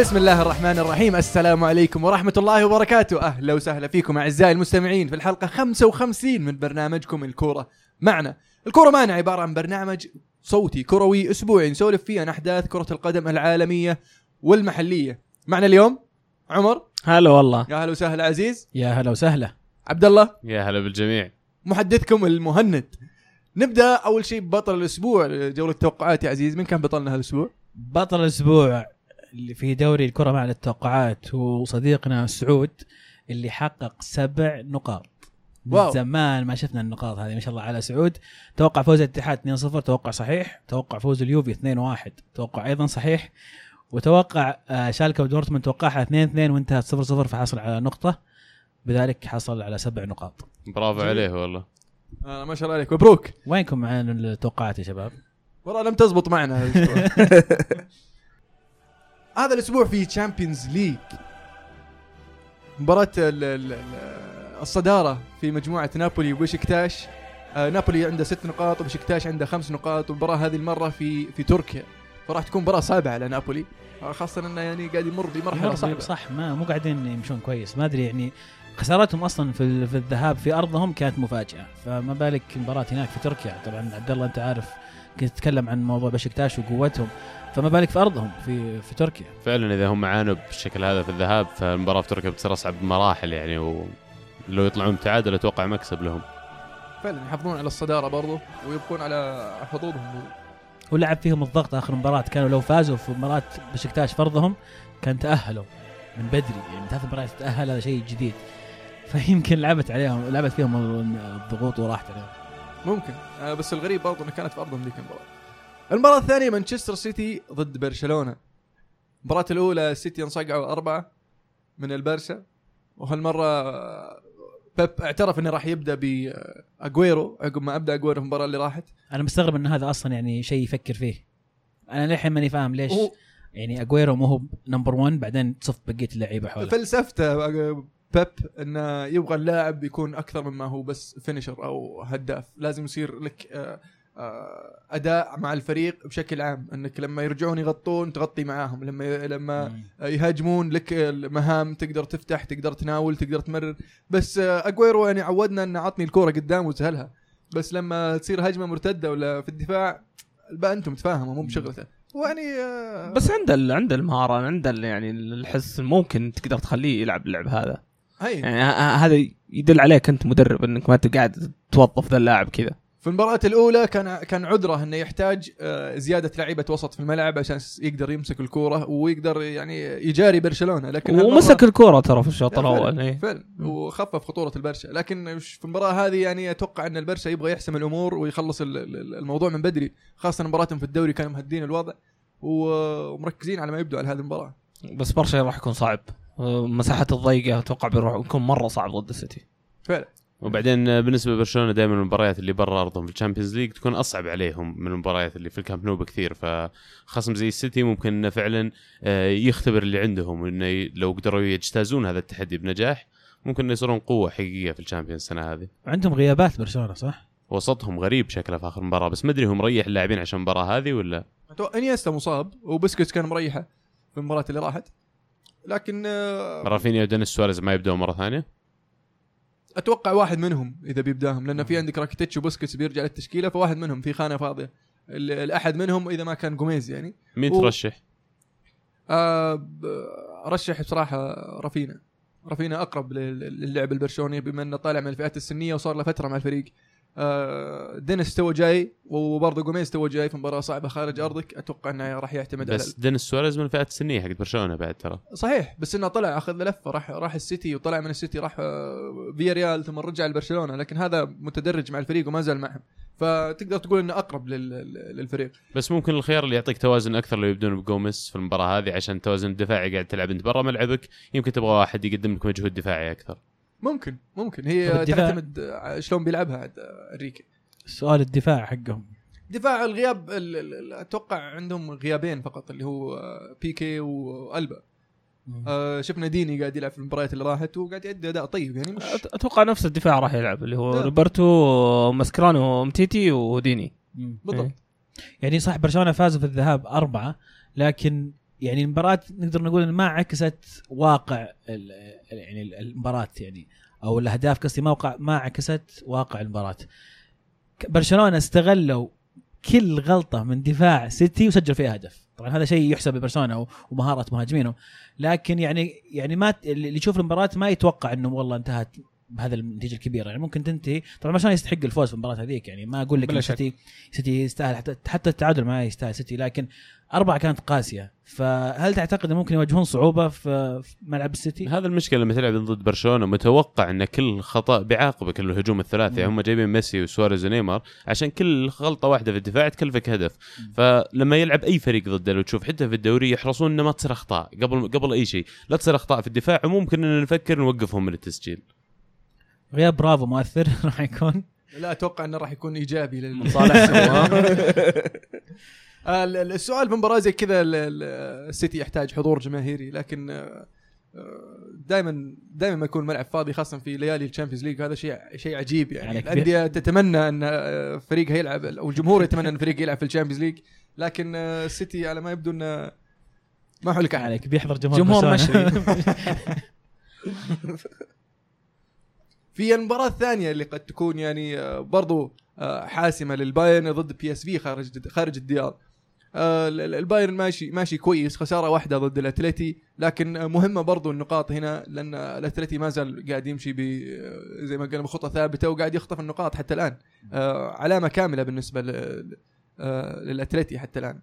بسم الله الرحمن الرحيم. السلام عليكم ورحمة الله وبركاته. أهلا وسهلا فيكم أعزائي المستمعين في الحلقة 55 من برنامجكم الكورة معنا. الكورة معنا عبارة عن برنامج صوتي كروي أسبوعي نسولف فيه عن أحداث كرة القدم العالمية والمحلية. معنا اليوم عمر. هلا والله. يا هلا وسهلا عزيز. يا هلا وسهلا. عبد الله يا هلا بالجميع. محدثكم المهند. نبدأ أول شيء ببطل الأسبوع. جولة التوقعات يا عزيز من كان بطلنا هالأسبوع؟ بطل الأسبوع. اللي في دوري الكرة مع التوقعات هو صديقنا سعود اللي حقق سبع نقاط. من واو. زمان ما شفنا النقاط هذه ما شاء الله على سعود. توقع فوز الاتحاد 2-0 توقع صحيح. توقع فوز اليوفي 2-1 توقع أيضا صحيح. وتوقع آه، شالكة ودورتموند توقعها 2-2 وانتهت 0-0 فحصل على نقطة. بذلك حصل على سبع نقاط. برافو. عليه والله. آه ما شاء الله عليك. مبروك. وينكم مع التوقعات يا شباب؟ والله لم تزبط معنا هذا الأسبوع في Champions League مباراة ال- ال- ال- الصدارة في مجموعة نابولي وبشكتاش آه نابولي عنده ست نقاط وبشكتاش عنده خمس نقاط. والمباراة هذه المرة في في تركيا. فراح تكون مباراة صعبة على نابولي. آه خاصة إنه يعني قاعد يمر بمرحلة صعبة. صح ما مو قاعدين يمشون كويس. ما أدري يعني خسارتهم أصلا في في الذهاب في أرضهم كانت مفاجأة. فما بالك مباراة هناك في تركيا. طبعا عبد الله أنت عارف كنت تتكلم عن موضوع بشكتاش وقوتهم. فما بالك في أرضهم في في تركيا. فعلا إذا هم عانوا بالشكل هذا في الذهاب فالمباراة في تركيا بتصير أصعب بمراحل يعني ولو يطلعون تعادل أتوقع مكسب لهم. فعلا يحافظون على الصدارة برضو ويبقون على حظوظهم. ولعب فيهم الضغط آخر مباراة كانوا لو فازوا في مباراة بشكتاش فرضهم كان تأهلوا من بدري. يعني ثلاث مباريات تاهل هذا شيء جديد. فيمكن لعبت عليهم لعبت فيهم الضغوط وراحت عليهم. ممكن. آه بس الغريب برضه انها كانت في أرضهم ذيك المباراة. المباراة الثانية مانشستر سيتي ضد برشلونة. المباراة الأولى السيتي انصقعوا أربعة من البرشا وهالمرة بيب اعترف إنه راح يبدأ بأجويرو عقب ما أبدأ أجويرو في المباراة اللي راحت. أنا مستغرب إن هذا أصلا يعني شيء يفكر فيه أنا للحين ماني فاهم ليش هو يعني أجويرو مو هو number 1 بعدين تصف بقية اللعيبة حوله فلسفته بيب إنه يبغى اللاعب يكون أكثر مما هو بس finisher أو هداف، لازم يصير لك آه، أداء مع الفريق بشكل عام. إنك لما يرجعون يغطون تغطي معاهم. لما لما مم. يهاجمون لك المهام تقدر تفتح تقدر تناول تقدر تمرر. بس آه، أجويرو يعني عودنا إنه عطني الكورة قدام وسهلها. بس لما تصير هجمة مرتدة ولا في الدفاع بقى أنتم تفاهموا مو بشغلته. ويعني آه، بس عنده ال- عنده المهارة عنده ال- يعني الحس ممكن تقدر تخليه يلعب اللعب هذا. هي يعني هذا يدل عليك أنت مدرب إنك ما أنت قاعد توظف ذا اللاعب كذا. في المباراة الأولى كان كان عذره إنه يحتاج آه، زيادة لعيبة وسط في الملعب عشان يقدر يمسك الكورة ويقدر يعني يجاري برشلونة لكن ومسك الكورة ترى في الشوط. الأول إيه. فعلا وخفف خطورة البرشا لكن في المباراة هذه يعني أتوقع إن البرشا يبغى يحسم الأمور ويخلص ال- ال- الموضوع من بدري خاصة مباراتهم في الدوري كانوا مهدين الوضع ومركزين على ما يبدو على هذه المباراة بس برشا راح يكون صعب مساحات الضيقة أتوقع بيروح يكون مرة صعب ضد السيتي فعلا وبعدين آه، بالنسبة لبرشلونة دائما المباريات اللي برا أرضهم في ال Champions League تكون أصعب عليهم من المباريات اللي في الكامب نو بكثير. فخصم زي السيتي ممكن إنه فعلا آه، يختبر اللي عندهم وإنه ي- لو قدروا يجتازون هذا التحدي بنجاح ممكن إنه يصيرون قوة حقيقية في ال Champions السنة هذه. عندهم غيابات برشلونة صح؟ وسطهم غريب شكله في آخر مباراة. بس ما أدري هو مريح اللاعبين عشان المباراة هذه ولا؟ إنيستا مصاب وبسكوتس كان مريحة في المباراة اللي راحت. لكن آه، رافينيا ودينيس سواريز ما يبدأوا مرة ثانية؟ أتوقع واحد منهم إذا بيبداهم لأن في عندك راكيتيتش وبسكوتس بيرجع للتشكيلة فواحد منهم في خانة فاضية. ال- الأحد منهم إذا ما كان جوميز يعني. مين و- ترشح؟ آه أرشح بصراحة رافينيا رافينيا أقرب لل- للعب البرشلوني بما إنه طالع من الفئات السنية وصار له فترة مع الفريق. دينيس توه جاي وبرضه جوميز توه جاي في مباراة صعبة خارج أرضك. أتوقع إنه راح يعتمد بس على دينيس سواريز من الفئات السنية حقت برشلونة بعد ترى. صحيح بس إنه طلع أخذ لفة راح راح السيتي وطلع من السيتي راح آه، فياريال ثم رجع لبرشلونة لكن هذا متدرج مع الفريق وما زال معهم. فتقدر تقول إنه أقرب لل- للفريق. بس ممكن الخيار اللي يعطيك توازن أكثر لو يبدون بجوميز في المباراة هذه عشان التوازن الدفاعي قاعد تلعب أنت برا ملعبك يمكن تبغى واحد يقدم لك مجهود دفاعي أكثر. ممكن ممكن هي؟ تعتمد على شلون بيلعبها عاد انريكي سؤال الدفاع حقهم دفاع الغياب ال- ال- ال- أتوقع عندهم غيابين فقط اللي هو آه، بيكي وألبا آه، شفنا ديني قاعد يلعب في المباريات اللي راحت وقاعد يؤدي أداء طيب يعني مش أتوقع نفس الدفاع راح يلعب اللي هو نعم. روبرتو ماسكرانو متيتي وديني. بالضبط إيه. يعني صح برشلونة فازوا في الذهاب أربعة لكن يعني المباراة نقدر نقول ما عكست واقع يعني ال- المباراة يعني أو الأهداف قصدي ما وقع ما عكست واقع المباراة. برشلونة استغلوا كل غلطة من دفاع سيتي وسجل فيها هدف. طبعا هذا شيء يحسب لبرشلونة ومهاره مهاجمينه لكن يعني يعني ما اللي يشوف المباراة ما يتوقع إنه والله انتهت بهذا النتيجة الكبيرة. يعني ممكن تنتهي. طبعا برشلونة يستحق الفوز في المباراة هذيك يعني. ما أقول لك. سيتي سيتي يستاهل حتى حتى التعادل ما يستاهل سيتي. لكن أربعة كانت قاسية. فهل تعتقد ممكن يواجهون صعوبة في ملعب السيتي؟ هذا المشكلة لما تلعب ضد برشلونة متوقع إن كل خطأ بيعاقبك الهجوم الثلاثي. مم. هم جايبين ميسي وسواريز ونيمار. عشان كل غلطة واحدة في الدفاع تكلفك هدف. فلما يلعب أي فريق ضده لو تشوف حتى في الدوري يحرصون إنه ما تصير أخطاء. قبل قبل أي شيء. لا تصير أخطاء في الدفاع وممكن إن نفكر نوقفهم من التسجيل. غياب برافو مؤثر. راح يكون. لا أتوقع إنه راح يكون إيجابي لل- آه، ال- ال- السؤال في مباراه زي كذا ال- ال- السيتي يحتاج حضور جماهيري لكن دائما دائما ما يكون ملعب فاضي خاصة في ليالي ال Champions League هذا شيء شيء عجيب يعني يعني. الأندية تتمنى أن آه، فريقها يلعب أو الجمهور يتمنى أن فريق يلعب في ال Champions League لكن آه، السيتي على ما يبدو انه ما حوله إليك بيحضر جمهور جمهور برشلونة. في المباراة الثانية اللي قد تكون يعني آه، برضو آه، حاسمة للبايرن ضد بي إس في خارج خارج الديار. آه، ال- ال- البايرن ماشي ماشي كويس خسارة واحدة ضد الاتلتي لكن مهمة برضو النقاط هنا لأن الاتلتي ما زال قاعد يمشي ب آه، زي ما قلنا بخطة ثابتة وقاعد يخطف النقاط حتى الآن. آه، بالنسبة ل- آه، للاتلتي حتى الآن.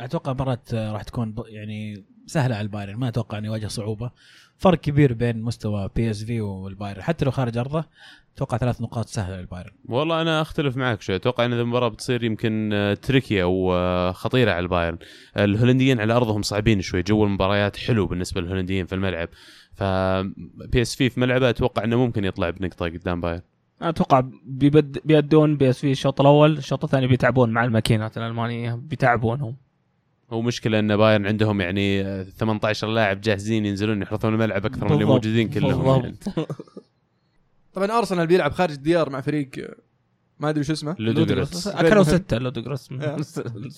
أتوقع مباراة آه، راح تكون يعني سهلة على البايرن ما أتوقع انه يواجه صعوبة فرق كبير بين مستوى بي اس في والبايرن حتى لو خارج أرضه أتوقع ثلاث نقاط سهلة للبايرن. والله أنا أختلف معك شوي. أتوقع إن المباراة بتصير يمكن آه، tricky أو خطيره على البايرن. الهولنديين على أرضهم صعبين شوي. جو المباريات حلو بالنسبة للهولنديين في الملعب. ف بي إس في في ملعبه أتوقع إنه ممكن يطلع بنقطة قدام بايرن. أتوقع بيبد بيبدون بي إس في الشوط الأول الشوط الثاني بيتعبون مع الماكينات الألمانية. بيتعبونهم هو مشكلة إن بايرن عندهم يعني آه، 18 لاعب جاهزين ينزلون يحرثون الملعب أكثر من اللي. موجودين كلهم. يعني. طبعا أرسنال بيلعب خارج الديار مع فريق ما أدري شو اسمه. لودوغريتس أكلوا ستة لودوغريتس آه.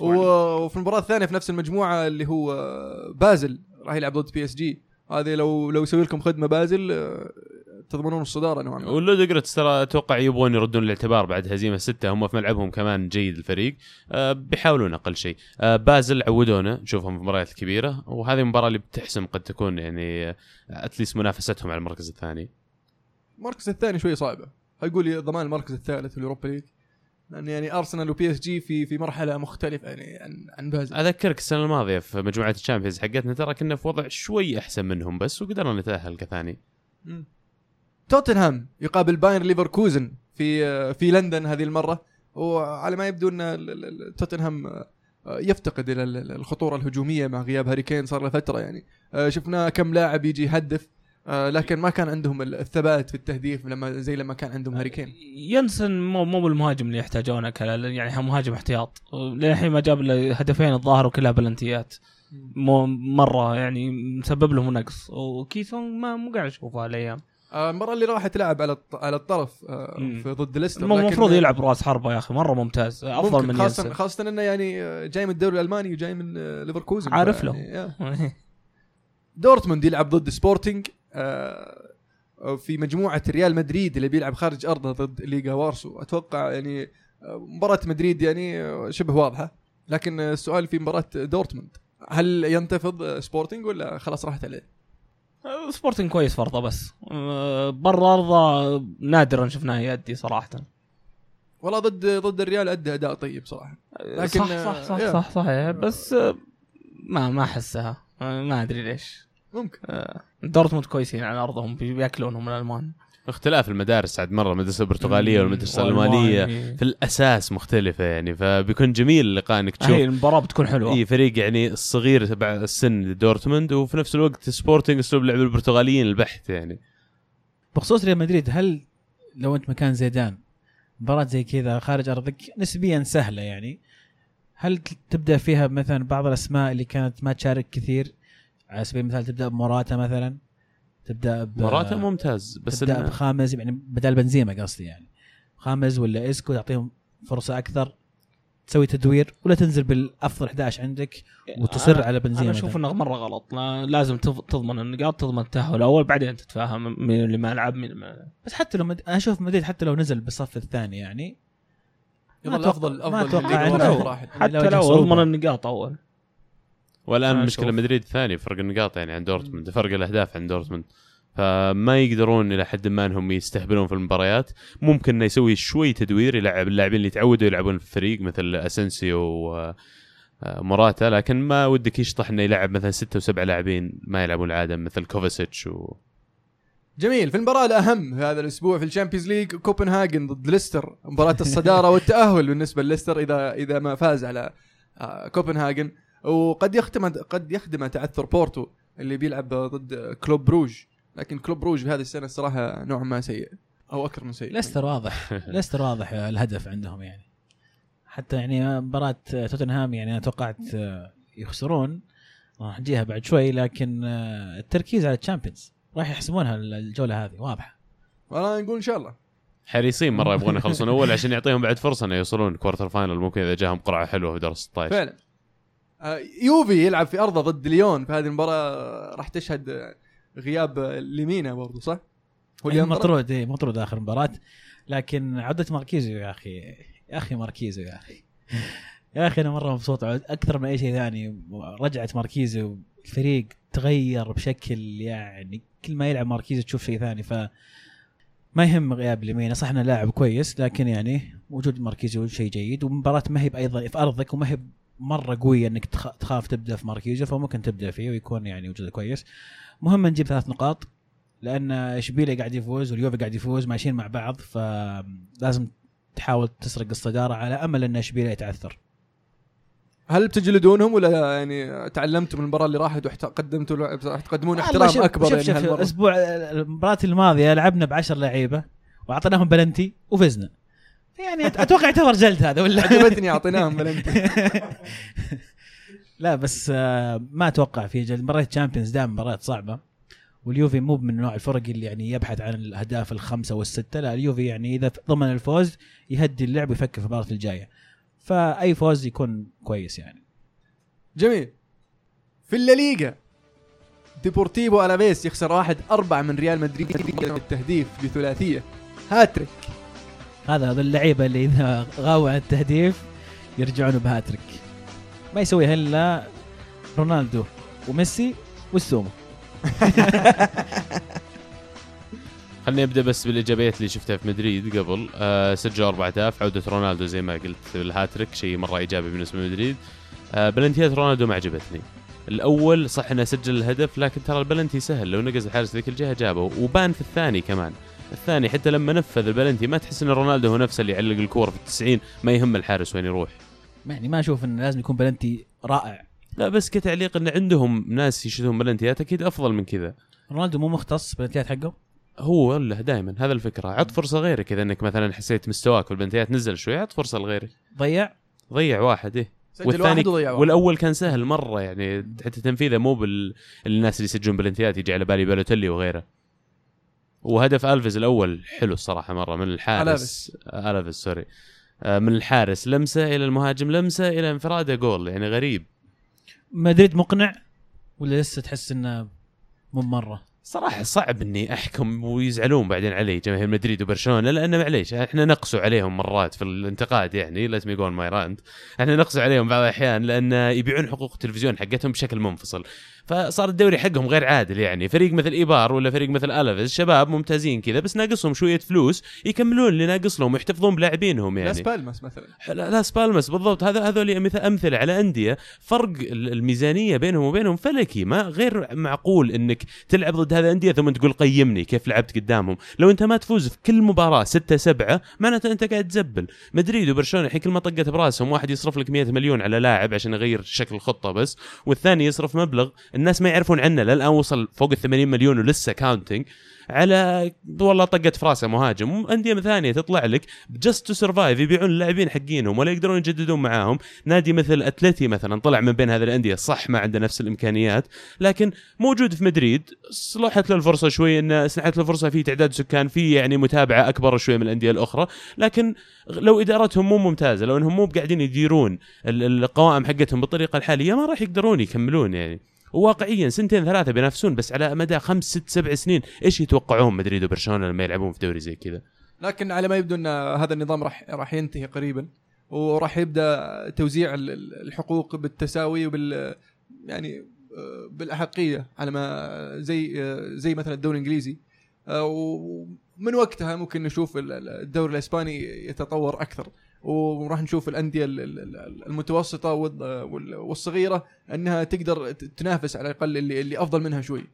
و- وفي المباراة الثانية في نفس المجموعة اللي هو بازل راح يلعب ضد PSG هذه لو لو يسوي لكم خدمة بازل آه، تضمنون الصدارة نوعا ما. واللودوغريتس ترى أتوقع يبغون يردون الاعتبار بعد هزيمة ستة. هم في ملعبهم كمان جيد الفريق. آه، بيحاولون أقل شيء. آه، بازل عودونا نشوفهم في المباريات الكبيرة. وهذه المباراه اللي بتحسم قد تكون يعني at least منافستهم على المركز الثاني. المركز الثاني شوي صعبة. أقول لي ضمان المركز الثالث في ال Europa League. لأن يعني أرسنال و PSG في في مرحلة مختلفة يعني عن عن بازل أذكرك السنة الماضية في مجموعة ال Champions حقتنا ترى كنا في وضع شوي أحسن منهم بس وقدرنا نتأهل كثاني. توتنهام يقابل بايرن ليفركوزن في في لندن هذه المرة. وعلى ما يبدو أن توتنهام آه، يفتقد إلى ال- ال- الخطورة الهجومية مع غياب هاري كين صار له فترة يعني. آه، شفنا كم لاعب يجي يهدف. لكن ما كان عندهم ال- الثبات في التهديف لما زي لما كان عندهم هاري كين ينسن مو مو بالمهاجم اللي يحتاجونه كلا يعني مهاجم احتياط. للحين ما جاب إلا هدفين الظاهر وكلها بلنتيات. مو مرة يعني مسبب لهم نقص. وكيسون ما مو قاعد اشوفه هالايام. آه، المباراه اللي راحت لعب على على الطرف آه،. في ضد ليستر المفروض يلعب راس حربة يا أخي مرة ممتاز. أفضل ممكن من خاصة ينسن. خاصة إنه يعني آه، جاي من الدوري الألماني وجاي من آه، ليفركوزن. عارف له. يعني، آه. دورتموند يلعب ضد سبورتنج آه، في مجموعة ريال مدريد اللي بيلعب خارج ارضه ضد ليجيا وارسو. أتوقع يعني آه، مباراة مدريد يعني آه، شبه واضحة. لكن آه، السؤال في مباراة دورتموند هل ينتفض آه، سبورتنج ولا خلاص راحت عليه؟ سبورتنج كويس في أرضه بس. برا أرضه نادرا شفناه يأدي صراحة. والله ضد ضد الريال أدى أداء طيب صراحة. لكن، صح صح صح آه، صح صحيح. بس أه، ما ما أحسها. ما أدري ليش. ممكن. أه، دورتموند كويسين على أرضهم بي- بيأكلونهم من الألمان. اختلاف المدارس عاد مرة المدرسة البرتغالية والمدرسة الألمانية. في الأساس مختلفة يعني فبيكون جميل اللقاء إنك تشوف المباراة بتكون حلوة. إي فريق يعني الصغير تبع السن دورتموند وفي نفس الوقت سبورتنج أسلوب لعب البرتغاليين البحت يعني. بخصوص ريال مدريد هل لو أنت مكان زيدان مباراة زي كذا خارج أرضك نسبيا سهلة يعني؟ هل تبدأ فيها مثلا بعض الأسماء اللي كانت ما تشارك كثير؟ على سبيل المثال تبدأ بموراتا مثلا تبدأ ب مراته ممتاز بس تبدأ بخامز يعني بدل بنزيما قصدي يعني خامز ولا إسكو تعطيهم فرصة أكثر تسوي تدوير ولا تنزل بالأفضل 11 عندك وتصر على بنزيما أنا أشوف. إنه مرة غلط لا- لازم تض- تضمن النقاط تضمن التأهل الأول بعدين تتفاهم مين اللي ما يلعب مين اللي ما بس حتى لو مد... أنا أشوف مدريد حتى لو نزل بالصف الثاني يعني ما يظل افضل ما افضل واحد. لو حتى لو. اضمن النقاط أول والآن أنا مشكلة. مدريد ثاني فرق النقاط يعني عن دورتموند فرق الأهداف عن دورتموند. فما يقدرون إلى حد ما إنهم يستهبلون في المباريات. ممكن إنه يسوي شوي تدوير يلعب اللاعبين اللي تعودوا يلعبون في الفريق مثل اسنسيو و آه، موراتا. لكن ما ودك يشطح إنه يلعب مثلا ستة وسبعة لاعبين ما يلعبون العادة مثل كوفاسيتش و... جميل. في المباراة الأهم في هذا الأسبوع في ال Champions League كوبنهاجن ضد ليستر. مباراة الصدارة والتأهل بالنسبة لليستر إذا إذا ما فاز على آه، كوبنهاجن. وقد يختم قد يخدم تعثر بورتو اللي بيلعب ضد كلوب بروج. لكن كلوب بروج في هذه السنة الصراحة نوعا ما سيء. أو أكثر من سيء. ليستر واضح. ليستر واضح الهدف عندهم يعني. حتى يعني مباراة توتنهام يعني أنا توقعت يخسرون. راح نجيها بعد شوي لكن التركيز على ال Champions راح يحسمونها الجولة هذه. واضحة. والله نقول إن شاء الله. حريصين مرة يبغون يخلصون أول عشان يعطيهم بعد فرصة إنه يوصلون quarter final ممكن إذا جاهم قرعة حلوة في دور 16 فعلا. يوفي يلعب في أرضه ضد ليون في هذه المباراة. راح تشهد آه، غياب آه، ليمينا برضو صح؟ هو ينطرد؟ مطرود إيه مطرود آخر مباراة. لكن عودة ماركيزو يا أخي يا أخي ماركيزو يا أخي. يا أخي أنا مرة مبسوط أكثر من أي شيء ثاني. رجعت ماركيزو الفريق تغير بشكل يعني كل ما يلعب ماركيزو تشوف شيء ثاني ف ما يهم غياب لمينا. صح إنه لاعب كويس لكن يعني وجود ماركيزو شيء جيد ومباراة ما هي أيضا في أرضك وما هي مرة قوية إنك تخ- تخاف تبدأ في ماركيزو فممكن تبدأ فيه ويكون يعني وجوده كويس. مهم نجيب ثلاث نقاط لأن إشبيليا قاعد يفوز واليوفي قاعد يفوز ماشيين مع بعض فلازم تحاول تسرق الصدارة على أمل إن إشبيليا يتعثر. هل بتجلدونهم ولا يعني تعلمتوا من المباراة اللي راحت وقدمتوا راح تقدمون احترام شوف- أكبر شوف يعني هالمرة؟ الأسبوع المباراة الماضية لعبنا بعشر لعيبة وأعطيناهم بلنتي وفزنا. يعني أتوقع يعتبر جلد هذا ولا؟ عجبتني أعطيناهم بلنتي. لا بس آه، ما أتوقع في جلد. مباريات Champions دائما مباريات صعبة واليوفي مو من نوع الفرق اللي يعني يبحث عن الأهداف الخمسة والستة. لا اليوفي يعني إذا ضمن الفوز يهدي اللعب ويفكر في المباراة الجاية. فأي فوز يكون كويس يعني. جميل. في الليغا ديبورتيفو ألافيس يخسر واحد أربعة من ريال مدريد. التهديف بثلاثية. هاتريك. هذا هذا اللعيبة اللي إذا غابوا عن التهديف يرجعون بهاتريك. ما يسويها إلا رونالدو وميسي والسومة. خليني أبدأ بس بالإيجابيات اللي شفتها في مدريد قبل. آه سجلوا أربع أهداف عودة رونالدو زي ما قلت بالهاتريك شيء مرة إيجابي بالنسبة لمدريد. آه بلنتيات رونالدو ما عجبتني. الأول صح إنه سجل الهدف لكن ترى البلنتي سهل لو نقز الحارس ذيك الجهة جابه وبان في الثاني كمان. الثاني حتى لما نفذ البلنتي ما تحس إن رونالدو هو نفسه اللي يعلق الكوره في التسعين ما يهم الحارس وين يروح. يعني ما أشوف انه لازم يكون بلنتي رائع. لا بس كتعليق إن عندهم ناس يشوتون بلنتيات أكيد أفضل من كذا. رونالدو مو مختص بلنتيات حقه؟ هو ولا دائما هذا الفكرة. عط فرصة غيرك اذا إنك مثلا حسيت مستواك والبلنتيات نزل شوي عط فرصة لغيرك ضيع؟ ضيع واحد إيه. سجل واحد وضيع واحد. والأول كان سهل مرة يعني حتى تنفيذه مو بال الناس اللي يسجلون بلنتيات يجي على بالي بالوتيلي وغيره. وهدف ألفيز الأول حلو الصراحة مرة من الحارس. الفيز sorry. آه، من الحارس لمسة إلى المهاجم لمسة إلى انفراده جول يعني غريب. مدريد مقنع؟ ولا لسه تحس إنه مو مرة؟ صراحة صعب إني أحكم ويزعلون بعدين علي جماهير مدريد وبرشلونة لأن معليش إحنا نقسو عليهم مرات في الانتقاد يعني لازم يقول ماي راند إحنا نقسو عليهم بعض الأحيان لأن يبيعون حقوق التلفزيون حقتهم بشكل منفصل. فصار الدوري حقهم غير عادل يعني. فريق مثل إيبار ولا فريق مثل ألافيز شباب ممتازين كذا بس ناقصهم شوية فلوس يكملون اللي ناقص لهم ويحتفظون بلاعبينهم يعني. لاس بالماس مثلا. لا لاس بالماس بالضبط. هذا هذول مثل أمثلة على أندية. فرق ال- الميزانية بينهم وبينهم فلكي. ما غير معقول إنك تلعب ضد هذه الانديه ثم تقول قيمني كيف لعبت قدامهم. لو أنت ما تفوز في كل مباراة 6 7 معناته أنت قاعد تزبل. مدريد وبرشلونة الحين كل ما طقت براسهم واحد يصرف لك 100 مليون على لاعب عشان يغير شكل الخطة بس والثاني يصرف مبلغ الناس ما يعرفون عنه للآن وصل فوق ال 80 مليون ولسه counting على والله طقت في راسه مهاجم. انديه ثانية تطلع لك just to survive يبيعون اللاعبين حقينهم ولا يقدرون يجددون معاهم. نادي مثل أتلتي مثلا طلع من بين هذه الأندية صح ما عنده نفس الإمكانيات لكن موجود في مدريد صلحت له الفرصة شوي انه سنحت له الفرصه في تعداد سكان في يعني متابعة أكبر شوي من الأندية الأخرى. لكن لو إدارتهم مو ممتازة لو إنهم مو قاعدين يديرون ال- القوائم حقتهم بالطريقة الحالية ما راح يقدرون يكملون يعني. وواقعيا سنتين ثلاثة بينافسون بس على مدى خمس ست سبع سنين إيش يتوقعون؟ مدريد وبرشلونه لما يلعبون في دوري زي كذا. لكن على ما يبدو إن هذا النظام راح راح ينتهي قريبا وراح يبدأ توزيع ال- ال- الحقوق بالتساوي وبال يعني بالأحقية على ما زي زي مثلا الدوري الإنجليزي. ومن وقتها ممكن نشوف ال- ال- الدوري الإسباني يتطور أكثر. وراح نشوف الأندية ال- ال- ال- المتوسطة وال- وال- والصغيرة أنها تقدر تنافس على الأقل اللي, اللي أفضل منها شوي.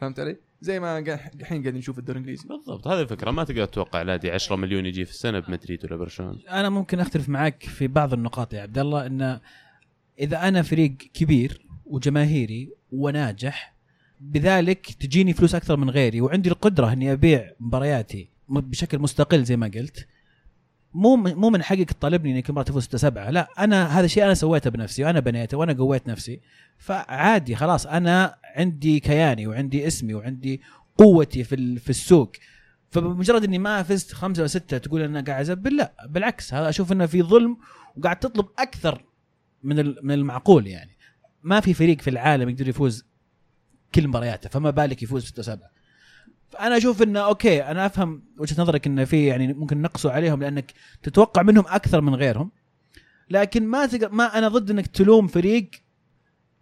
فهمت علي؟ زي ما قاعد- الحين قاعدين نشوف الدوري الإنجليزي. بالضبط هذه الفكرة. ما تقدر تتوقع نادي 10 مليون يجي في السنة بمدريد ولا برشلونة؟ أنا ممكن أختلف معك في بعض النقاط يا عبد الله إن إذا أنا فريق كبير وجماهيري وناجح بذلك تجيني فلوس أكثر من غيري وعندي القدرة إني أبيع مبارياتي بشكل مستقل زي ما قلت. مو مو من حقك تطالبني اني كل مرة تفوز 6 7 لا أنا هذا الشيء أنا سويته بنفسي وأنا بنيته وأنا قويت نفسي. فعادي خلاص أنا عندي كياني وعندي اسمي وعندي قوتي في في السوق. فبمجرد إني ما فزت خمسة أو ستة تقول أنا قاعد ازبل لا بالعكس هذا أشوف إنه في ظلم وقاعد تطلب أكثر من من المعقول يعني. ما في فريق في العالم يقدر يفوز كل مبارياته فما بالك يفوز 6 7 فانا أشوف إنه أوكي أنا أفهم وجهة نظرك إنه في يعني ممكن نقصوا عليهم لأنك تتوقع منهم أكثر من غيرهم. لكن ما تقدر ما أنا ضد إنك تلوم فريق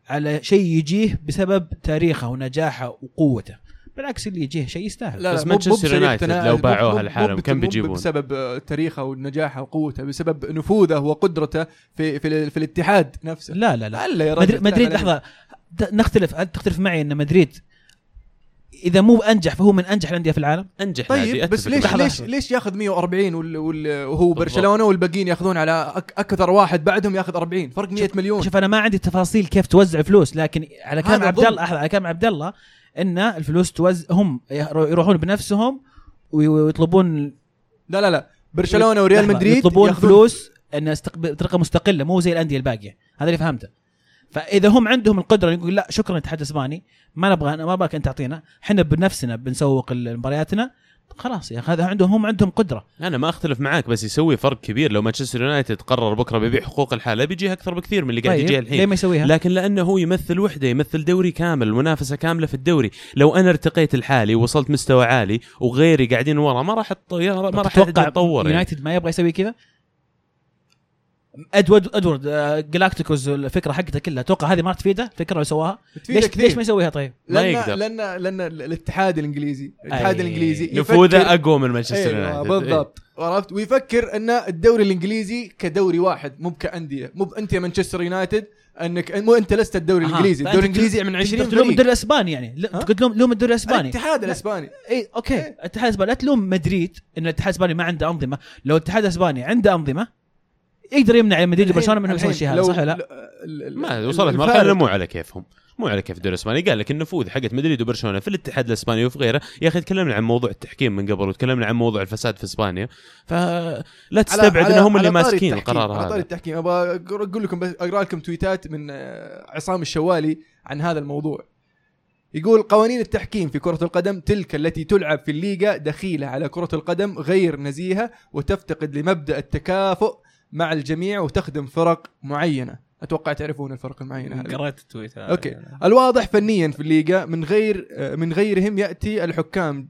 على شيء يجيه بسبب تاريخه ونجاحه وقوته. بالعكس اللي يجيه شيء يستاهل. لا بس مانشستر يونايتد لو باعوها لحالهم كم بيجيبون؟ بسبب تاريخه ونجاحه وقوته بسبب نفوذه وقدرته في في, في الاتحاد نفسه. لا لا لا. لا مدريد, مدريد. لحظة نختلف هل تختلف معي إن مدريد إذا مو انجح فهو من أنجح الأندية في العالم أنجح نادي طيب بس ليش. ليش ليش ياخذ 140 وال وال وهو. برشلونة والباقيين ياخذون على أك أكثر واحد بعدهم ياخذ 40 فرق 100 مليون شوف أنا ما عندي تفاصيل كيف توزع فلوس لكن على كلام عبد. الله على كلام عبد الله إن الفلوس توزع هم يروحون بنفسهم وي- ويطلبون لا لا لا برشلونة وريال مدريد يطلبون فلوس إن استق- بطريقه مستقلة مو زي الأندية الباقية هذا اللي فهمته فإذا هم عندهم القدرة يقول لا شكرا الاتحاد الاسباني ما نبغى ما ابغاك أنت تعطينا إحنا بنفسنا بنسوق مبارياتنا. خلاص يا أخي هذا عندهم هم عندهم قدرة. أنا ما أختلف معاك بس يسوي فرق كبير. لو مانشستر يونايتد قرر بكرة بيبيع حقوق الحالة بيجيه أكثر بكثير من اللي قاعد يجيه ليه الحين. ما يسويها؟ لكن لأنه هو يمثل وحدة يمثل دوري كامل منافسة كاملة في الدوري. لو أنا ارتقيت لحالي ووصلت مستوى عالي وغيري قاعدين ورا ما راح ما راح اتطور يعني. يونايتد ما يبغى يسوي كذا؟ ادوارد إدوارد آه، جلاكتيكوس الفكرة حقته كلها. أتوقع هذه ما تفيده؟ الفكرة اللي سواها؟ ليش كثير. ليش ما يسويها طيب؟ ما يقدر. لأن لأن الاتحاد الانجليزي الاتحاد أي. الإنجليزي نفوذه يفكر- أقوى من مانشستر أيوة يونايتد. بالضبط. عرفت؟ ويفكر أن الدوري الإنجليزي كدوري واحد مو كانديه مو انت يا مانشستر يونايتد انك مو أنت لست الدوري. الإنجليزي. الدوري الإنجليزي من تقدر 20 تلوم الدوري الإسباني يعني. تلوم لوم الدوري الإسباني. الاتحاد الإسباني. اي okay. إيه. الاتحاد الإسباني. لا تلوم مدريد إن الاتحاد الإسباني ما عنده أنظمة. لو الاتحاد الإسباني عنده أنظمة يقدر يمنع مدريد وبرشلونه منهم يسوون الشيء هذا صح ولا لا؟ ما وصلت مرحلة مو على كيفهم مو على كيف الدوري الاسباني قال لك النفوذ حقت مدريد وبرشلونة في الاتحاد الإسباني وفي غيره. يا أخي تكلمنا عن موضوع التحكيم من قبل وتكلمنا عن موضوع الفساد في إسبانيا. فلا تستبعد على- انهم اللي على طاري ماسكين القرار على طاري هذا. التحكيم. أبغى أقول لكم بس أقرأ لكم تويتات من آه، عصام الشوالي عن هذا الموضوع. يقول قوانين التحكيم في كرة القدم تلك التي تلعب في الليغا دخيلة على كرة القدم غير نزيهة وتفتقد لمبدأ التكافؤ مع الجميع وتخدم فرق معينة. أتوقع تعرفون الفرق المعينة هذه. قريت ال tweet هذا. okay. الواضح فنيا في الليغا من غير من غيرهم يأتي الحكام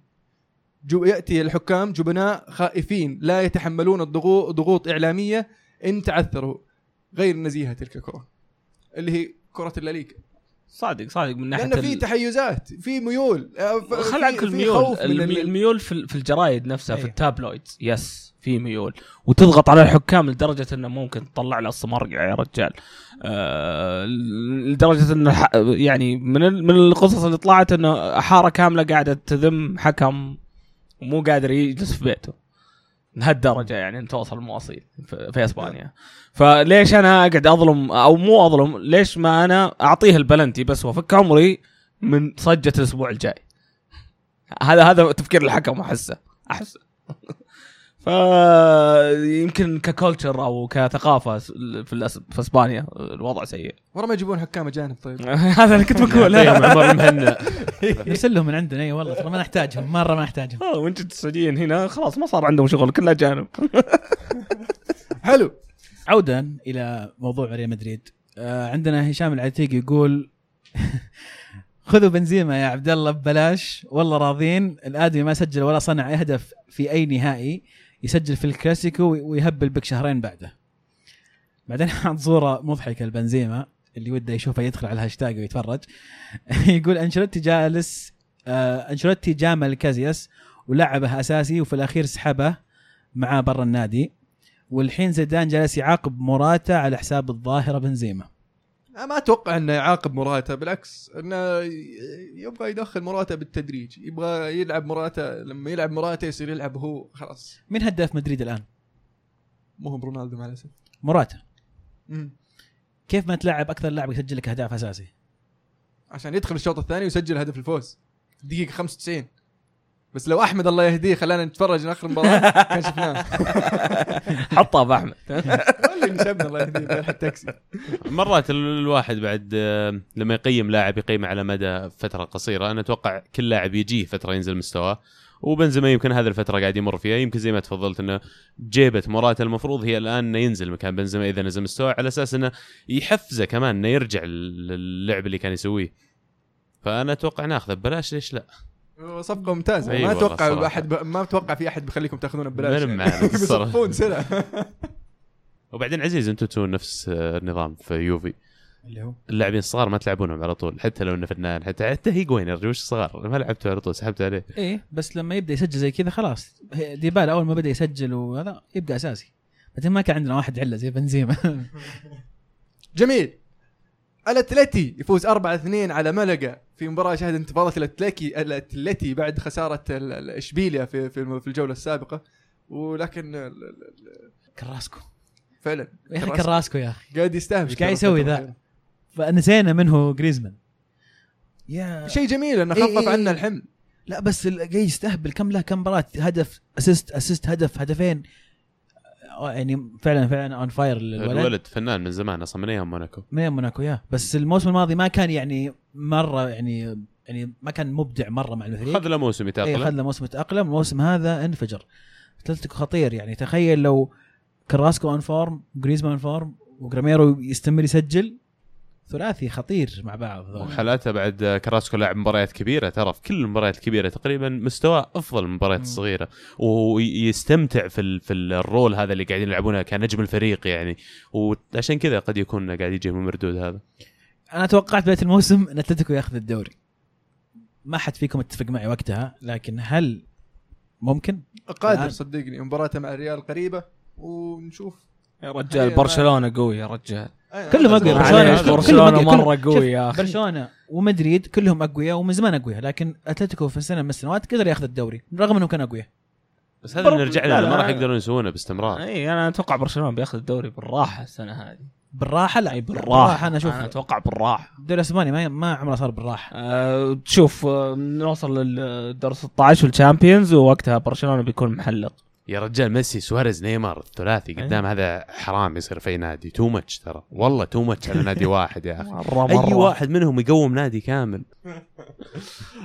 جو يأتي الحكام جبناء خائفين لا يتحملون الضغوط ضغوط إعلامية. إن تعثروا غير نزيهة تلك الكرة. اللي هي كرة الليغا صادق صادق من ناحية لأن في تحيزات في ميول آه، خل في- عنك في الميول الميول في ال- في الجرايد نفسها في أيه. ال tabloids. yes في ميول. وتضغط على الحكام لدرجة إنه ممكن تطلع له الصمرقع يا رجال. آه لدرجة إنه يعني من من القصص اللي طلعت إنه حاره كاملة قاعدة تذم حكم ومو قادر يجلس في بيته. لهالدرجه يعني ان توصل المواصيل في, في إسبانيا. فليش أنا أقعد أظلم أو مو أظلم ليش ما أنا أعطيه البلنتي بس وأفك عمري من صجة الأسبوع الجاي؟ هذا هذا تفكير الحكم احسه أحسه. فيمكن ككولتشر أو كثقافة في الأس... في إسبانيا الوضع سيء. ورا ما يجيبون حكام اجانب طيب. هذا اللي كنت بقول يعطيهم عمر نرسل لهم من عندنا اي والله ترى ما نحتاجهم مرة ما نحتاجهم. آه، وإنت السعوديين هنا خلاص ما صار عندهم شغل كله اجانب حلو. عودا إلى موضوع ريال مدريد. آه عندنا هشام العتيق يقول خذوا بنزيما يا عبد الله ببلاش والله راضين. الآدمي ما سجل ولا صنع هدف في أي نهائي. يسجل في الكلاسيكو ويهبل بك شهرين بعده. بعدين حط صورة مضحكة لبنزيما اللي وده يشوفه يدخل على الهاشتاج ويتفرج. يقول أنشيلوتي جالس آه أنشيلوتي جامل كازياس ولعبه أساسي وفي الأخير سحبه معاه برا النادي. والحين زيدان جالس يعاقب موراتا على حساب الظاهرة بنزيما. ما أتوقع إنه يعاقب مراته بالعكس إنه يبغى يدخل مراته بالتدريج يبغى يلعب مراته لما يلعب مراته يصير يلعب هو خلاص مين هداف مدريد الآن؟ مو هو رونالدو مع الاسف موراتا. كيف ما تلعب أكثر لاعب يسجل لك أهداف أساسي؟ عشان يدخل الشوط الثاني ويسجل هدف الفوز الدقيقه 95 بس لو أحمد الله يهديه خلانا نتفرج آخر المباراه كان شفناه. حطها باحمد اللي نشبنا الله يهديه التاكسي. مرات ال- الواحد بعد آه، لما يقيم لاعب يقيمه على مدى فترة قصيرة. أنا أتوقع كل لاعب يجيه فترة ينزل مستواه. وبنزيما يمكن هذه الفترة قاعد يمر فيها. يمكن زي ما تفضلت إنه جيبة موراتا المفروض هي الآن إنه ينزل مكان بنزيما إذا نزل مستواه على أساس إنه يحفزه كمان إنه يرجع للعب اللي كان يسويه. فأنا أتوقع ناخذه ببلاش ليش لا؟ صفقة ممتازة. أي ما أتوقع. أحد ب... ما أتوقع في أحد بيخليكم تأخذونه ببلاش. من يعني. بيصفون سلع وبعدين عزيز أنتم تسوون نفس آه، النظام في يوفي. اللي هو؟ اللاعبين الصغار ما تلعبونهم على طول حتى لو إنه فنان حتى حتى هيجوين يا رجل وش صغار؟ ما لعبته على طول سحبت عليه. إيه بس لما يبدأ يسجل زي كذا خلاص. هي- ديبالا أول ما بدأ يسجل وهذا يبقى أساسي. بعدين ما كان عندنا واحد عله زي بنزيما. جميل. الأتلتي يفوز 4-2 على ملقا في مباراة شهد انتفاضة الاتلتي الأتلتي بعد خسارة ال- ال- إشبيليا في في في الجولة السابقة. ولكن ال- ال- ال- كراسكو. فعلا يا أخي كراسكو. يا أخي. قاعد يستهبل إيش قاعد يسوي ذا؟ فنسينا منه جريزمان. يا شيء جميل إنه إيه خفف إيه عنا إيه. الحمل. لا بس ال- قاعد يستهبل. كم له كم مباراة هدف assist assist هدف هدفين. يعني فعلا فعلا on fire الولد الولد فنان من زمان أصلا من أيام موناكو. من موناكو يا. بس الموسم الماضي ما كان يعني مرة يعني يعني ما كان مبدع مرة مع الفريق. خذ له موسم يتأقلم. خذ له موسم يتأقلم. الموسم هذا انفجر. أتلتيكو خطير يعني. تخيل لو كراسكو on form جريزمان form وجراميرو يستمر يسجل. ثلاثي خطير مع بعض. وحالاته بعد كراسكو لعب مباريات كبيرة ترى في كل المباريات الكبيرة تقريبا مستواه أفضل من المباريات. الصغيرة ويستمتع في ال- في ال role هذا اللي قاعدين يلعبونه كنجم الفريق يعني وعشان كذا قد يكون قاعد يجيهم المردود هذا أنا توقعت بدايه الموسم إن أتلتيكو ياخذ الدوري ما حد فيكم اتفق معي وقتها لكن هل ممكن؟ قادر. صدقني مباراته مع الريال قريبة ونشوف يا رجال برشلونة قوي يا رجال كلهم برشلونة كلهم- مرة كلهم- قوي يا أخي. برشلونة ومدريد كلهم أقوياء ومن زمان أقوياء لكن أتلتيكو في السنة من السنوات قدر ياخذ الدوري رغم إنهم كانوا أقوياء. بس هذا اللي نرجع له ما. راح يقدرون يسوونه باستمرار. أي أنا أتوقع برشلونة بياخذ الدوري بالراحة السنة هذه. بالراحة؟ لا بالراحة. أنا أشوف. أنا أتوقع بالراحة. الدوري الأسباني ما ما عمره صار بالراحة. أه تشوف أه نوصل للدور 16 وال Champions ووقتها برشلونة بيكون محلق. يا رجال ميسي سواريز نيمار الثلاثي قدام هذا حرام يصير في نادي. too much ترى. والله too much على نادي واحد يا أخي. مرة أي مرة. واحد منهم يقوم نادي كامل.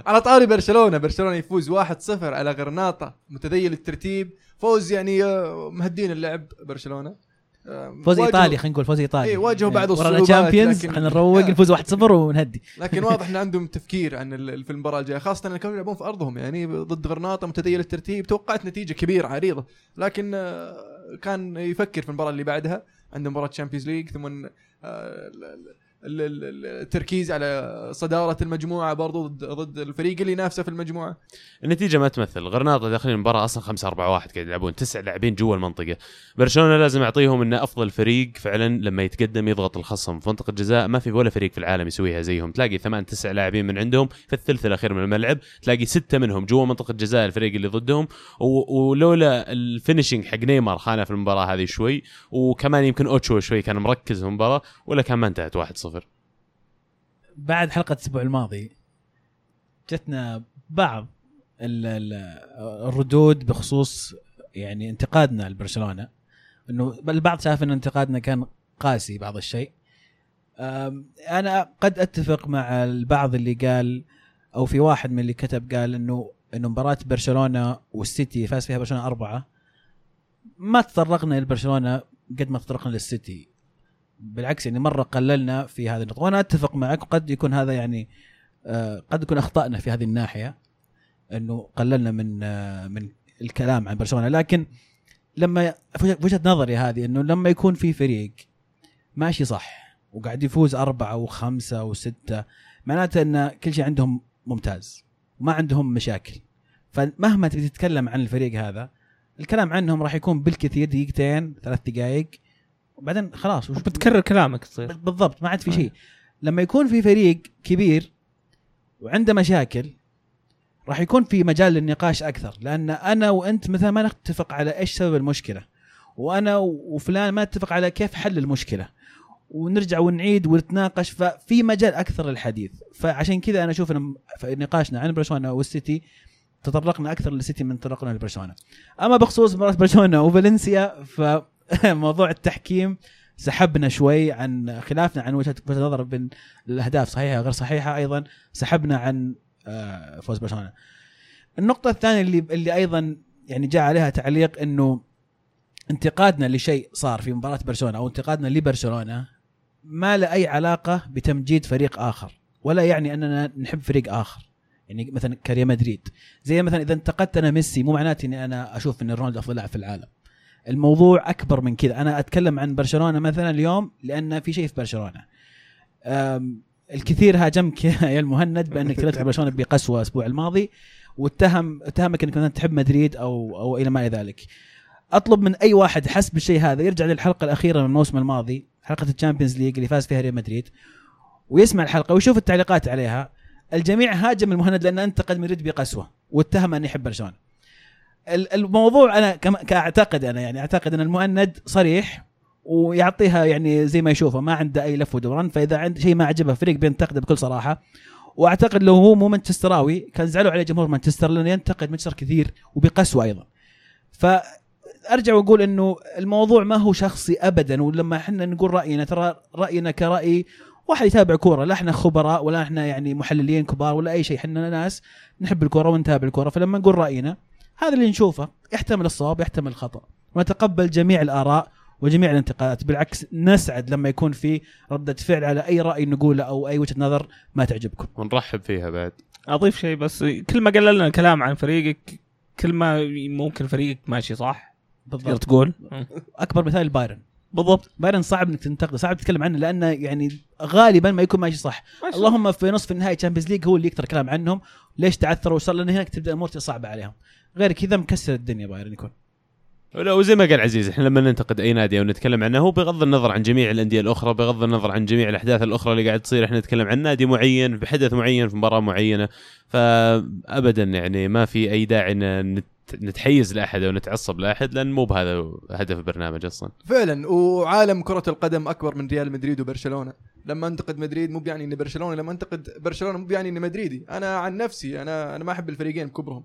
على طاري برشلونة برشلونة يفوز 1-0 على غرناطة متذيل الترتيب. فوز يعني آه، مهدين اللعب برشلونة. فوز ايطالي خلينا نقول فوز ايطالي إيه، واجهوا بعض ورانا الصعوبات، Champions لكن- خلينا نروق. نفوز 1-0 ونهدي. لكن واضح إن عندهم تفكير عن في المباراة الجاية خاصة إن كانوا يلعبون في أرضهم يعني ضد غرناطة متذيل الترتيب توقعت نتيجة كبيرة عريضة. لكن آه، كان يفكر في المباراة اللي بعدها عنده مباراة Champions League ثم ال- ال- ال- ال- التركيز على صدارة المجموعة برضو ضد, الفريق اللي ينافسه في المجموعة. النتيجة ما تمثل. غرناطة داخلين المباراة أصلا 5 4 1 قاعد يلعبون. تسع لاعبين جوا المنطقة. برشلونة لازم يعطيهم إنه أفضل فريق فعلا لما يتقدم يضغط الخصم. في منطقة الجزاء ما في ولا فريق في العالم يسويها زيهم. تلاقي ثمان تسع لاعبين من عندهم في الثلث الأخير من الملعب. تلاقي ستة منهم جوا منطقة جزاء الفريق اللي ضدهم. ولولا ال finishing حق نيمار خانه في المباراة هذه شوي. وكمان يمكن أوتشو شوي كان مركز في المباراة. ولا كان ما انتهت 1-0 بعد حلقة الأسبوع الماضي جتنا بعض ال- ال- الردود بخصوص يعني انتقادنا لبرشلونة. إنه البعض شاف إن انتقادنا كان قاسي بعض الشيء. أنا قد أتفق مع البعض اللي قال أو في واحد من اللي كتب قال إنه إنه مباراة برشلونة والسيتي فاز فيها برشلونة أربعة. ما تطرقنا لبرشلونه قد ما تطرقنا للسيتي. بالعكس يعني مرة قللنا في هذه النقطة. وأنا أتفق معك وقد يكون هذا يعني آه، قد يكون أخطأنا في هذه الناحية إنه قللنا من آه، من الكلام عن برشلونة. لكن لما وجهة نظري هذه إنه لما يكون في فريق ماشي صح وقاعد يفوز أربعة وخمسة وستة معناته أن كل شيء عندهم ممتاز وما عندهم مشاكل. فمهما تبي تتكلم عن الفريق هذا الكلام عنهم راح يكون بالكثير دقيقتين ثلاث دقائق وبعدين خلاص وش بتكرر كلامك تصير. بالضبط ما عاد في شيء. لما يكون في فريق كبير وعنده مشاكل راح يكون في مجال للنقاش أكثر. لأن أنا وأنت مثلا ما نتفق على إيش سبب المشكلة. وأنا وفلان ما نتفق على كيف حل المشكلة. ونرجع ونعيد ونتناقش. ففي مجال أكثر للحديث. فعشان كذا أنا أشوف إن نقاشنا عن برشلونة والسيتي تطرقنا أكثر للسيتي من تطرقنا لبرشلونة. أما بخصوص مباراة برشلونة وفالنسيا فموضوع التحكيم سحبنا شوي عن خلافنا عن وجهة نظر بين الأهداف صحيحة وغير صحيحة أيضا سحبنا عن آه، فوز برشلونة. النقطة الثانية اللي اللي أيضا يعني جاء عليها تعليق إنه انتقادنا لشيء صار في مباراة برشلونة أو انتقادنا لبرشلونة ما له أي علاقة بتمجيد فريق آخر ولا يعني أننا نحب فريق آخر. يعني مثلا كريال مدريد. زي مثلا إذا انتقدت أنا ميسي مو معناته إني أنا أشوف إن رونالدو أفضل لاعب في العالم. الموضوع أكبر من كذا. أنا أتكلم عن برشلونة مثلا اليوم لأن في شيء في برشلونة. الكثير هاجمك يا المهند بانك عن برشلونة بقسوة الأسبوع الماضي واتهم اتهمك إنك مثلا تحب مدريد أو أو إلى ما إلى ذلك. أطلب من أي واحد حس بالشيء هذا يرجع للحلقة الأخيرة من الموسم الماضي حلقة ال Champions League اللي فاز فيها ريال مدريد ويسمع الحلقة ويشوف التعليقات عليها. الجميع هاجم المهند لأنه انتقد مدريد بقسوة واتهم انه يحب برشلونة. الموضوع أنا كأعتقد أنا يعني أعتقد أن المهند صريح ويعطيها يعني زي ما يشوفه ما عنده أي لف ودوران فإذا عنده شيء ما عجبه فريق بينتقده بكل صراحة. وأعتقد لو هو مو مانشستراوي كان زعلوا عليه جمهور مانشستر لأنه ينتقد مانشستر كثير وبقسوة أيضا. فارجع وأقول إنه الموضوع ما هو شخصي ابدا ولما إحنا نقول رأينا ترى رأينا كرأي واحد يتابع كورة لا إحنا خبراء ولا إحنا يعني محللين كبار ولا أي شيء إحنا ناس نحب الكورة ونتابع الكورة فلما نقول رأينا هذا اللي نشوفه. يحتمل الصواب يحتمل الخطأ. ونتقبل جميع الآراء وجميع الانتقادات. بالعكس نسعد لما يكون في ردة فعل على أي رأي نقوله أو أي وجهة نظر ما تعجبكم. ونرحب فيها بعد. أضيف شيء بس كل ما قللنا الكلام عن فريقك كل ما ممكن فريقك ماشي صح؟ تقدر بالضبط تقول؟ أكبر مثال بايرن. بالضبط. بايرن صعب إنك تنتقده صعب تتكلم عنه لأنه يعني غالبا ما يكون ماشي صح. اللهم في نصف النهائي Champions League هو اللي يكثر كلام عنهم. ليش تعثروا؟ وصار لأن هناك تبدأ الأمور صعبه عليهم. غير كذا مكسر الدنيا بايرن يكون. لا وزي ما قال عزيز إحنا لما ننتقد أي نادي أو نتكلم عنه هو بغض النظر عن جميع الأندية الأخرى بغض النظر عن جميع الأحداث الأخرى اللي قاعد تصير إحنا نتكلم عن نادي معين بحدث معين في مباراة معينة. فابدا يعني ما في أي داعي إن نت- نتحيز لأحد أو نتعصب لأحد لأن مو بهذا هدف البرنامج أصلا. فعلا وعالم كرة القدم أكبر من ريال مدريد وبرشلونة. لما أنتقد مدريد مو بيعني إني برشلونة لما أنتقد برشلونة مو بيعني إني مدريدي. أنا عن نفسي أنا أنا ما أحب الفريقين بكبرهم.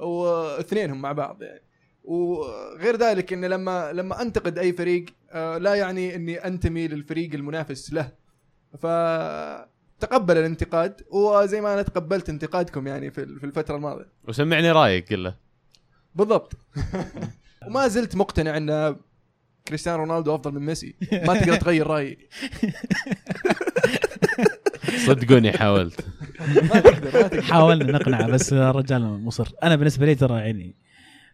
واثنينهم مع بعض يعني. وغير ذلك ان لما لما أنتقد أي فريق آه، لا يعني إني أنتمي للفريق المنافس له. ف تقبل الانتقاد وزي ما أنا تقبلت انتقادكم يعني في الفترة الماضية. وسمعني رأيك قل له بالضبط. وما زلت مقتنع إن كريستيانو رونالدو أفضل من ميسي. ما تقدر تغير رأيي. صدقوني حاولت. ما تقدر ما تقدر. حاولنا نقنعه بس الرجال مصر. أنا بالنسبة لي ترى يعني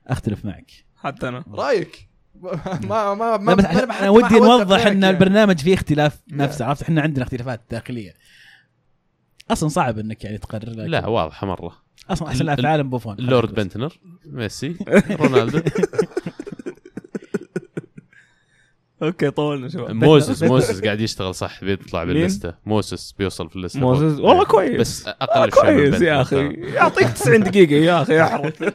أختلف معك. حتى أنا. رأيك. ما ما ما بس أنا ما ودي نوضح إن. البرنامج فيه اختلاف لا. نفسه عرفت؟ إحنا عندنا اختلافات داخلية. أصلا صعب إنك يعني تقرر لكن لا واضحة مرة. أصلا أحسن لاعب في العالم بوفون. لورد بنتنر ميسي رونالدو. أوكي طولنا شباب. موسيس موسيس قاعد يشتغل صح بيطلع؟ باللستة. موسيس بيوصل في اللستة. موسيس فوق. والله كويس. بس أقل شوي كويس يا أخي. يعطيك 90 دقيقة. يا أخي احرص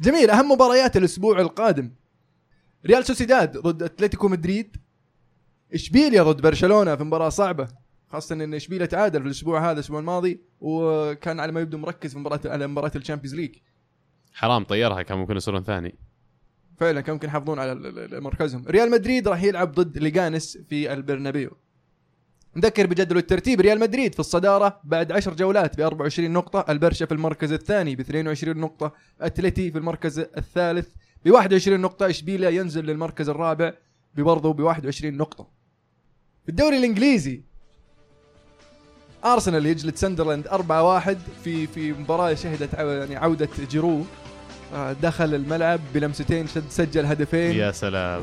جميل. أهم مباريات الأسبوع القادم. ريال سوسيداد ضد أتلتيكو مدريد. اشبيليا ضد برشلونة في مباراة صعبة. خاصة إن اشبيليا تعادل في الأسبوع هذا الأسبوع الماضي وكان على ما يبدو مركز في مباراه على مباراة ال Champions League. حرام طيروها كان ممكن يصيرون ثاني. فعلا كان ممكن يحافظون على مركزهم. ريال مدريد راح يلعب ضد ليغانس في البرنابيو. نذكر بجدول الترتيب ريال مدريد في الصدارة بعد 10 جولات ب 24 نقطة البرشا في المركز الثاني ب 22 نقطة أتلتي في المركز الثالث ب 21 نقطة إشبيليا ينزل للمركز الرابع برضه ب 21 نقطة. في الدوري الإنجليزي أرسنال يجلد ساندرلاند 4-1 في في مباراة شهدت يعني عودة جيرو. دخل الملعب بلمستين شد- سجل هدفين. يا سلام.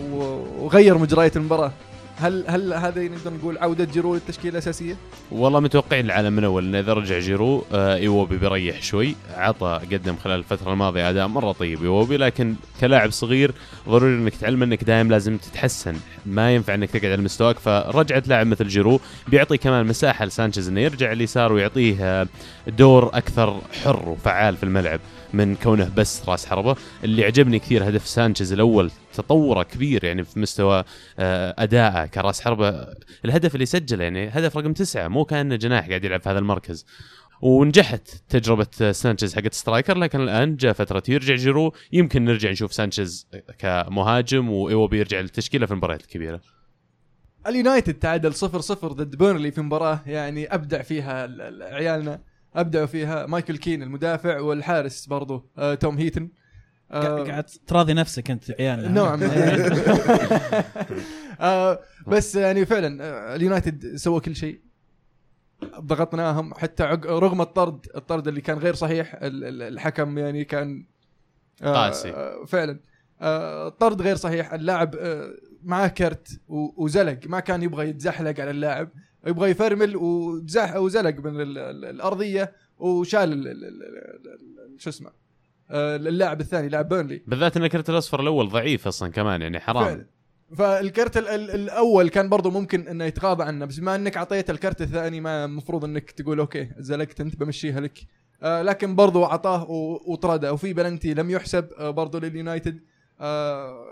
وغير مجريات المباراة. هل هل هذا نقدر نقول عودة جيرو للتشكيلة الأساسية؟ والله متوقعين العالم من أول انه إذا رجع جيرو آه إيوبي بيريح شوي. عطى قدم خلال الفترة الماضية أداء مرة طيب إيوبي لكن كلاعب صغير ضروري إنك تعلم إنك دائم لازم تتحسن. ما ينفع إنك تقعد على مستواك فرجعت لاعب مثل جيرو بيعطي كمان مساحة لسانشيز إنه يرجع اليسار ويعطيه آه، دور أكثر حر وفعال في الملعب. من كونه بس راس حربة. اللي عجبني كثير هدف سانشيز الأول تطوره كبير يعني في مستوى آه، اداءه كراس حربة. الهدف اللي سجله يعني هدف رقم تسعة مو كأنه جناح قاعد يلعب في هذا المركز. ونجحت تجربة سانشيز حقت striker لكن الآن جاء فترة يرجع جيرو. يمكن نرجع نشوف سانشيز كمهاجم وإيوبي يرجع للتشكيلة في المباريات الكبيرة. اليونايتد تعادل 0-0 ضد بيرنلي في مباراة يعني أبدع فيها ال- ال- عيالنا. أبدعوا فيها. مايكل كين المدافع والحارس برضو آه توم هيتن. آه، قاعد تراضي نفسك أنت عيالنا نوعا ما آه بس يعني فعلا اليونايتد سوى كل شيء. ضغطناهم حتى عق- رغم الطرد الطرد اللي كان غير صحيح ال- ال- الحكم يعني كان قاسي. فعلا. الطرد غير صحيح اللاعب معاه كرت و- وزلق ما كان يبغى يتزحلق على اللاعب. يبغى يفرمل وزح وزلق من ال- ال- الأرضية وشال ال- ال- ال- ال- شو اسمه آه، اللاعب الثاني لاعب بيرنلي. بالذات إن الكرت الأصفر الأول ضعيف أصلا كمان يعني حرام. فعلا. فالكرت ال- ال- الأول كان برضو ممكن إنه يتغاضى عنه بس بما إنك أعطيت الكرت الثاني ما المفروض إنك تقول okay زلقت أنت بمشيها لك. آه لكن برضو أعطاه وطرده. وفي بلنتي لم يحسب آه برضو لليونايتد. آه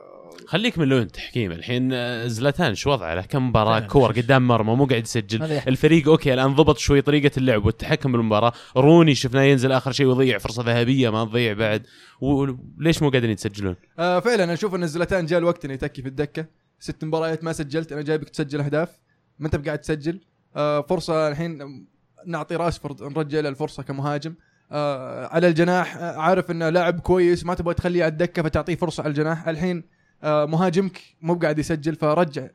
خليك من لو التحكيم الحين آه، زلاتان شو وضعه؟ له كم مباراة. كور قدام مرمى مو قاعد يسجل. الفريق okay الآن ضبط شوي طريقة اللعب والتحكم بالمباراة. روني شفناه ينزل آخر شيء ويضيع فرصة ذهبية ما تضيع بعد. وليش مو قاعدين يتسجلون؟ آه فعلا أنا أشوف إن زلاتان جاء الوقت إنه يتكي في الدكة. ست مباريات ما سجلت أنا جايبك تسجل أهداف. ما أنت بقاعد تسجل. آه فرصة الحين نعطي راشفورد نرجع له الفرصة كمهاجم. آه على الجناح آه عارف إنه لاعب كويس ما تبغى تخليه على الدكة فتعطيه فرصة على الجناح. الحين مهاجمك مو قاعد يسجل فرجع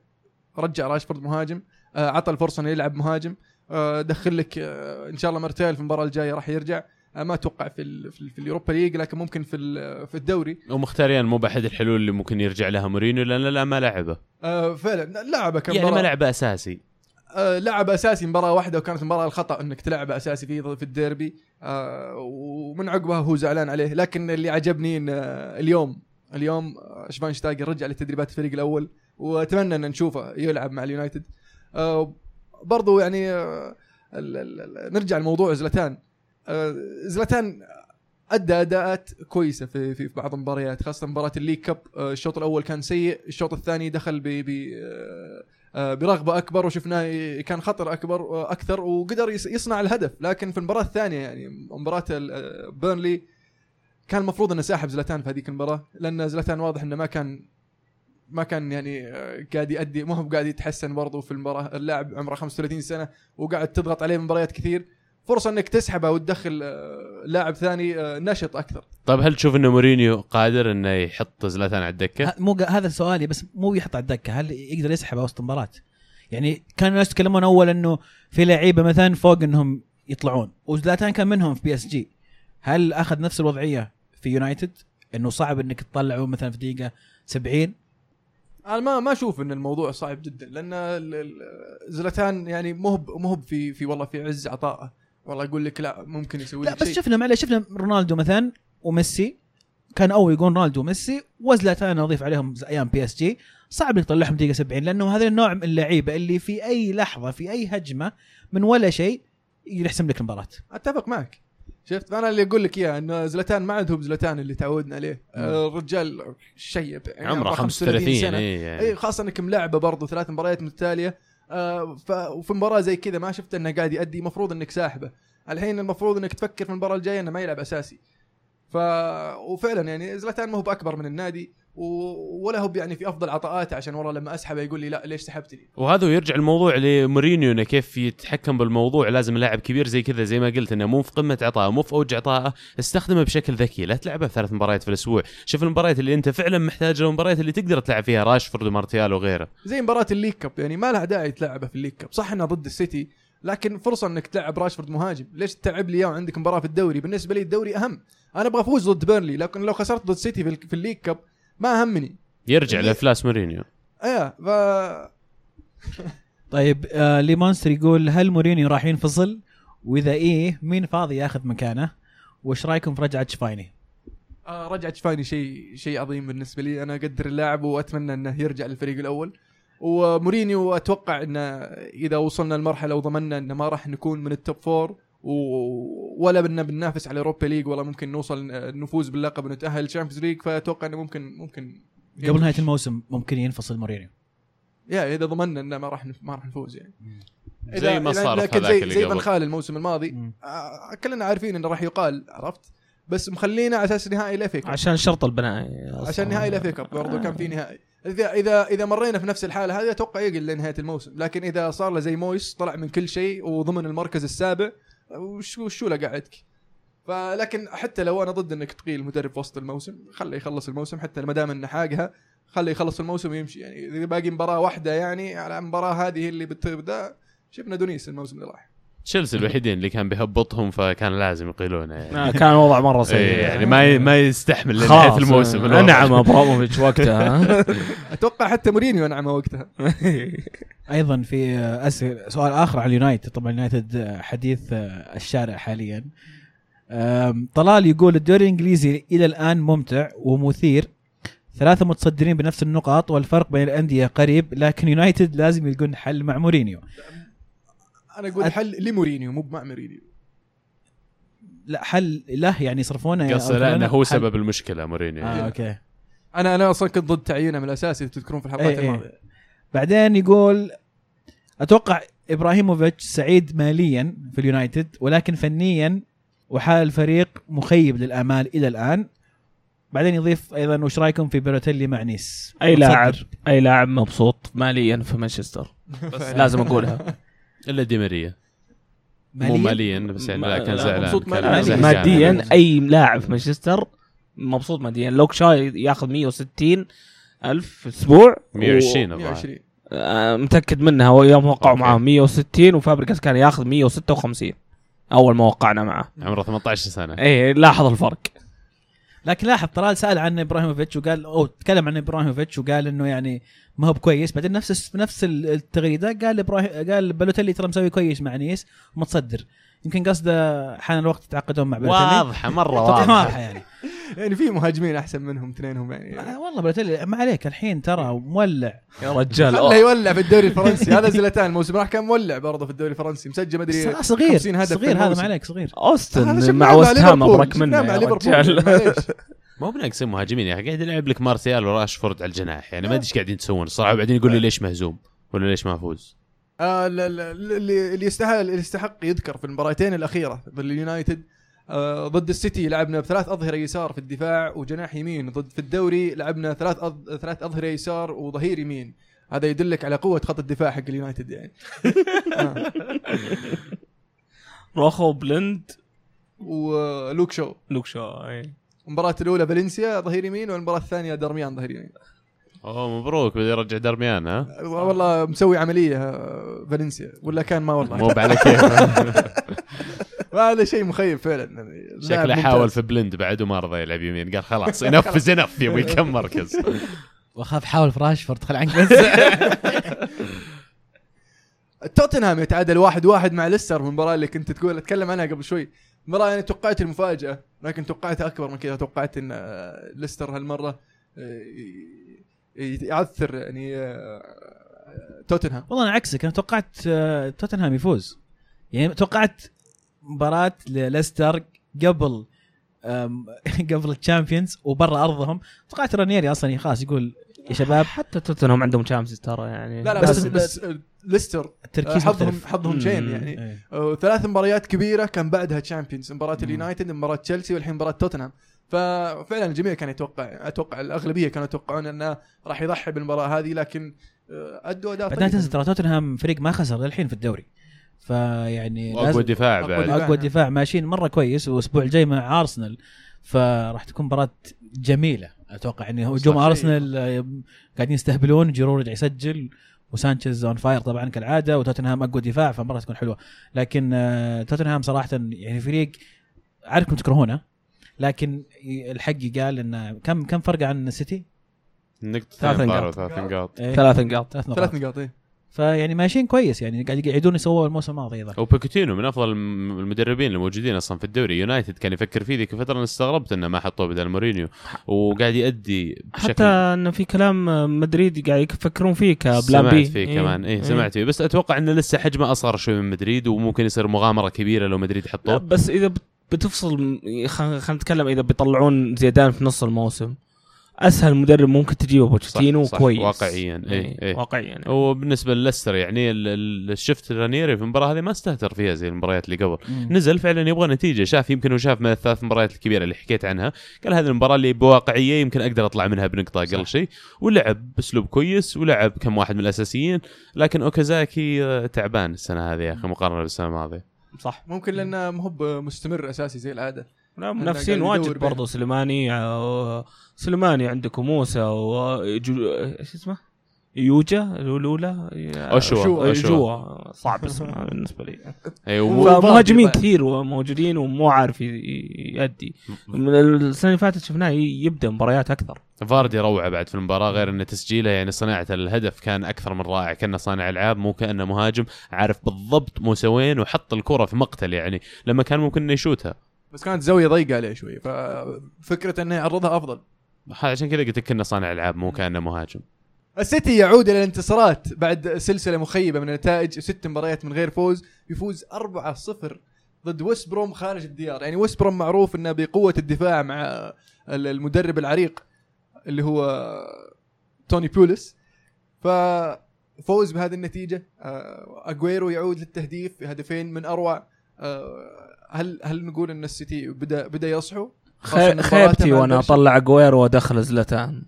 رجع راشفورد مهاجم آه عطى الفرصة إنه يلعب مهاجم. آه دخل لك آه إن شاء الله مرتين في المباراة الجاية راح يرجع. آه ما أتوقع في في, ال في اليوروبا ليج لكن ممكن في في الدوري. ومختاريان مو بأحد الحلول اللي ممكن يرجع لها مورينيو لأن لا ما لعبه. آه فعلا لعبه كم يعني ما مباراة. لعب أساسي. آه لعب أساسي مباراة واحدة وكانت مباراة الخطأ إنك تلعبه أساسي في في الديربي. آه ومن عقبها هو زعلان عليه. لكن اللي عجبني إن آه اليوم اليوم شفاينشتايجر رجع لتدريبات الفريق الأول وأتمنى أن نشوفه يلعب مع اليونايتد. آه برضو يعني ال- نرجع لموضوع زلاتان آه زلاتان أدى أداءات كويسة في في بعض المباريات خاصة مباراة ال League Cup. الشوط الأول كان سيء الشوط الثاني دخل ب برغبة أكبر وشفناه كان خطر أكبر أكثر وقدر يص- يصنع الهدف. لكن في المباراة الثانية يعني مباراة بيرنلي كان المفروض انه ساحب زلتان في هذيك المباراة لأن زلتان واضح أنه ما كان ما كان يعني آه، قاعد يأدي ما هو قاعد يتحسن برضه في المباراة. اللاعب عمره 35 سنة وقاعد تضغط عليه مباريات كثير. فرصة أنك تسحبه وتدخل آه، لاعب ثاني آه، نشط أكثر. طيب هل تشوف إنه مورينيو قادر إنه يحط زلاتان على الدكة؟ ه- مو ق- هذا سؤالي بس مو يحط على الدكة. هل يقدر يسحبه وسط مباراه؟ يعني كانوا الناس يتكلمون أول إنه في لعيبة مثلا فوق إنهم يطلعون وزلاتان كان منهم في بي اس جي هل أخذ نفس الوضعية في يونايتد؟ إنه صعب إنك تطلعه مثلا في دقيقة 70 أنا ما ما أشوف إن الموضوع صعب جدا لأن زلاتان يعني مهب مهب في في والله في عز عطائه والله يقول لك لا ممكن يسوي لا بس شيء. شفنا معلش شفنا رونالدو مثلا وميسي. كان اول يقول رونالدو وميسي وزلاتان أضيف عليهم أيام بي اس جي صعب إنك تطلعهم دقيقة 70 لأنه هذا النوع من اللعيبة اللي في أي لحظة في أي هجمة من ولا شيء يحسم لك المباراة. أتفق معك. شفت؟ أنا اللي أقول لك اياه إنه زلاتان ما عندهم زلاتان اللي تعودنا عليه. آه، الرجال شيب يعني عمره 35 35 سنة. اي يعني. اي خاصة انك ملعبه برضه ثلاث مباريات متتالية. آه ف... وفي مباراة زي كذا ما شفت إنه قاعد يأدي المفروض إنك ساحبه. الحين المفروض إنك تفكر في المباراة الجاية إنه ما يلعب أساسي. ف وفعلا يعني زلاتان ما هو بأكبر من النادي. ولا هو يعني في أفضل عطاءاته عشان والله لما أسحبه يقول لي لا ليش سحبتني وهذا يرجع الموضوع لمورينيو إنه كيف يتحكم بالموضوع لازم لاعب كبير زي كذا زي ما قلت إنه مو في قمة عطائه مو في أوج عطائه استخدمه بشكل ذكي لا تلعبه ثلاث مباريات في الأسبوع. شوف المباريات اللي أنت فعلا محتاج له المباريات اللي تقدر تلعب فيها راشفورد ومارتيال وغيره. زي مباراة ال League Cup يعني ما لها داعي تلعبه في ال League Cup. صح انها ضد السيتي لكن فرصة إنك تلعب راشفورد مهاجم. ليش تلعب لي إياه وعندك مباراة في الدوري؟ بالنسبة لي الدوري أهم. أنا أبغى أفوز ضد بيرنلي لكن لو خسرت ضد سيتي في, ال- في ال league cup ما همني. يرجع اللي- لأفلاس مورينيو. إيه ف طيب آه لي مونستر يقول هل مورينيو راح ينفصل؟ وإذا إيه مين فاضي ياخذ مكانه؟ وش رأيكم في رجعة شفايني؟ آه رجعة شفايني شيء شيء عظيم بالنسبة لي. أنا أقدر اللاعب وأتمنى إنه يرجع للفريق الأول. ومورينيو أتوقع إنه إذا وصلنا لمرحلة وضمننا إنه ما راح نكون من ال top four. ولا بدنا بننافس على Europa League ولا ممكن نوصل نفوز باللقب ونتأهل لل Champions League فأتوقع إنه ممكن ممكن قبل نهاية الموسم ممكن ينفصل مورينيو. يا إذا ضمننا إنه ما راح نف... ما راح نفوز يعني. زي ما صار في لكن زي اللي زي. فان خال الموسم الماضي مم. آه، كلنا عارفين إنه راح يقال عرفت؟ بس مخلينا على أساس نهائي ال FA Cup عشان الشرط الجزائي أصلاً. عشان نهائي ال FA Cup برضه كان في نهائي. اذا اذا إذا مرينا في نفس الحالة هذه أتوقع يقعد لنهاية الموسم. لكن إذا صار له زي مويز طلع من كل شيء وضمن المركز السابع وشو له قعدك فلكن حتى لو أنا ضد إنك تقيل مدرب في وسط الموسم خليه يخلص الموسم حتى ما دام انه حاقها خليه يخلص الموسم ويمشي. يعني إذا باقي مباراة واحدة يعني على المباراه هذه اللي بتبدا شفنا دونيس الموسم اللي راح. تشيلسي الوحيدين اللي كان بيهبطهم فكان لازم يقيلونه يعني. آه، كان الوضع مرة سيء. إيه، يعني ما ي- ما يستحمل لنهايه الموسم آه، الوضع. نعم أبراموفيتش وقتها. أتوقع حتى مورينيو أنعم وقتها. أيضا في آه، أسئلة سؤال آخر على اليونايتد. طبعا اليونايتد حديث الشارع حاليا. طلال يقول الدوري الإنجليزي إلى الآن ممتع ومثير. ثلاثة متصدرين بنفس النقاط والفرق بين الأندية قريب لكن يونايتد لازم يلقون حل مع مورينيو. أنا أقول حل لمورينيو مو مع مورينيو. لا حل له يعني يصرفونه قصدي أو لا إنه هو حل- سبب المشكلة مورينيو. آه okay. أنا أنا أصلا كنت ضد تعيينه من الأساس إذا تذكرون في الحلقات إيه إيه. الماضية. بعدين يقول أتوقع إبراهيموفيتش سعيد ماليا في اليونايتد ولكن فنيا وحال الفريق مخيب للآمال إلى الآن. بعدين يضيف أيضا وش رأيكم في بالوتيلي مع نيس؟ أي. لاعب أي لاعب مبسوط ماليا في مانشستر. بس لازم أقولها. إلا دي ماريا. مو ماليا؟ بس يعني لا كان لا، زعلان مبسوط كان مالياً. ماديا أي لاعب في مانشستر مبسوط ماديا. لوك شو ياخذ 160 ألف في أسبوع 120 الظاهر. 120 آه، متأكد منها. هو يوم وقعوا. معاه 160 وفابريقاس كان ياخذ 156 أول ما وقعنا معه. عمره 18 سنة. إيه لاحظ الفرق. لكن لاحظ طلال سأل عن إبراهيموفيتش وقال أو تكلم عن إبراهيموفيتش وقال إنه يعني ما هو بكويس. بعدين نفس نفس التغريدة قال إبراهيم قال بالوتيلي ترى مسوي كويس مع نيس ومتصدر. يمكن قصده حان الوقت يتعاقدون مع بالوتيلي. واضحة مرة واضحة. واضحة يعني. يعني في مهاجمين أحسن منهم اثنينهم يعني. آه والله بالوتيلي ما عليك الحين ترى مولع. يا رجال. خله يولع في الدوري الفرنسي. هذا زلاتان الموسم راح كان مولع برضه في الدوري الفرنسي مسجل مدري ص- صغير 50 هدف في صغير هذا. ما عليك صغير. أوستن مع وست هام أبرك منه مع يا ليفربول. رجال. معليش. مو بناقصين مهاجمين يا أخي قاعد يلعب لك مارسيال وراشفورد على الجناح. يعني ما أدري إيش قاعدين تسوون الصراحة. وبعدين يقول لي ليش مهزوم؟ ولا ليش ما افوز آه، لا- لا- اللي اللي يستحق اللي يستحق يذكر في المباراتين الأخيرة باليونايتد ضد السيتي لعبنا بثلاث أظهرة يسار في الدفاع وجناح يمين ضد في الدوري لعبنا ثلاث أض... ثلاث أظهرة يسار وظهير يمين. هذا يدلك على قوة خط الدفاع حق اليونايتد يعني. آه. روخو بلند. ولوك شو. لوك شو اي المباراة الأولى فالنسيا ظهير يمين والمباراة الثانية درميان ظهير يمين. أوه مبروك بده يرجع درميان ها؟ والله مسوي عملية آه، فالنسيا. ولا كان ما والله. مو على كيف هذا شيء مخيب فعلا. شكله. حاول في بلند بعد وما رضى يلعب يمين. قال خلاص ينفذ ينف يبغى كم مركز. وأخاف حاول في راشفورد خل عنك بس. توتنهام يتعادل واحد واحد مع ليستر في المباراة اللي كنت تقول أتكلم عنها قبل شوي. مباراة يعني توقعت المفاجأة لكن توقعتها أكبر من كذا. توقعت إن آه، ليستر هالمرة آه، يعثر يعني آه، توتنهام. والله أنا عكسك أنا توقعت توتنهام يفوز. يعني توقعت مباراة ليستر قبل قبل ال Champions وبرا أرضهم. توقعت رانيري أصلا خلاص يقول يا شباب. حتى توتنهام عندهم Champions ترى يعني. لا لا بس- بس, بس, بس- ليستر آه، التركيز حظهم مختلف. حظهم. شين يعني. إيه. آه، ثلاث مباريات كبيرة كان بعدها Champions مباراة. اليونايتد مباراة تشيلسي والحين مباراة توتنهام. ففعلا الجميع كان يتوقع أتوقع الأغلبية كانوا يتوقعون إنه راح يضحي بالمباراة هذه لكن آه، أدوا أداء بعدين طيب. تنسى ترى توتنهام فريق ما خسر للحين في الدوري. فيعني لازم- دفاع أقوى بعد. دفاع. أقوى دفاع. ماشيين مرة كويس. والأسبوع الجاي مع أرسنال. فراح تكون مباراة جميلة. أتوقع ان هجوم صح. أرسنال آه، قاعدين يستهبلون. جيرو رجع يسجل. وسانشيز on fire طبعا كالعادة. وتوتنهام أقوى دفاع. فمرة تكون حلوة. لكن آه، توتنهام صراحة يعني فريق عارفكم تكرهونه. لكن الحق قال انه كم كم فرق عن السيتي؟ نقطتين ثلاث ضربوا نقاط. ثلاث نقاط. إيه، ثلاث نقاط. ثلاث نقاط. ثلاث نقاط إيه. فيعني ماشيين كويس يعني قاعد يعيدون يسووا الموسم الماضي أيضا وبوتشيتينو من أفضل الم- المدربين الموجودين أصلا في الدوري. يونايتد كان يفكر فيه ذيك الفترة أنا استغربت إنه ما حطوه بدل مورينيو. وقاعد يؤدي بشكل حتى انه في كلام مدريد قاعد يفكرون فيه ك plan B سمعت فيه كمان. إيه سمعت فيه. بس أتوقع إنه لسه حجمه أصغر شوي من مدريد وممكن يصير مغامرة كبيرة لو مدريد لا يحطوه بس إذا بت- بتفصل خلينا نتكلم إذا بيطلعون زيدان في نص الموسم. أسهل مدرب ممكن تجيبه بوتشيتينو كويس. واقعياً، إيه، إيه. واقعيا وبالنسبة لليستر يعني ال- ال- شفت رانيري في المباراة هذه ما استهتر فيها زي المباريات اللي قبل. مم. نزل فعلا يبغى نتيجة شاف يمكن هو شاف من الثلاث مباريات الكبيرة اللي حكيت عنها قال هذه المباراة اللي بواقعية يمكن أقدر أطلع منها بنقطة أقل. شيء ولعب بأسلوب كويس ولعب كم واحد من الأساسيين لكن أوكازاكي آه، تعبان السنة هذه يا أخي مقارنة بالسنة الماضية. صح. ممكن لأنه مو هو مستمر أساسي زي العادة. لا أنا منافسين واجد برضو سليماني آه، سليماني عندك وموسى وجو إيش اسمه؟ يوجا الاولى أشوا. جوا صعب اسمه بالنسبة لي فمهاجمين فاضي. كثير موجودين ومو عارف يأدي من السنة اللي فاتت شفناه يبدأ مباريات أكثر فاردي روعه بعد في المباراة غير إن تسجيله يعني صناعة الهدف كان أكثر من رائع كأنه صانع ألعاب مو كأنه مهاجم عارف بالضبط موسى وحط الكرة في مقتل يعني لما كان ممكن إنه يشوتها بس كانت زاوية ضيقة عليه شوي ففكره إنه يعرضها أفضل. عشان كذا قلت لك كانه صانع ألعاب مو كأنه مهاجم. السيتي يعود إلى الانتصارات بعد سلسلة مخيبة من النتائج ست مباريات من غير فوز يفوز 4-0 ضد ويست بروم خارج الديار. يعني ويست بروم معروف إنه بقوة الدفاع مع ال- المدرب العريق اللي هو توني بوليس. ففوز بهذه النتيجة. آه، اجويرو يعود للتهديف بهدفين من أروع آه، هل هل نقول إن السيتي بدأ بدأ يصحو؟ خيبتي وأنا أطلع اجويرو وأدخل زلتان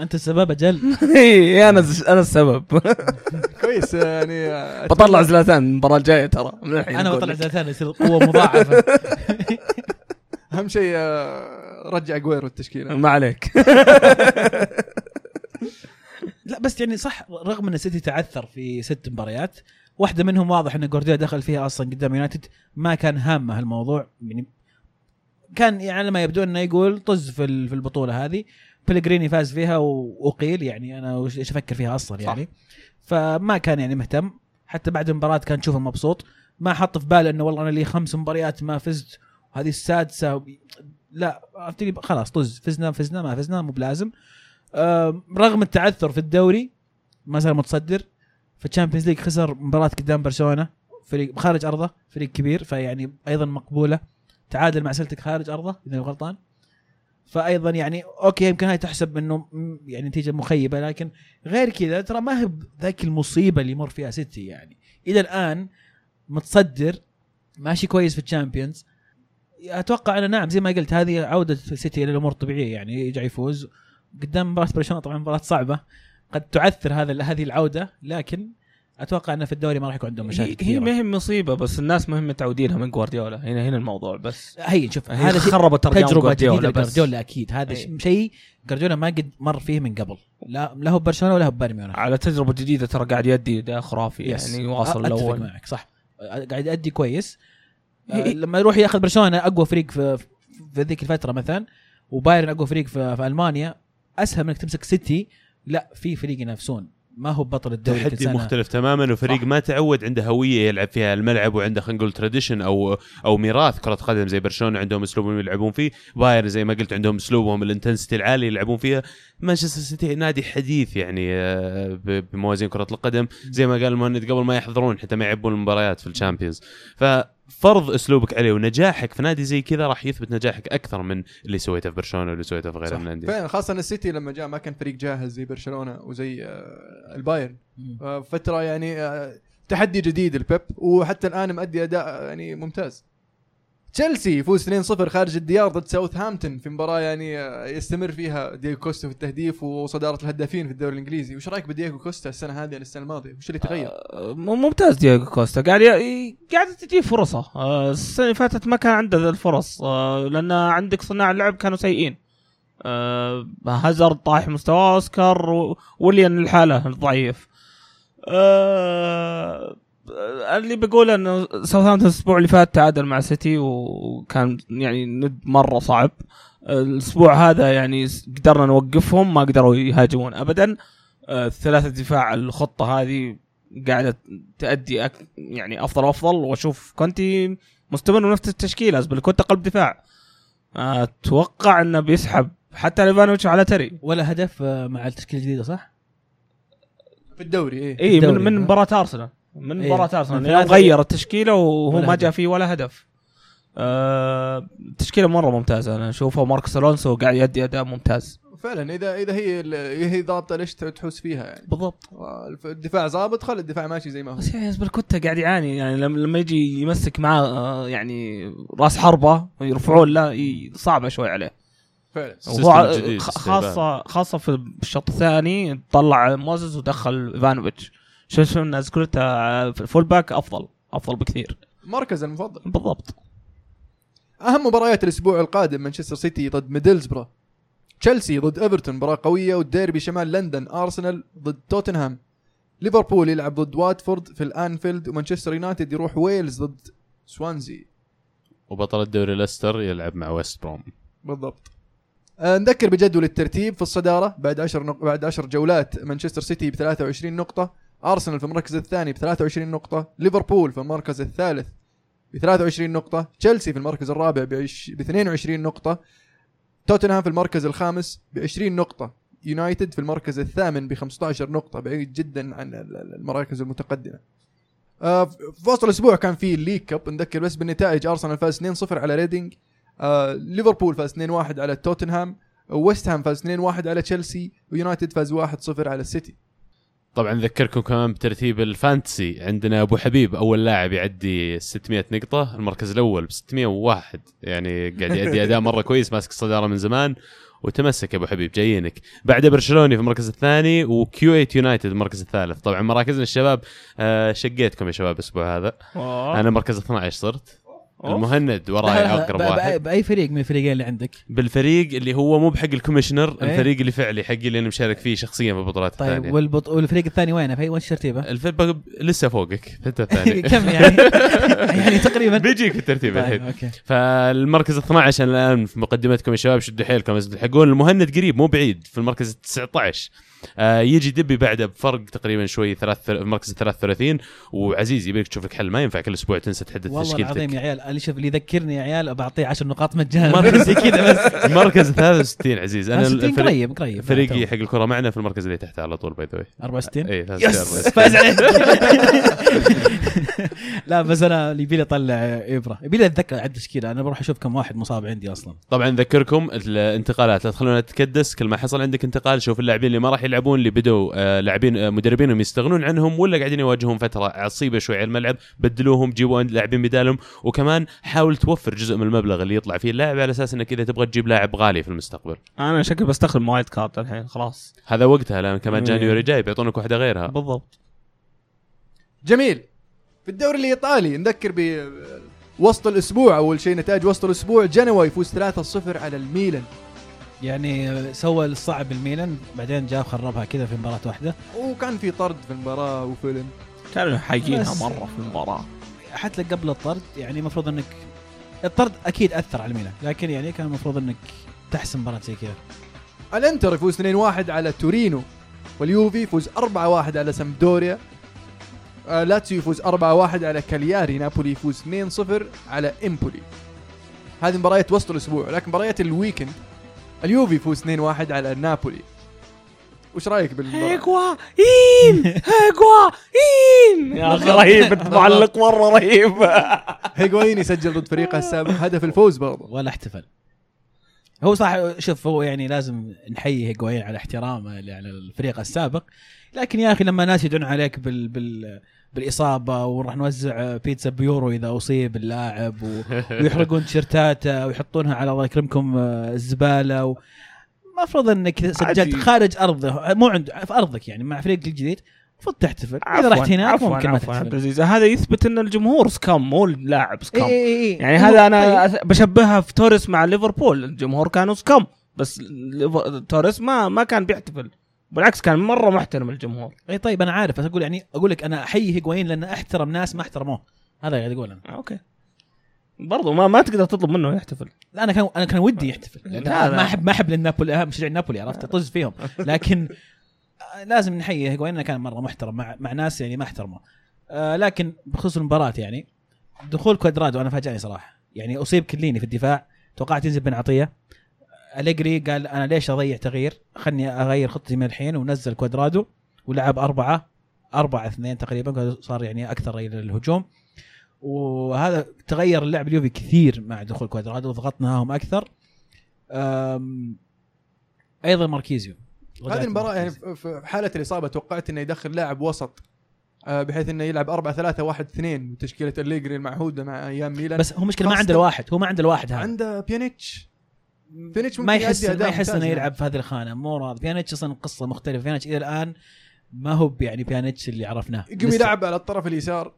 أنت السبب أجل. إي أنا أنا السبب. كويس يعني بطلع زلتان المباراة الجاية ترى من الحين أنا بطلع. زلتان يصير قوة مضاعفة. أهم شيء آه، رجع جويرو التشكيلة. ما عليك. لا بس يعني صح رغم إن السيتي تعثر في ست مباريات واحدة منهم واضح إن جوارديولا دخل فيها أصلا قدام يونايتد ما كان هامة هالموضوع يعني كان يعني على ما يبدو إنه يقول طز في في البطولة هذه بلغريني فاز فيها وأقيل يعني أنا وش إيش أفكر فيها أصلا يعني. فما كان يعني مهتم حتى بعد المباراة كان تشوفه مبسوط. ما حط في باله إنه والله أنا لي خمس مباريات ما فزت وهذه السادسة لا عرفت خلاص طز فزنا فزنا ما فزنا مو بلازم. رغم التعثر في الدوري ما زال متصدر. في ال Champions League خسر مباراة قدام برشلونة فريق خارج أرضه فريق كبير فيعني أيضا مقبولة. تعادل مع سلتك خارج أرضه إذا غلطان. فايضا يعني okay يمكن هاي تحسب إنه يعني نتيجة مخيبة لكن غير كذا ترى ما هي ذاك المصيبة اللي يمر فيها سيتي يعني. إلى الآن متصدر ماشي كويس في ال Champions أتوقع أنا نعم زي ما قلت هذه عودة سيتي إلى الأمور الطبيعية يعني يرجع يفوز. قدام مباراة برشلونة طبعا مباراة صعبة. قد تعثر هذا هذه العودة لكن أتوقع إنه في الدوري ما راح يكون عندهم مشاكل هي, هي كثيرة. ما هي مصيبة بس الناس مهم متعودينها من جوارديولا. هنا هنا الموضوع بس هي شوف هي هذا خربت تجربة جوارديولا جديده بس لجوارديولا أكيد. هذا شيء جوارديولا ما قد مر فيه من قبل. لا لا هو ببرشلونه ولا هو ببايرن ميونخ. على تجربة جديدة ترى قاعد يدي أداء خرافي يس. يعني واصل أتفق الأول. معك صح. قاعد يأدي كويس. آه، لما يروح يأخذ برشلونة أقوى فريق في في ذيك الفترة مثلا وبايرن أقوى فريق في, في ألمانيا أسهل منك تمسك سيتي لا في فريق ينافسون. ما هو بطل الدوري تحدي. مختلف تماما وفريق صح. ما تعود عنده هوية يلعب فيها الملعب وعنده خلينا نقول tradition أو أو ميراث. كرة قدم زي برشلونة عندهم أسلوبهم يلعبون فيه. بايرن زي ما قلت عندهم أسلوبهم ال intensity العالي يلعبون فيها. مانشستر سيتي نادي حديث يعني آه، بموازين كرة القدم. زي ما قال المهند قبل ما يحضرون حتى ما يعبون المباريات في ال Champions. ففرض أسلوبك عليه ونجاحك في نادي زي كذا راح يثبت نجاحك أكثر من اللي سويته في برشلونة واللي سويته في. من الأندية فعلا خاصة السيتي لما جاء ما كان فريق جاهز زي برشلونة وزي آه، البايرن. آه، فترة يعني آه، تحدي جديد لبيب وحتى الآن مؤدي أداء يعني ممتاز تشيلسي يفوز 2-0 خارج الديار ضد ساوثهامبتون في مباراة يعني آه، يستمر فيها دييغو كوستا في التهديف وصدارة الهدافين في الدوري الإنجليزي. وش رأيك بدييغو كوستا السنة هذه عن السنة الماضية؟ وش اللي تغير؟ آه، ممتاز دياغو كوستا. قاعد ي- قاعد تجي فرصة. آه، السنة اللي فاتت ما كان عنده الفرص. لأن عندك صناع اللعب كانوا سيئين. هازارد طايح مستواه أوسكار وليان الحاله ضعيف اللي بقول إنه ساوثهامبتون الأسبوع اللي فات تعادل مع سيتي وكان يعني ند مرة صعب. الأسبوع هذا يعني قدرنا نوقفهم ما قدروا يهاجمون ابدا. آه، ثلاثة دفاع الخطة هذه قاعدة تأدي أك... يعني أفضل وأفضل. وأشوف كونتي مستمر بنفس التشكيلة كنت قلب دفاع. أتوقع أنه بيسحب حتى ليفانوفيتش على طاري ولا هدف آه، مع التشكيلة الجديدة صح؟ في الدوري إيه اي من الدوري. من مباراة أرسنال. من إيه. مباراة من ارسنال يعني غير التشكيلة وهو ما. جاء فيه ولا هدف. آه، التشكيلة مرة ممتازة. أنا اشوفه ماركوس ألونسو قاعد يؤدي أداء ممتاز. فعلا اذا إذا هي ال- هي ضابطة ليش تحوس فيها يعني؟ بالضبط. الدفاع ظابط خلي الدفاع ماشي زي ما هو. بس يعني ازبيليكويتا قاعد يعاني. يعني لما لما يجي يمسك معاه آه، يعني راس حربة يرفعون لا ي- صعبة شوي عليه. فعلا. خاصه خاصة في الشوط الثاني طلع موزس ودخل إيفانوفيتش. شو شفنا ازبيليكويتا في ال full back أفضل أفضل بكثير. مركز المفضل. بالضبط. أهم مباريات الأسبوع القادم مانشستر سيتي ضد ميدلزبرا تشيلسي ضد إيفرتون مباراة قوية والديربي شمال لندن أرسنال ضد توتنهام. ليفربول يلعب ضد واتفورد في الأنفيلد ومانشستر يونايتد يروح ويلز ضد سوانزي. وبطل الدوري ليستر يلعب مع ويست بروم. بالضبط. آه، نذكر بجدول الترتيب في الصدارة بعد 10 نق... بعد 10 جولات مانشستر سيتي ب 23 نقطة. أرسنال في المركز الثاني ب 23 نقطة ليفربول في المركز الثالث ب 23 نقطة تشيلسي في المركز الرابع ب 22 نقطة توتنهام في المركز الخامس ب 20 نقطة يونايتد في المركز الثامن ب 15 نقطة بعيد جدا عن ال- ال- المراكز المتقدمة. آه، في وسط الأسبوع كان في ال League Cup نذكر بس بالنتائج أرسنال فاز 2-0 على ريدينج آه، ليفربول فاز 2-1 على توتنهام ويست هام فاز 2-1 على تشيلسي ويونايتد فاز 1-0 على السيتي طبعا نذكركم كمان بترتيب ال Fantasy. عندنا أبو حبيب أول لاعب يعدي 600 نقطة المركز الأول ب 601 يعني قاعد يؤدي أداء مرة كويس ماسك الصدارة من زمان وتمسك يا أبو حبيب جايينك. بعد برشلوني في المركز الثاني وكيو 8 يونايتد المركز الثالث. طبعا مراكزنا الشباب آه شقيتكم يا شباب الأسبوع هذا. أنا مركز 12 صرت. المهند وراي أقرب واحد. بأي فريق من الفريقين اللي عندك؟ بالفريق اللي هو مو بحق ال commissioner إيه؟ الفريق اللي فعلي حقي اللي أنا مشارك فيه شخصيا في البطولات طيب الثانية. والبط... والفريق الثاني وينه؟ في وش ترتيبه؟ الفريق لسه فوقك في الحته الثانية كم يعني؟ يعني تقريبا. بيجيك في الترتيب الحين. طيب okay. فالمركز 12 الآن في مقدمتكم يا شباب شدوا حيلكم تلحقون المهند قريب مو بعيد في المركز 19 آه يجي دبي بعده بفرق تقريبا شوي ثلاث ال 33 وعزيز يبيك تشوف لك حل. ما ينفع كل أسبوع تنسى تحدد والله العظيم تشكيلتك يا عيال اللي شوف اللي يذكرني يا عيال بعطيه 10 نقاط مجانا. زي كذا بس. المركز 63 عزيز. أنا 60 الفريق قريب قريب. فريقي حق الكرة معنا في المركز اللي تحت على طول باي ذا 64 اي فاز عليه لا بس أنا اللي يبي لي أطلع إبرة. يبي لي أتذكر عد تشكيله أنا بروح أشوف كم واحد مصاب عندي أصلا. طبعا نذكركم الانتقالات. لا تخلونا نتكدس. كل ما حصل عندك انتقال شوف اللاعبين اللي ما راح يلعبون اللي بدوا آه، لاعبين آه، مدربينهم يستغنون عنهم ولا قاعدين يواجهون فترة عصيبة شوي على الملعب بدلوهم جيبوا لاعبين بدالهم. وكمان حاول توفر جزء من المبلغ اللي يطلع فيه اللاعب على أساس إنك إذا تبغى تجيب لاعب غالي في المستقبل. أنا شكلي بستخدم وايد كارت الحين خلاص. هذا وقتها لأن كمان مم. جانيوري جاي بيعطونك واحدة غيرها. بالضبط. جميل. في الدوري الإيطالي نذكر ب وسط الأسبوع أول شيء نتائج وسط الأسبوع جنوا يفوز 3-0 على الميلان. يعني سوى الصعب الميلان بعدين جاء خربها كذا في مباراة واحدة. وكان في طرد في المباراة وفيلم. كانوا حايقينها بس- مرة في المباراة. حتى قبل الطرد يعني المفروض إنك الطرد أكيد أثر على ميلان لكن يعني كان المفروض إنك تحسم مباراة زي كذا. الإنتر يفوز 2-1 على تورينو واليوفي يفوز 4-1 على سامدوريا. لاتسيو يفوز 4-1 على كالياري. نابولي يفوز 2-0 على إمبولي. هذه مباريات وسط الأسبوع لكن مباريات الويكند. اليوفي يفوز 2-1 على نابولي. وش رأيك بالمباراة؟ هيغوين هيغوين اين يا أخي رهيب انت معلق مرة رهيب. هيغوين يسجل ضد فريقه السابق. هدف الفوز برضه ولا احتفل. هو صح شوف هو يعني لازم نحيي هيغوين على احترامه على الفريق السابق. لكن يا أخي لما ناس يدعون عليك بال بال بالإصابة وراح نوزع بيتزا بيورو إذا أصيب اللاعب و... ويحرقون تيشيرتاته ويحطونها على الله يكرمكم آه، الزبالة و... المفروض إنك سجلت. خارج أرضه مو عند في أرضك يعني مع فريق الجديد المفروض تحتفل إذا رحت هناك ممكن ما عفواً عبد تحتفل العزيز هذا يثبت إن الجمهور سكام مو اللاعب سكام إي إي. يعني هو- هذا أنا. أث- بشبهها في توريس مع ليفربول الجمهور كانوا سكام بس توريس ما ما كان بيحتفل بالعكس كان مرة محترم الجمهور. إي طيب أنا عارف بس أقول يعني أقول لك أنا احيي هيغوين لأن أحترم ناس ما أحترموه. هذا قاعد أقول أنا. أوكي. برضو ما ما تقدر تطلب منه يحتفل. لا أنا كان أنا كان ودي يحتفل لا،. ما احب ما أحب للنابولي مشجع نابولي عرفت؟ طز فيهم. لكن آه، لازم نحيي هيغوين انه كان مرة محترم مع مع ناس يعني ما احترمه آه لكن بخصوص المباراة يعني دخول كوادرادو أنا فاجأني صراحة. يعني أصيب كيليني في الدفاع. توقعت ينزل بن عطية. أليجري قال أنا ليش أضيع تغيير؟ خلني أغير خطتي من الحين ونزل كوادرادو ولعب أربعة أربعة اثنين تقريبا صار يعني أكثر إلى الهجوم. وهذا تغير اللعب اليوفي كثير مع دخول كوادرادو وضغطناهم أكثر. أم، أيضا ماركيزيو. هذه المباراة يعني في حالة الإصابة توقعت إنه يدخل لاعب وسط آه، بحيث إنه يلعب 4 3 1 2 وتشكيلة أليجري المعهودة مع أيام ميلان. بس هو مشكلة ما عنده الواحد هو ما عنده الواحد هذا. عنده بيانيتش. بيانيتش ما يحس ما يحس إنه يعني. يلعب في هذه الخانة. مو راضي. بيانيتش أصلا قصة مختلفة. بيانيتش إلى الآن ما هو يعني بيانيتش اللي عرفناه. يقوم. يلعب على الطرف اليسار.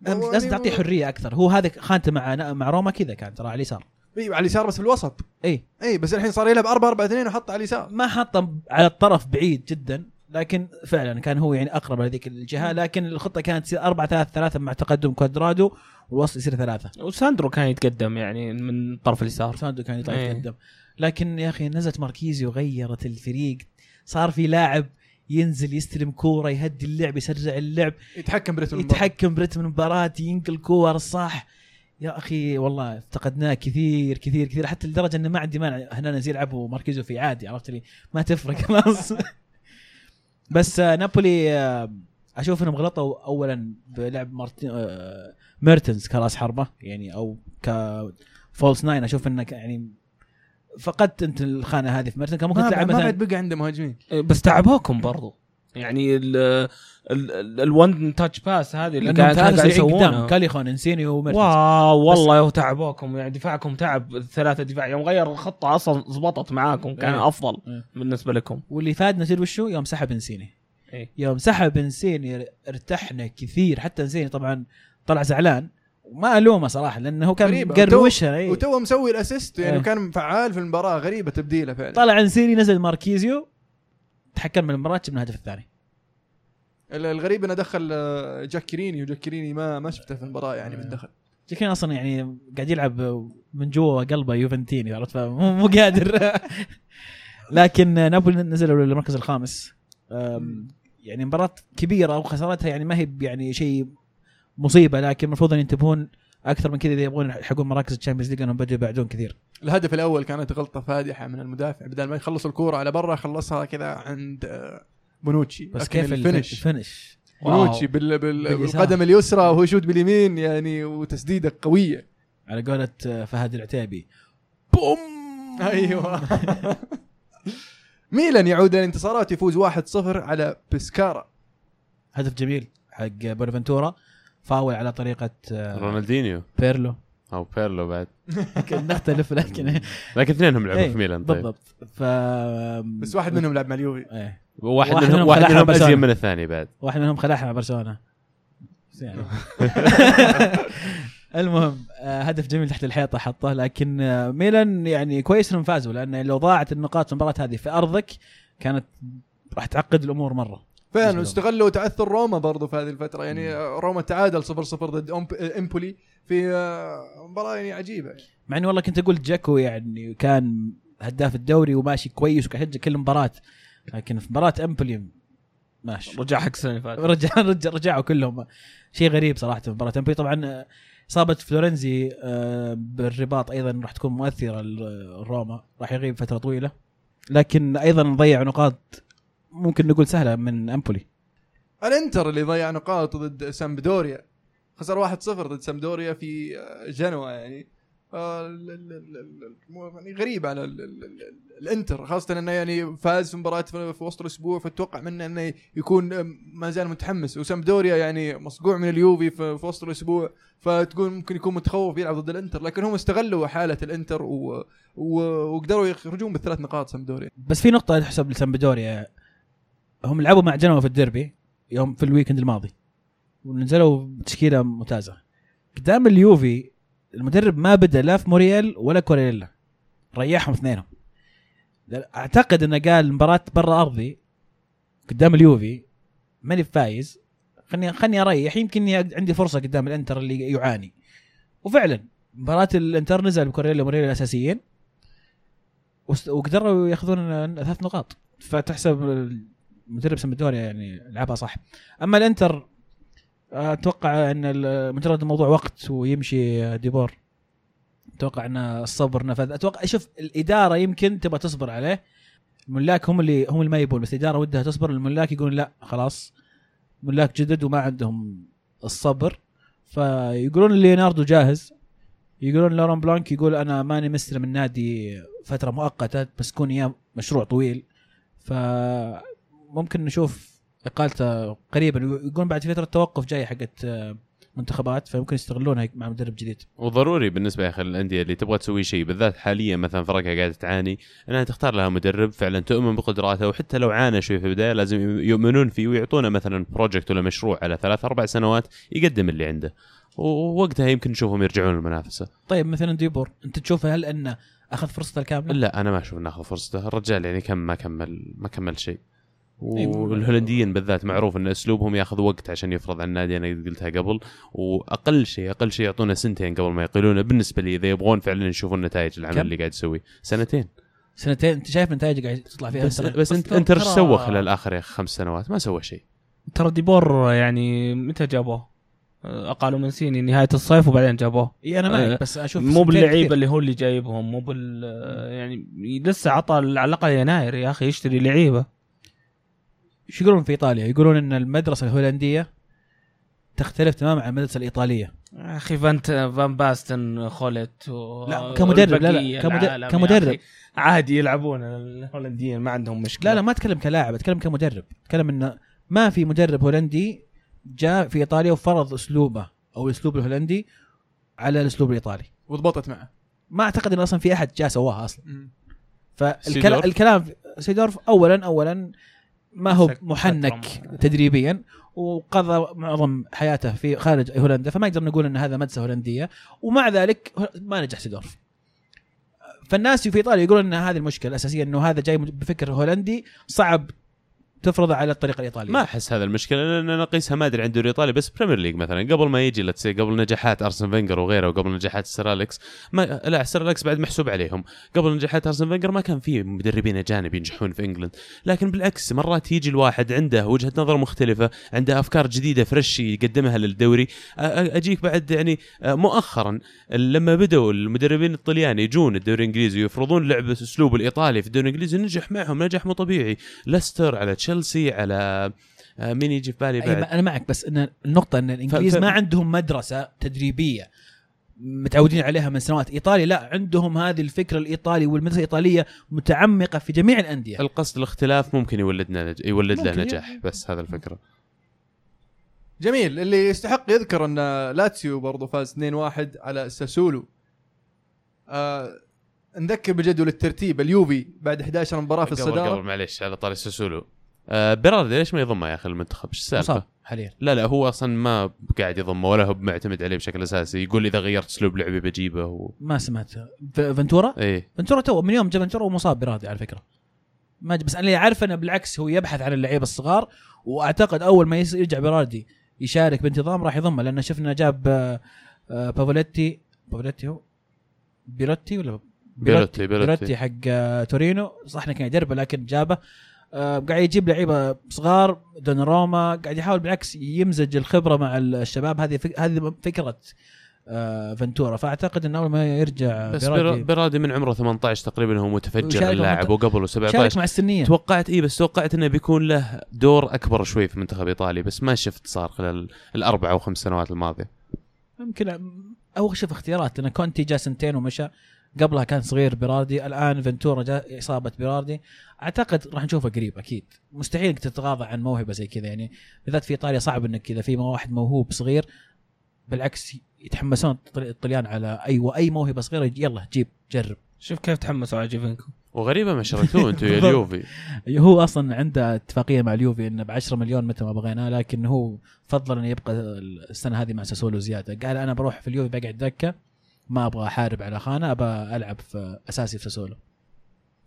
لازم يعني تعطيه حرية أكثر. هو هذا خانته مع مع روما كذا كان ترى على اليسار. أيوه على اليسار بس في الوسط. إي. إي بس الحين صار يلعب 4 4 2 وحط على اليسار. ما حطه على الطرف بعيد جدا. لكن فعلا كان هو يعني أقرب لهذيك الجهة لكن الخطة كانت تصير 4 3 3 مع تقدم كوادرادو والوسط يصير ثلاثة. وساندرو كان يتقدم يعني من طرف اليسار. ساندو كان يطلع إيه. يتقدم. لكن يا أخي نزلت ماركيزي وغيرت الفريق. صار في لاعب ينزل يستلم كورة يهدي اللعب يسرع اللعب. يتحكم برتم المباراة. يتحكم برتم المباراة ينقل كور صح. يا أخي والله افتقدناه كثير كثير كثير حتى لدرجة إنه ما عندي مانع. هنا نزيل يلعبوا ماركيزو في عادي عرفت لي؟ ما تفرق. خلاص. بس آه، نابولي آه، أشوف إنهم غلطوا اولا بلعب ميرتنز آه، ميرتنز كرأس حربة يعني أو ك false nine. أشوف إنك يعني فقدت أنت الخانة هذه في ميرتنز. كان ممكن ما تلعب ما مثلا بعد بقى عنده مهاجمين. بس تعبوكم برضو. يعني ال one touch pass هذه اللي لأنهم قاعد يسوونها كاييخون انسينيو وميرتنز واو والله يو تعبوكم يعني دفاعكم تعب الثلاثة دفاع يوم غير الخطة أصلا زبطت معاكم كان إيه. أفضل إيه. بالنسبة لكم واللي فادنا تدري وشو يوم سحب إنسيني إيه. يوم سحب إنسيني ارتحنا كثير حتى إنسيني طبعا طلع زعلان وما ألومه صراحة لأنه هو كان. قروشها إيه. وتو مسوي ال assist يعني إيه. كان فعال في المباراة غريبة تبديله فعلا طلع إنسيني نزل ماركيزيو تحكم من المباراة جبنا الهدف الثاني ال- الغريب إنه دخل آه، جاكيريني وجاكيريني ما ما شفته في المباراة يعني من إيه. دخل جاكيريني أصلا يعني قاعد يلعب من جوا قلبه يوفنتيني عرفت؟ فمو مو قادر. لكن نابولي نزلوا للمركز الخامس. يعني مباراة كبيرة وخسارتها يعني ما هي يعني شيء مصيبة لكن المفروض إن ينتبهون أكثر من كذا إذا يبغون يحققون مراكز ال Champions League لأنهم بدوا يبعدون كثير. الهدف الأول كانت غلطة فادحة من المدافع. بدل ما يخلص الكورة على برا خلصها كذا عند آه، بونوتشي بس كيف ال finish. ال finish؟ بونوتشي بال... بال... بالقدم اليسرى وهو يشوت باليمين يعني وتسديدة قوية. على قولة فهد العتيبي. بوم! أيوه. ميلان يعود الانتصارات يفوز 1-0 على بسكارا هدف جميل حق بونافنتورا فاول على طريقة آه، رونالدينيو. بيرلو. أو بيرلو بعد. نختلف لكن لكن اثنينهم لعبوا إيه، في ميلان طيب. بالضبط. ف بس واحد منهم لعب مع اليوفي. إيه. واحد, واحد منهم واحد منهم. ازين من الثاني بعد. واحد منهم خلعها مع برشلونة. يعني. المهم آه، هدف جميل تحت الحيطة حطه لكن آه، ميلان يعني كويس إنهم فازوا لأن لو ضاعت النقاط في المباراة هذه في أرضك كانت راح تعقد الأمور مرة. فعلا استغلوا تأثر روما برضو في هذه الفترة. يعني روما تعادل 0 0 ضد أمب- إمبولي في آه، مباراة يعني عجيبة. يعني. مع إني والله كنت أقول جاكو يعني كان هداف الدوري وماشي كويس وقاعد يسجل كل مباراة. لكن في مباراة إمبولي ماشي. رجع حق السنة اللي فاتت. رجع رجع رجعوا كلهم. شيء غريب صراحة في مباراة إمبولي. طبعا آه، إصابة فلورنزي آه، بالرباط أيضا راح تكون مؤثرة لروما راح يغيب فترة طويلة. لكن أيضا ضيع نقاط ممكن نقول سهلة من أمبولي. الانتر اللي ضيع نقاط ضد سامبدوريا. خسر 1 0 ضد سامبدوريا في آه، جنوا يعني. آه، يعني غريب على ال- ال- ال- الانتر خاصة إنه يعني فاز في مباراة في وسط الأسبوع فتوقع منه إنه يكون آه، ما زال متحمس. وسامبدوريا يعني مصقوع من اليوفي في, وسط الأسبوع فتقول ممكن يكون متخوف يلعب ضد الانتر. لكن هم استغلوا حالة الانتر و... و... وقدروا يخرجون بالثلاث نقاط سامبدوريا. بس في نقطة تحسب لسامبدوريا. هم لعبوا مع جنوا في الديربي يوم في الويكند الماضي. ونزلوا بتشكيلة ممتازة. قدام اليوفي المدرب ما بدا لا في موريال ولا كوالياريلا ريحهم اثنينهم. أعتقد إنه قال مباراة برا أرضي قدام اليوفي ماني فايز. خلني خلني أريح. يمكن عندي فرصة قدام الإنتر اللي يعاني. وفعلا مباراة الإنتر نزل بكوالياريلا وموريال الأساسيين. وقدروا يأخذون ثلاث نقاط. فتحسب المدرب سمدوريا يعني لعبها صح. أما الإنتر أتوقع إن مجرد الموضوع وقت ويمشي ديبور. أتوقع إن الصبر نفذ. أتوقع شوف الإدارة يمكن تبغى تصبر عليه. الملاك هم اللي هم اللي ما يبون بس الإدارة ودها تصبر. الملاك يقولون لا خلاص. ملاك جدد وما عندهم الصبر. فيقولون ليوناردو جاهز. يقولون لوران بلانك يقول أنا ماني مستلم النادي فترة مؤقتة بس كون اياه مشروع طويل. فممكن نشوف إقالته قريبا. يقولون بعد فترة توقف جاية حقت آه، منتخبات فيمكن يستغلونها مع مدرب جديد. وضروري بالنسبة يا أخي الانديه اللي تبغى تسوي شيء بالذات حاليا مثلا فرقها قاعدة تعاني إنها تختار لها مدرب فعلا تؤمن بقدراته وحتى لو عانى شوي في البداية لازم يؤمنون فيه ويعطونه مثلا project ولا مشروع على ثلاث أربع سنوات يقدم اللي عنده. ووقتها يمكن نشوفهم يرجعون المنافسه طيب مثلا ديبور أنت تشوف هل إنه أخذ فرصته الكاملة؟ لا أنا ما أشوف إنه أخذ فرصته. الرجال يعني كم ما كمل ما كمل شيء. والهولنديين بالذات معروف إن أسلوبهم ياخذ وقت عشان يفرض على النادي أنا قلتها قبل. وأقل شيء أقل شيء يعطونا سنتين قبل ما يقيلونه بالنسبة لي إذا يبغون فعلا يشوفون نتائج العمل كم؟ اللي قاعد يسويه سنتين. سنتين. أنت شايف نتائج قاعد تطلع فيها؟ بس, أنت- بس انت أنت إيش سوى خلال آخر يا خمس سنوات؟ ما سوى شيء. ترى ديبور يعني متى جابوه؟ أقالوا مانشيني نهاية الصيف وبعدين جابوه. إي أنا معك بس أشوف مو باللعيبه. اللي هو اللي جايبهم مو بال يعني لسه عطى على الأقل يناير يا أخي يشتري لعيبة. إيش يقولون في إيطاليا؟ يقولون إن المدرسة الهولندية تختلف تماما عن المدرسة الإيطالية. يا أخي فانت فان باستن خولت و... لا، كمدرب، لا، لا، كمدرب- كمدرب. عادي يلعبون الهولنديين ما عندهم مشكلة. لا لا ما أتكلم كلاعب أتكلم كمدرب. أتكلم انه ما في مدرب هولندي جاء في إيطاليا وفرض أسلوبه أو الأسلوب الهولندي على الأسلوب الإيطالي. وضبطت معه. ما أعتقد إن أصلا في أحد جاء سواها أصلا؟ فالكلام الكلام سيدورف اولا اولا ما هو محنك. تدريبيا وقضى معظم حياته في خارج هولندا فما نقدر نقول إن هذا مدرسة هولندية ومع ذلك ما نجح سيدورف فالناس في إيطاليا يقولون إن هذه المشكلة الاساسيه إنه هذا جاي بفكر هولندي صعب تفرضه على الطريقة الإيطالية. ما أحس هذا المشكلة لأن أنا اقيسها ما أدري عند الدوري الإيطالي بس Premier League مثلا قبل ما يجي لا قبل نجاحات أرسن فينجر وغيره وقبل نجاحات سير أليكس ما لا سير أليكس بعد محسوب عليهم. قبل نجاحات أرسن فينجر ما كان في مدربين أجانب ينجحون في England. لكن بالعكس مرات يجي الواحد عنده وجهة نظر مختلفة عنده أفكار جديدة fresh يقدمها للدوري. أجيك بعد يعني مؤخرا لما بدأوا المدربين الطليان يجون الدوري الإنجليزي ويفرضون لعبه أسلوب الإيطالي في الدوري الإنجليزي نجح معهم نجاح مو طبيعي. ليستر على تشيلسي على آه، مين يجي في بالي بعد؟ أنا معك بس إن النقطة إن الإنجليز ف- ما عندهم مدرسة تدريبية متعودين عليها من سنوات. إيطاليا لا عندهم هذه الفكرة الإيطالي والمدرسة الإيطالية متعمقة في جميع الأندية. القصد الاختلاف ممكن يولدنا نج... يولد له نجاح بس هذا الفكرة. جميل. اللي يستحق يذكر إن لاتسيو برضو فاز 2-1 على ساسولو. آه نذكر بجدول الترتيب. اليوفي بعد 11 مباراة في قبل قبل الصداره معليش على طاري ساسولو. آه بيراردي ليش ما يضمه يا أخي المنتخب؟ إيش السالفة؟ حاليا. لا لا هو أصلا ما قاعد يضمه ولا هو معتمد عليه بشكل أساسي. يقول إذا غيرت أسلوب لعبي بجيبه و... ما سمعت. فنتورا؟ إيه. فنتورا تو من يوم جاء فنتورا ومصاب بيراردي على فكرة. ما بس أنا اللي عارف إنه بالعكس هو يبحث عن اللعيبه الصغار وأعتقد أول ما يرجع بيراردي يشارك بانتظام راح يضمه لأن شفنا جاب آه، آه، بافوليتي بافوليتي هو؟ بيلوتي ولا بيلوتي- بيلوتي. بيلوتي. حق تورينو. صح إنه كان يدربه لكن جابه قاعد يجيب لعيبة صغار دوناروما قاعد يحاول بالعكس يمزج الخبرة مع الشباب. هذه فك... هذه فكرة آه، فنتورا. فأعتقد انه أول ما يرجع بس بيراردي بيرا- بيرادي من عمره 18 تقريبا هو متفجر اللاعب وقبله شارك 17 مع السنيه توقعت اي بس توقعت إنه بيكون له دور أكبر شوي في منتخب ايطالي بس ما شفت صار خلال الأربع أو خمس سنوات الماضية. يمكن أو شوف اختيارات لأن كونتي جاء سنتين ومشى. قبلها كان صغير بيراردي الآن فنتورا جاء إصابة بيراردي. أعتقد راح نشوفه قريب أكيد. مستحيل انك تتغاضى عن موهبة زي كذا يعني بالذات في ايطاليا صعب إنك كذا في واحد موهوب صغير بالعكس يتحمسون الطل- الطليان على اي اي موهبة صغيرة يلا جيب جرب. شوف كيف تحمسوا على جيفينكو وغريبة ما شريتوه أنتم يا. اليوفي. هو أصلا عنده اتفاقية مع اليوفي إنه ب 10 مليون متى ما بغيناه لكن هو فضل انه يبقى السنة هذه مع ساسولو زيادة. قال أنا بروح في اليوفي بقعد دكة ما أبغى احارب على خانه ابى العب في اساسي في ساسولو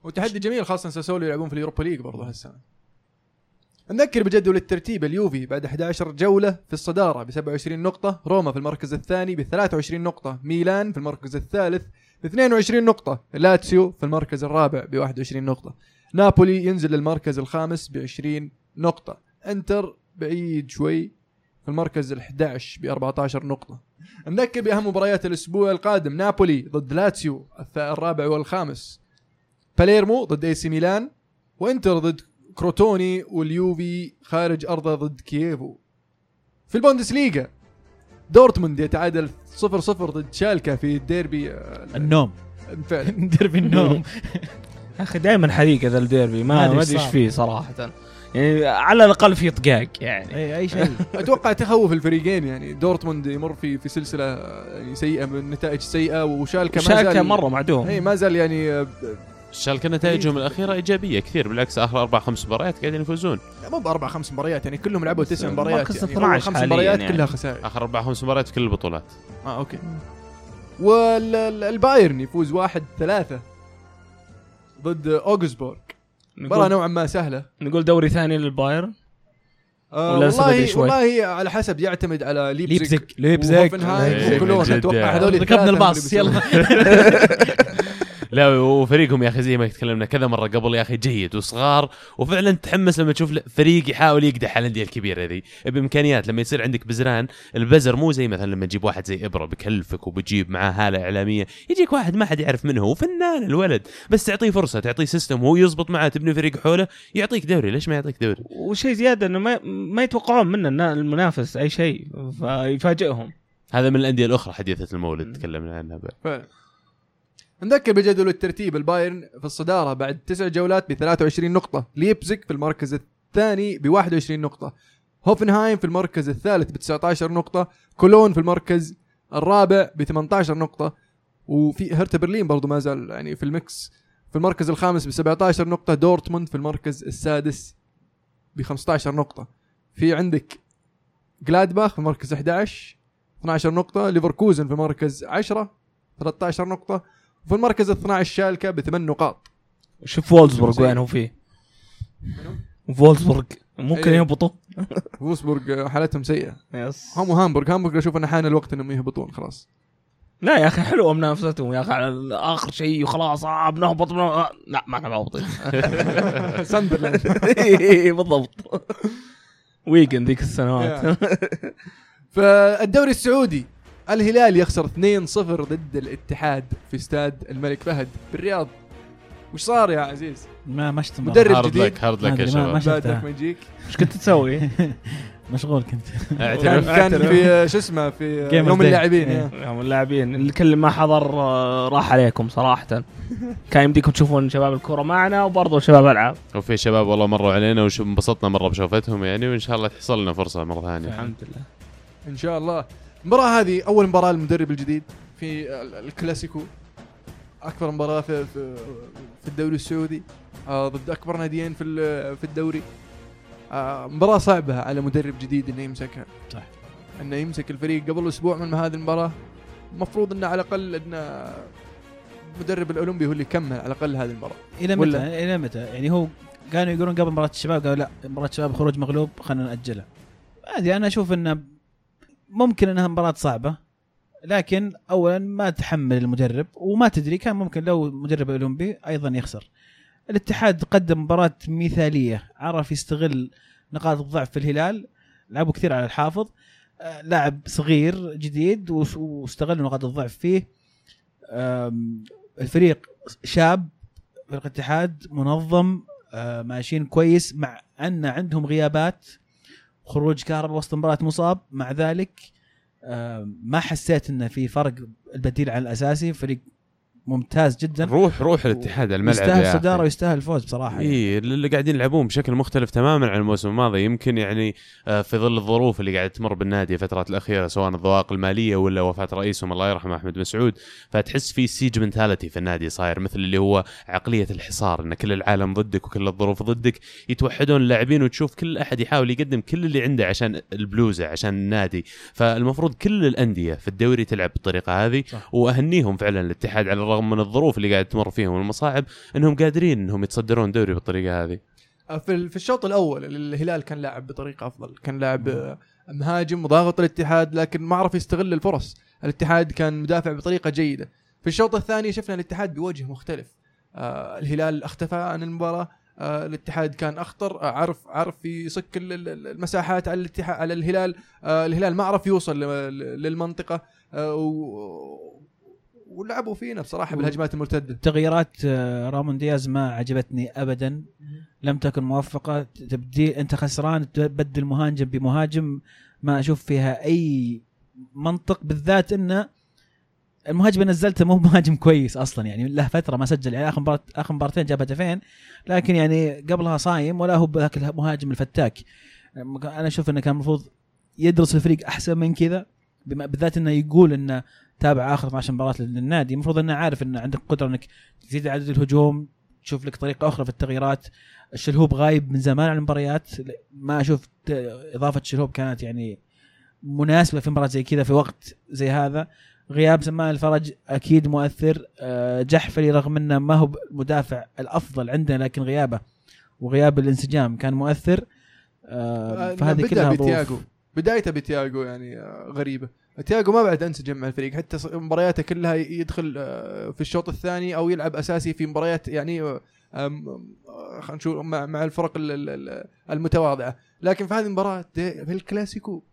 وتحدي جميل خاصة ساسولو يلعبون في ال Europa League برضه هالسنة. نذكر بجدول الترتيب اليوفي بعد 11 جولة في الصدارة ب 27 نقطة، روما في المركز الثاني ب 23 نقطة، ميلان في المركز الثالث ب 22 نقطة، لاتسيو في المركز الرابع ب 21 نقطة، نابولي ينزل للمركز الخامس ب 20 نقطة، إنتر بعيد شوي في المركز ال 11 ب 14 نقطة. نذكر بأهم مباريات الأسبوع القادم، نابولي ضد لاتسيو الرابع والخامس، باليرمو ضد AC ميلان وإنتر ضد كروتوني واليوفي خارج أرضه ضد كييفو. في البوندسليغا دورتموند يتعادل 0 0 ضد شالكا في الديربي آه، النوم. فعلا. دربي النوم. يا أخي دائما حريقه ذا الديربي ما أدري إيش. فيه صراحة. يعني على الأقل في طقاق يعني. اي أي شيء. أتوقع تخوف الفريقين يعني. دورتموند يمر في في سلسلة يعني سيئة من نتائج سيئة وشالكا ما شالكه زال مرة معدوم. اي ما زال يعني شالكة نتائجهم الأخيرة إيجابية كثير بالعكس آخر أربع خمس مباريات قاعدين يفوزون. مو بأربع خمس مباريات يعني كلهم لعبوا تسع مباريات يعني. 12 أول خمس مباريات يعني. كلها خسائر. آخر أربع خمس مباريات في كل البطولات. آه okay. والبايرن يفوز واحد ثلاثة ضد أوغسبورغ. مباراة نقول, نوعا ما سهلة. نقول دوري ثاني للبايرن؟ آه والله شوي؟ والله على حسب يعتمد على ليبزيج ليبزيج ليبزيج وهوفنهايم ليبزيج وكولون من جد أتوقع. هذول ركبنا الباص. يلا لا وفريقهم يا أخي زي ما تكلمنا كذا مرة قبل يا أخي جيد وصغار وفعلا تحمس لما تشوف فريق يحاول يقدح على الأندية الكبيرة ذي. بإمكانيات لما يصير عندك بزران البزر مو زي مثلا لما تجيب واحد زي إبرة بكلفك وبتجيب معاه هالة إعلامية يجيك واحد ما حد يعرف منه وفنان الولد بس تعطيه فرصة تعطيه سيستم وهو يزبط معاه تبني فريق حوله يعطيك دوري. ليش ما يعطيك دوري؟ وشيء زيادة إنه ما ما يتوقعون منه المنافس أي شيء فيفاجئهم. هذا من الأندية الأخرى حديثة المولد تكلمنا عنها بعد. نذكر بجدول الترتيب البايرن في الصدارة بعد تسع جولات ب 23 نقطة ليبزيج في المركز الثاني ب 21 نقطة هوفنهايم في المركز الثالث ب 19 نقطة كولون في المركز الرابع ب 18 نقطة وفي هرتا برلين برضو ما زال يعني في ال mix في المركز الخامس ب 17 نقطة دورتموند في المركز السادس ب 15 نقطة. في عندك جلادباخ في المركز 11 12 نقطة ليفركوزن في المركز 10 13 نقطة وفي المركز ال 12 شالكة بثمان نقاط. شوف فولسبورغ سيء. وين هو فيه. فولسبورغ ممكن إيه. يهبطوا. وولسبورغ حالتهم سيئة. بس هم وهامبورغ هامبورغ أشوف إنه حان الوقت إنهم يهبطون خلاص. لا يا أخي حلوة منافستهم يا أخي على اخر شيء وخلاص آه بنهبط بن... آه لا ما إحنا مهبطين ساندرلاند. إيه، بالضبط. ويجن ذيك السنوات. فالدوري السعودي الهلال يخسر 2-0 ضد الاتحاد في استاد الملك فهد بالرياض وش صار يا عزيز؟ ما ما شفت مدرب. هارد جديد. لك هارد لك يا شباب شفتها. بعد ما يجيك إيش كنت تسوي؟ مشغول كنت كان, اعترف كان في شو اسمه في يوم. اللاعبين إيه. يا اللاعبين اللي كل ما حضر آه، راح عليكم صراحة كان يمديكم تشوفون شباب الكورة معنا وبرضه شباب ألعاب وفي شباب والله مروا علينا وانبسطنا مرة بشوفتهم يعني وإن شاء الله تحصل لنا فرصة مرة ثانية الحمد لله إن شاء الله المباراة هذه أول مباراة للمدرب الجديد في ال- الكلاسيكو. أكبر مباراة في في, الدوري السعودي. آه ضد أكبر ناديين في في الدوري. آه مباراة صعبة على مدرب جديد إنه يمسكها. صح. إنه يمسك الفريق قبل أسبوع من هذه المباراة. المفروض إنه على الأقل انه المدرب الأولمبي هو اللي كمل على الأقل هذه المباراة. إلى؟ متى؟ إلى متى؟ يعني هو كانوا يقولون قبل مباراة الشباب قالوا لا مباراة الشباب خروج مغلوب خلينا ناجلها عادي أنا أشوف إنه ممكن انها مباراة صعبة لكن اولا ما تحمل المدرب وما تدري كان ممكن لو مدرب أولمبي أيضا يخسر. الاتحاد قدم مباراة مثالية عرف يستغل نقاط الضعف في الهلال لعبوا كثير على الحافظ. آه، لاعب صغير جديد وس- واستغل نقاط الضعف فيه. الفريق شاب فريق الاتحاد منظم آه، ماشيين كويس مع أن عندهم غيابات. خروج كهرباء وسط المباراه مصاب. مع ذلك آه، ما حسيت إنه في فرق البديل عن الأساسي. فريق ممتاز جدا روح روح الاتحاد على الملعب يستاهل. صداره ويستاهل الفوز بصراحة يعني. اي اللي قاعدين يلعبون بشكل مختلف تماما عن الموسم الماضي يمكن يعني آه، في ظل الظروف اللي قاعدة تمر بالنادي الفترات الأخيرة سواء الضواق المالية ولا وفاة رئيسهم الله يرحمه أحمد مسعود فتحس في سيج منتاليتي في النادي صاير مثل اللي هو عقلية الحصار إن كل العالم ضدك وكل الظروف ضدك يتوحدون اللاعبين وتشوف كل أحد يحاول يقدم كل اللي عنده عشان البلوزة عشان النادي فالمفروض كل الأندية في الدوري تلعب بالطريقة هذه صح. وأهنيهم فعلا الاتحاد على الرغم من الظروف اللي قاعد تمر فيهم والمصاعب إنهم قادرين إنهم يتصدرون دوري بالطريقة هذه. آه، في في الشوط الأول الهلال كان لاعب بطريقة أفضل كان لاعب آه، مهاجم وضاغط الاتحاد لكن ما عرف يستغل الفرص. الاتحاد كان مدافع بطريقة جيدة. في الشوط الثاني شفنا الاتحاد بوجه مختلف. آه الهلال اختفى عن المباراة. آه الاتحاد كان أخطر آه عرف عرف ال- المساحات على الاتحاد على الهلال. آه الهلال ما عرف يوصل للمنطقة. آه و- ولعبوا فينا بصراحة بالهجمات المرتدة. تغييرات آه، رامون دياز ما عجبتني ابدا. لم تكن موفقة. تبديل أنت خسران تبدل مهاجم بمهاجم. ما أشوف فيها أي منطق بالذات انه المهاجم اللي نزلته مو مهاجم كويس أصلا. يعني له فترة ما سجل. يعني آخر مباراه آخر مباراتين جاب هدفين لكن يعني قبلها صايم ولا هو بذاك المهاجم الفتاك. أنا أشوف إنه كان المفروض يدرس الفريق أحسن من كذا. بما- بالذات إنه يقول إنه تابع آخر 12 مباراة للنادي. المفروض إنه عارف إنه عندك قدرة إنك تزيد عدد الهجوم تشوف لك طريقة أخرى في التغييرات. الشلهوب غايب من زمان عن المباريات. ما أشوف إضافة الشلهوب كانت يعني مناسبة في مباراة زي كذا في وقت زي هذا. غياب سمان الفرج أكيد مؤثر. آه، جحفلي رغم إنه ما هو المدافع الأفضل عندنا لكن غيابه وغياب الانسجام كان مؤثر. آه، آه، فهذه كلها بدايته بتياجو يعني غريبة. تياجو ما بعد أنسجم مع الفريق حتى مبارياته كلها يدخل آه، في الشوط الثاني أو يلعب أساسي في مباريات يعني آه، آه، خلينا نشوف مع, الفرق ال- ال- ال- المتواضعة. لكن في هذه المباراة في الكلاسيكو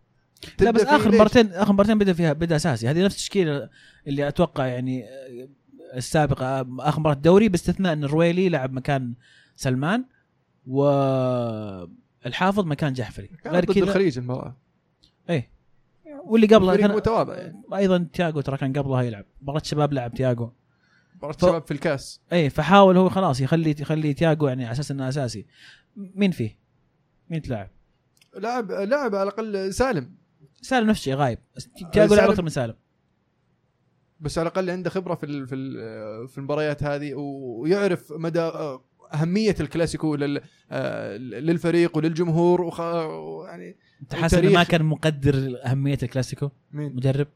لا بس آخر ليش؟ مبارتين آخر مبارتين بدأ فيها بدأ أساسي. هذه نفس التشكيلة اللي أتوقع يعني السابقة آخر مباراة دوري باستثناء إن الرويلي لعب مكان سلمان والحافظ مكان جحفري. غير كذا الخليج المباراة. واللي فريق كان متواضع يعني أيضا تياجو ترى كان قبلها يلعب. مباراة شباب لعب تياجو مباراة ف- شباب في الكاس. إيه فحاول هو خلاص يخلي يخلي تياجو يعني على أساس إنه أساسي. مين فيه؟ مين تلاعب؟ لاعب لاعب على الأقل سالم. سالم نفس الشيء غايب تياجو لعب أكثر من سالم. بس على الأقل عنده خبرة في ال- في ال- في المباريات هذه ويعرف مدى أهمية الكلاسيكو آه، للفريق وللجمهور وخ... يعني انت حاسس إنه ما كان مقدر أهمية الكلاسيكو؟ مين؟ مدرب.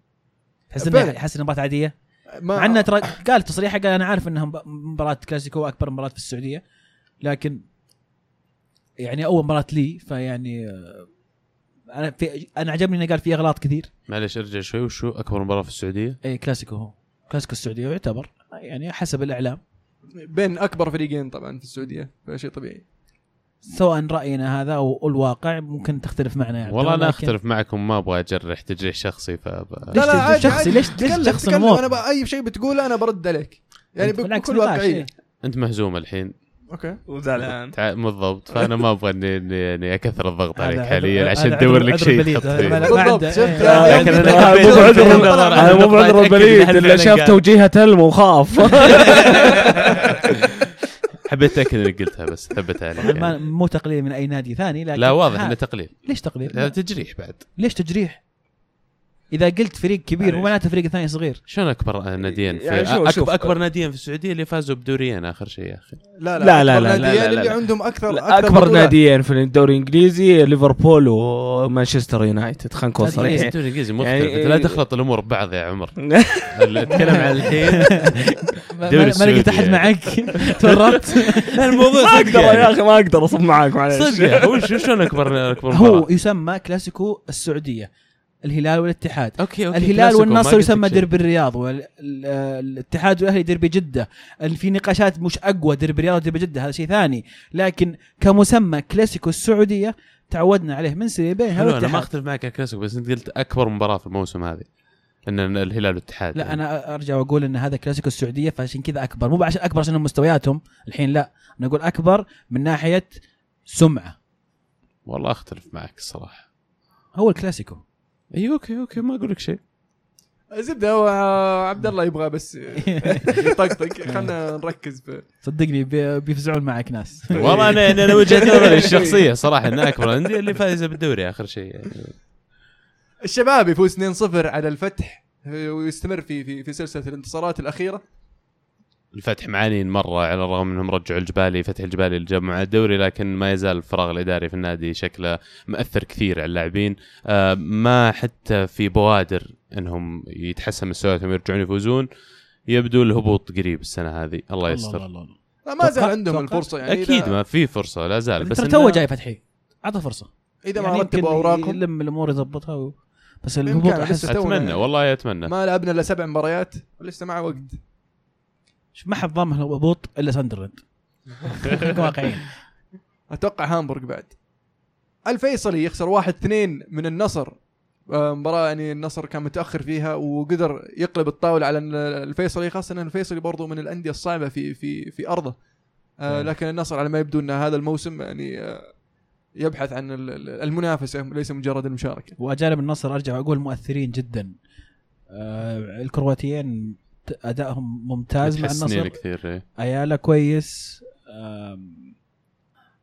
تحس. إنه حاسس انها مباراة عادية؟ ما مع إنه ترى قال تصريحه قال أنا عارف إنها مب- مباراة كلاسيكو اكبر مباراة في السعودية لكن يعني أول مباراة لي فيعني آه، أنا في أنا عجبني إنه قال في أغلاط كثير. معلش أرجع شوي وشو أكبر مباراة في السعودية؟ اي كلاسيكو هو. كلاسيكو السعودية يعتبر يعني حسب الإعلام. بين أكبر فريقين طبعا في السعودية فشيء طبيعي. سواء رأينا هذا أو الواقع ممكن تختلف معنا يعني والله أنا أختلف معكم ما أبغى أجرح تجريح شخصي ف ليش تجري شخصي؟ ليش- ليش تكلم شخص تكلم الأمور؟ أنا أي شيء بتقوله أنا برد عليك يعني بكل واقعية إيه. أنت مهزوم الحين okay وزعلان بالضبط فأنا ما أبغى اني اني إني أكثر الضغط عليك حاليا عشان تدور لك شيء. تحط فيه بالضبط، شفت؟ لكن أنا مو بعذر البليد إحنا شاف. توجيهه تلم وخاف حبيت أتأكد إنك قلتها بس عليك طبعاً ما يعني. مو تقليل من أي نادي ثاني لكن لا واضح إنه تقليل ليش تقليل؟ لا تجريح بعد ليش تجريح؟ إذا قلت فريق كبير مو. معناته فريق الثاني صغير شلون أكبر ناديين في يعني شوف- أكبر, شوف. أكبر ناديين في السعودية اللي فازوا بدوريين آخر شيء يا أخي لا لا، لا، أكبر لا، لا، ناديين لا، لا، اللي لا. عندهم أكثر لا، أكبر بطولات. ناديين في الدوري الإنجليزي ليفربول ومانشستر يونايتد خلينا نكون. صريحين الدوري الإنجليزي مختلف يعني- لا تخلط الأمور ببعض يا عمر اتكلم عن الحين ما الدوري ما لقيت أحد معك تورطت الموضوع ما أقدر يا أخي ما أقدر أصب معاك معلش صدق وش شلون اكبر أكبر هو؟ يسمى كلاسيكو السعودية الهلال والاتحاد. okay okay الهلال والنصر يسمى. دربي الرياض والاتحاد والأهلي دربي جدة. في نقاشات مش أقوى دربي الرياض ودربي جدة هذا شيء ثاني. لكن كمسمى كلاسيكو السعودية تعودنا عليه من سنين حلو أنا ما أختلف معك على الكلاسيكو بس أنت قلت أكبر مباراة في الموسم هذه إن الهلال والاتحاد. لا يعني. أنا أرجع وأقول إن هذا كلاسيكو السعودية فعشان كذا أكبر. مو عشان أكبر عشان مستوياتهم. الحين لا أنا أقول أكبر من ناحية سمعة. والله أختلف معك الصراحه هو الكلاسيكو. إي okay okay ما أقول لك شيء. زبدة هو عبد الله يبغى بس يطقطق خلينا نركز في صدقني بي- بيفزعون معك ناس. والله أنا أنا وجهة نظري الشخصية صراحة ان أكبر. الانديه اللي فايزه بالدوري آخر شيء. يعني. الشباب يفوز 2-0 على الفتح ويستمر في في في سلسلة الانتصارات الأخيرة. الفتح معانين مرة على الرغم إنهم رجعوا الجبالي فتح الجبالي اللي جاب مع الدوري لكن ما يزال الفراغ الإداري في النادي شكله مأثر كثير على اللاعبين. آه، ما حتى في بوادر إنهم يتحسن مستوياتهم ويرجعون يفوزون يبدو الهبوط قريب السنة هذه. الله يستر. الله الله لا ما زال عندهم توقع. الفرصة يعني أكيد ما في فرصة لا زال. بس تو جاي فتحي أعطى فرصة. إذا ما يعني رتبوا أوراقهم. يلم الأمور يضبطها و... بس الهبوط احس أتمنى يعني. والله اتمنى ما لعبنا إلا سبع مباريات ولسه معه وقت. ما حد ضامن الهبوط إلا ساندرلاند. واقعيين أتوقع هامبورغ بعد. الفيصلي يخسر واحد اثنين من النصر. آه، مباراة يعني النصر كان متأخر فيها وقدر يقلب الطاولة على ال- الفيصلي خاصة إن الفيصلي برضو من الأندية الصعبة في في في أرضه. آه، نعم. لكن النصر على ما يبدو إن هذا الموسم يعني آه، يبحث عن ال- ال- المنافسة ليس مجرد المشاركة. وأجانب النصر أرجع وأقول مؤثرين جدا. آه الكرواتيين أدائهم ممتاز مع النصر. كثير. ايالا كويس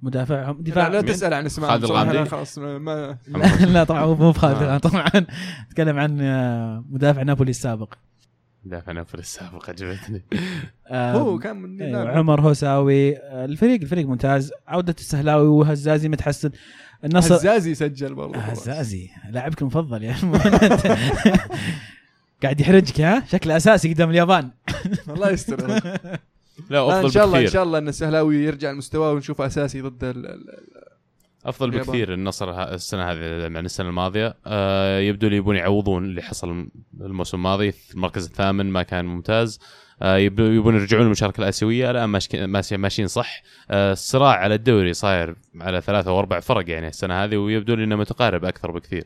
مدافعهم لا, دفاع لا تسأل عن اسماء خالد الغامدي؟ خلاص ما- لا, لا طبعا مو بخالد آه. طبعا. اتكلم عن آه، مدافع نابولي السابق. دافع نابولي السابق عجبتني. هو كان من أيوة. عمر هوساوي آه، الفريق الفريق ممتاز. عودة السهلاوي وهزازي متحسن. النصر هزازي سجل برضو آه، هزازي لاعبك المفضل يا قاعد يحرجك ها؟ شكله أساسي قدام اليابان. الله يستر. لا أفضل إن شاء الله إن بكثير. شاء الله إن السهلاوي يرجع لمستواه ونشوفه أساسي ضد ال- ال- أفضل اليابان. بكثير النصر ه- السنة هذه عن السنة الماضية. آه يبدو لي يبون يعوضون اللي حصل الموسم الماضي. في المركز الثامن ما كان ممتاز. آه يبدو- يبون يرجعون للمشاركه الآسيوية. الآن ماشي- ماشي- ماشيين صح. آه الصراع على الدوري صاير على ثلاثة أو أربع فرق يعني السنة هذه ويبدو لي إنه متقارب أكثر بكثير.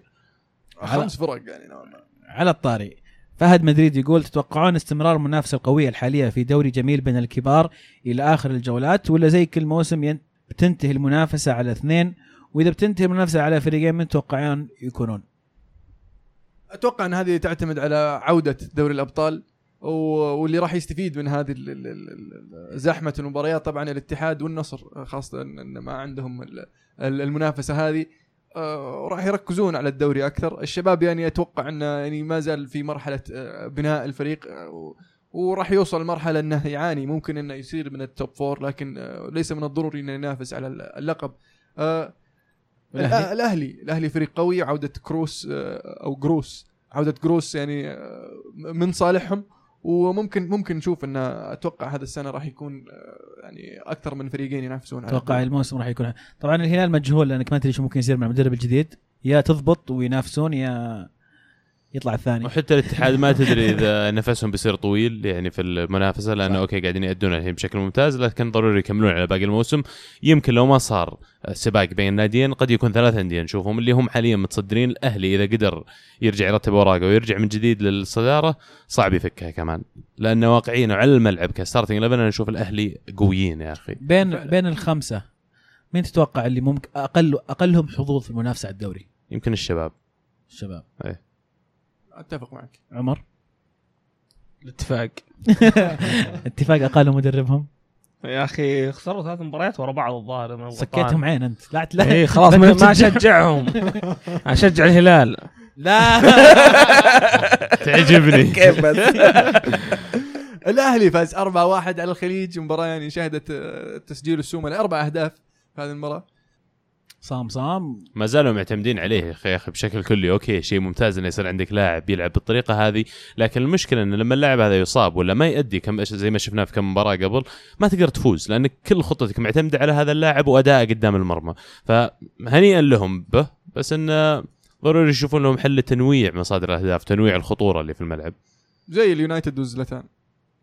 خمس فرق يعني نوعاً ما. على الطاري. فهد مدريد يقول تتوقعون استمرار المنافسة القوية الحالية في دوري جميل بين الكبار إلى آخر الجولات ولا زي كل موسم بتنتهي المنافسة على اثنين وإذا بتنتهي المنافسة على فريقين من تتوقعون يكونون؟ أتوقع أن هذه تعتمد على عودة دوري الأبطال واللي راح يستفيد من هذه زحمة المباريات طبعا الاتحاد والنصر خاصة إن ما عندهم ال- ال- المنافسة هذه آه، راح يركزون على الدوري أكثر. الشباب يعني أتوقع أنه يعني ما زال في مرحلة آه، بناء الفريق آه، وراح يوصل مرحله أنه يعاني. ممكن أنه يصير من ال top four لكن ليس من الضروري أنه ينافس على اللقب. آه،؟ الأهلي؟ الأهلي. الأهلي فريق قوي. عودة كروس أو جروس. عودة جروس يعني من صالحهم. وممكن ممكن نشوف إن أتوقع هذا السنة راح يكون آه، يعني أكثر من فريقين ينافسون على أتوقع. الموسم راح يكون طبعا الهلال مجهول لأنك ما تدري شو ممكن يصير مع المدرب الجديد يا تضبط وينافسون يا يطلع الثاني. وحتى الاتحاد ما تدري إذا نفسهم بيصير طويل يعني في المنافسة لأنه. okay قاعدين يأدون الحين بشكل ممتاز لكن ضروري يكملون على باقي الموسم. يمكن لو ما صار سباق بين الناديين قد يكون ثلاث أندية نشوفهم اللي هم حاليا متصدرين. الأهلي إذا قدر يرجع يرتب أوراقه ويرجع من جديد للصدارة صعب يفكها كمان. لأنه واقعيا على الملعب ك starting 11 أنا أشوف الأهلي قويين يا أخي. بين بين الخمسة مين تتوقع اللي ممكن أقل أقلهم حظوظ في المنافسة على الدوري؟ يمكن الشباب. الشباب. أتفق معك. عمر؟ الاتفاق. اتفاق أقل مدربهم؟ يا أخي خسروا ثلاث مباريات ورا بعض الظاهر سكيتهم عين أنت. لا لا. اي خلاص لا ما, أشجعهم. أشجع الهلال. لا. تعجبني. كيف بس؟ الأهلي فاز 4-1 على الخليج مباراه يعني شهدت تسجيل السومة لأربع أهداف في هذه المباراة. صام صام. ما زالوا معتمدين عليه يا أخي يا أخي بشكل كلي. okay شيء ممتاز إنه يصير عندك لاعب يلعب بالطريقة هذه لكن المشكلة إنه لما اللاعب هذا يصاب ولا ما يؤدي كم زي ما شفناه في كم مباراة قبل ما تقدر تفوز لأنك كل خطتك معتمدة على هذا اللاعب وادائه قدام المرمى. فهنيئا لهم به بس إنه ضروري يشوفون لهم حل تنويع مصادر الأهداف تنويع الخطورة اللي في الملعب. زي اليونايتد وزلتان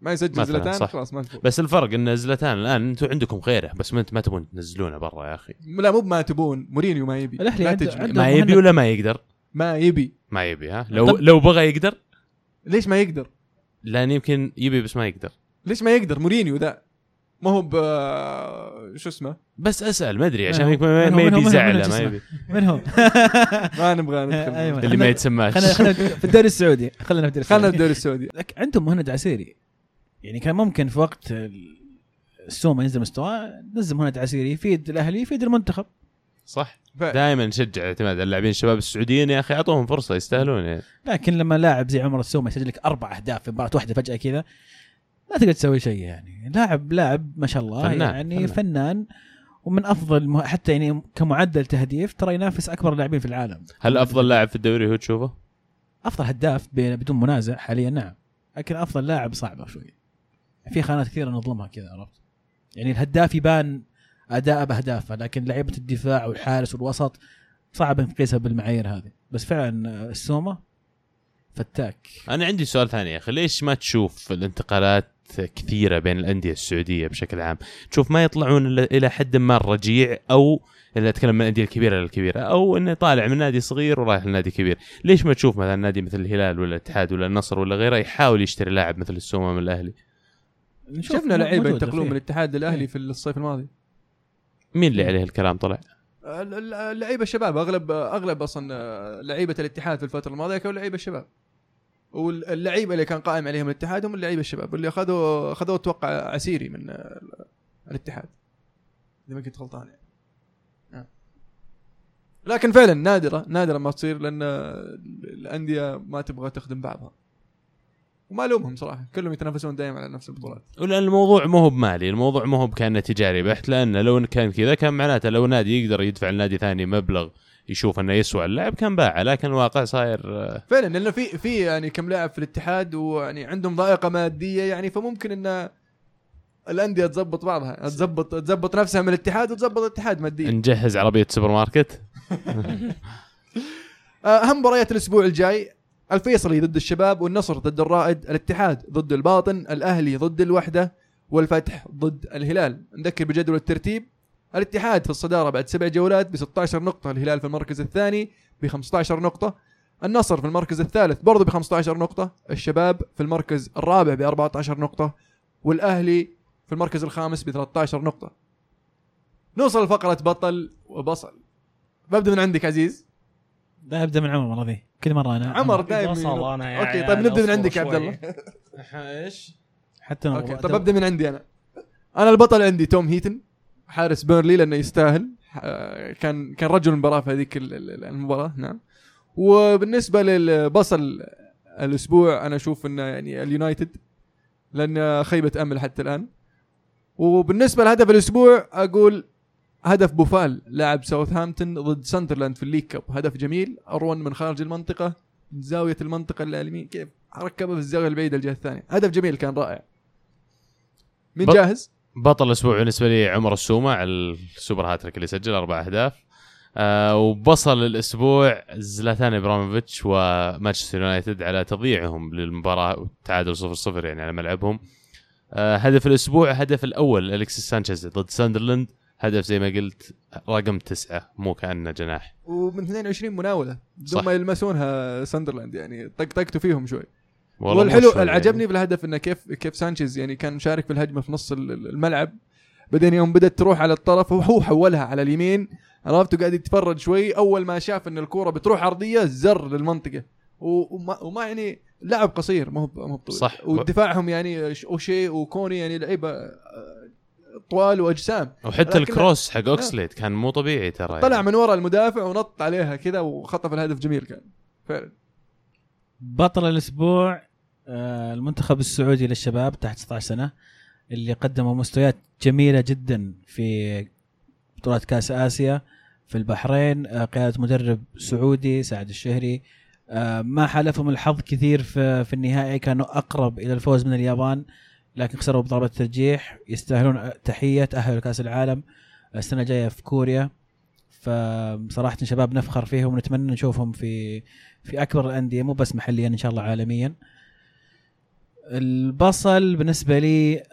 ما يسجل زلتان صح. خلاص ما تفوز بس الفرق إن زلتان الآن أنتم عندكم غيره بس ما انت ما تبون تنزلونه برا يا أخي. لا مو بما تبون. مورينيو ما يبي. عنده- ما يبي ولا ما يقدر؟ ما يبي. ما يبي ها؟ لو طب- لو بغى يقدر؟ ليش ما يقدر؟ لأن يمكن يبي بس ما يقدر. ليش ما يقدر؟ مورينيو ذا. ما هو ب شو اسمه؟ بس أسأل ما أدري عشان ما؟ ما؟ يبي من ما؟ يبي. من هو؟ ما نبغى ندخل. أيوة. اللي ما يتسماش. خلينا خلينا في الدوري السعودي. خلينا في الدوري خلنا السعودي. الدوري السعودي. لك عندهم مهند عسيري. يعني كان ممكن في وقت ال- السومة ينزل مستواه نزل مهند عسيري يفيد الأهلي يفيد المنتخب. صح. ف... دائما نشجع اعتماد على اللاعبين الشباب السعوديين يا أخي أعطوهم فرصة يستاهلون يعني. لكن لما لاعب زي عمر السومة يسجل لك أربع أهداف في مباراة واحدة فجأة كذا ما تقدر تسوي شيء يعني. لاعب لاعب ما شاء الله فنان، يعني فنان. فنان, ومن أفضل مه... حتى يعني كمعدل تهديف ترى ينافس أكبر اللاعبين في العالم. هل أفضل لاعب في الدوري هو تشوفه؟ أفضل هداف بدون منازع حاليا نعم. لكن أفضل لاعب صعبة شوي. في خانات كثيرة نظلمها كذا عرفت؟ يعني الهداف يبان اداءه بأهدافه لكن لعيبة الدفاع والحارس والوسط صعب إنك تقيسها بالمعايير هذه. بس فعلا آه، السومة فتاك. أنا عندي سؤال ثاني يا أخي ليش ما تشوف الانتقالات كثيرة بين الأندية السعودية بشكل عام؟ تشوف ما يطلعون إلى حد ما الرجيع أو اللي أتكلم من الأندية الكبيرة للكبيره أو إنه طالع من نادي صغير ورايح لنادي كبير. ليش ما تشوف مثلا نادي مثل الهلال ولا الاتحاد ولا النصر ولا غيره يحاول يشتري لاعب مثل السومة من الأهلي؟ شفنا لعيبة ينتقلون. من الاتحاد للاهلي إيه. في الصيف الماضي. مين اللي عليه الكلام طلع؟ ال- ال- اللعيبة الشباب. اغلب أغلب أصلا لعيبة الاتحاد في الفترة الماضية كانوا لعيبة الشباب. واللعيبة اللي كان قائم عليهم الاتحاد هم اللعيبة الشباب. واللي اخذوا اخذوه أتوقع عسيري من الاتحاد. إذا ما كنت غلطان يعني. آه. لكن فعلا نادره نادرة ما تصير لأن الأندية ما تبغى تخدم بعضها. وما الومهم صراحة كلهم يتنافسون دائما على نفس البطولات. ولأن الموضوع ما هو بمالي الموضوع ما هو بكأنه تجاري بحت لأنه لو كان كذا كان معناته لو نادي يقدر يدفع لنادي ثاني مبلغ يشوف إنه يسوى اللاعب كان باعه لكن الواقع صاير آه، فعلا لأنه في في يعني كم لاعب في الاتحاد ويعني عندهم ضائقة مادية يعني فممكن إن الأندية تزبط بعضها تزبط تزبط نفسها من الاتحاد وتزبط الاتحاد ماديا. نجهز عربية سوبر ماركت. آه، أهم مباريات الأسبوع الجاي الفيصلي ضد الشباب والنصر ضد الرائد الاتحاد ضد الباطن الأهلي ضد الوحدة والفتح ضد الهلال. نذكر بجدول الترتيب الاتحاد في الصدارة بعد سبع جولات ب 16 نقطة الهلال في المركز الثاني ب 15 نقطة النصر في المركز الثالث برضه ب 15 نقطة الشباب في المركز الرابع ب 14 نقطة والأهلي في المركز الخامس ب 13 نقطة. نوصل لفقره بطل وبصل. ببدا من عندك عزيز؟ لا أبدأ من عمر المره ذي. كل مرة أنا عمر دائما أنا يا okay طيب نبدأ من عندك يا عبد. الله. إيش؟ حتى أنا okay طب أبدأ من عندي أنا. أنا البطل عندي توم هيتن حارس بيرنلي لأنه يستاهل. آه، كان كان رجل المباراة في هذيك ال- ال- المباراة نعم. وبالنسبة للبصل الأسبوع أنا أشوف إنه يعني اليونايتد لأن خيبة أمل حتى الآن. وبالنسبة لهدف الأسبوع أقول هدف بوفال لاعب ساوثهامبتون ضد ساندرلاند في ال League Cup. هدف جميل. ارون من خارج المنطقة من زاوية المنطقة اليمين كيف؟ ركبها في الزاوية البعيدة الجهه الثانية. هدف جميل كان رائع. مين بط- جاهز؟ بطل الأسبوع بالنسبة لي عمر السومة على ال super hat-trick اللي سجل أربع أهداف. آه وبصل الأسبوع زلاتان ابراهيموفيتش ومانشستر يونايتد على تضييعهم للمباراة والتعادل 0 0 يعني على ملعبهم. آه هدف الأسبوع هدف الأول الكسيس سانشيز ضد ساندرلاند. هدف زي ما قلت رقم تسعة مو كأنه جناح. ومن 22 مناولة. صح. ثم يلمسونها ساندرلاند يعني طقطقتوا فيهم شوي. والله والحلو اللي عجبني يعني. في الهدف إنه كيف كيف سانشيز يعني كان مشارك في الهجمة في نص ال- ال- الملعب. بعدين يوم بدأت تروح على الطرف وهو حولها على اليمين. عرفت؟ وقاعد يتفرج شوي. أول ما شاف إن الكورة بتروح عرضية زر للمنطقة. وما, وما يعني لاعب قصير ما هو ما هو طويل صح. ودفاعهم يعني أوشي وكوني يعني لعيبة آه، طوال واجسام. وحتى الكروس حق اوكسليت كان مو طبيعي ترى طلع يعني. من ورا المدافع ونط عليها كذا وخطف الهدف جميل كان. فعلا. بطل الأسبوع آه، المنتخب السعودي للشباب تحت 16 سنة اللي قدموا مستويات جميلة جدا في بطولات كأس آسيا في البحرين آه، قيادة مدرب سعودي سعد الشهري. آه، ما حالفهم الحظ كثير في, في النهائي كانوا أقرب إلى الفوز من اليابان. لكن خسروا بضربة ترجيح. يستاهلون تحية تاهلوا لكاس العالم. السنة الجاية في كوريا. فصراحة شباب نفخر فيهم ونتمنى نشوفهم في في أكبر الأندية مو بس محليا إن شاء الله عالميا. البصل بالنسبة لي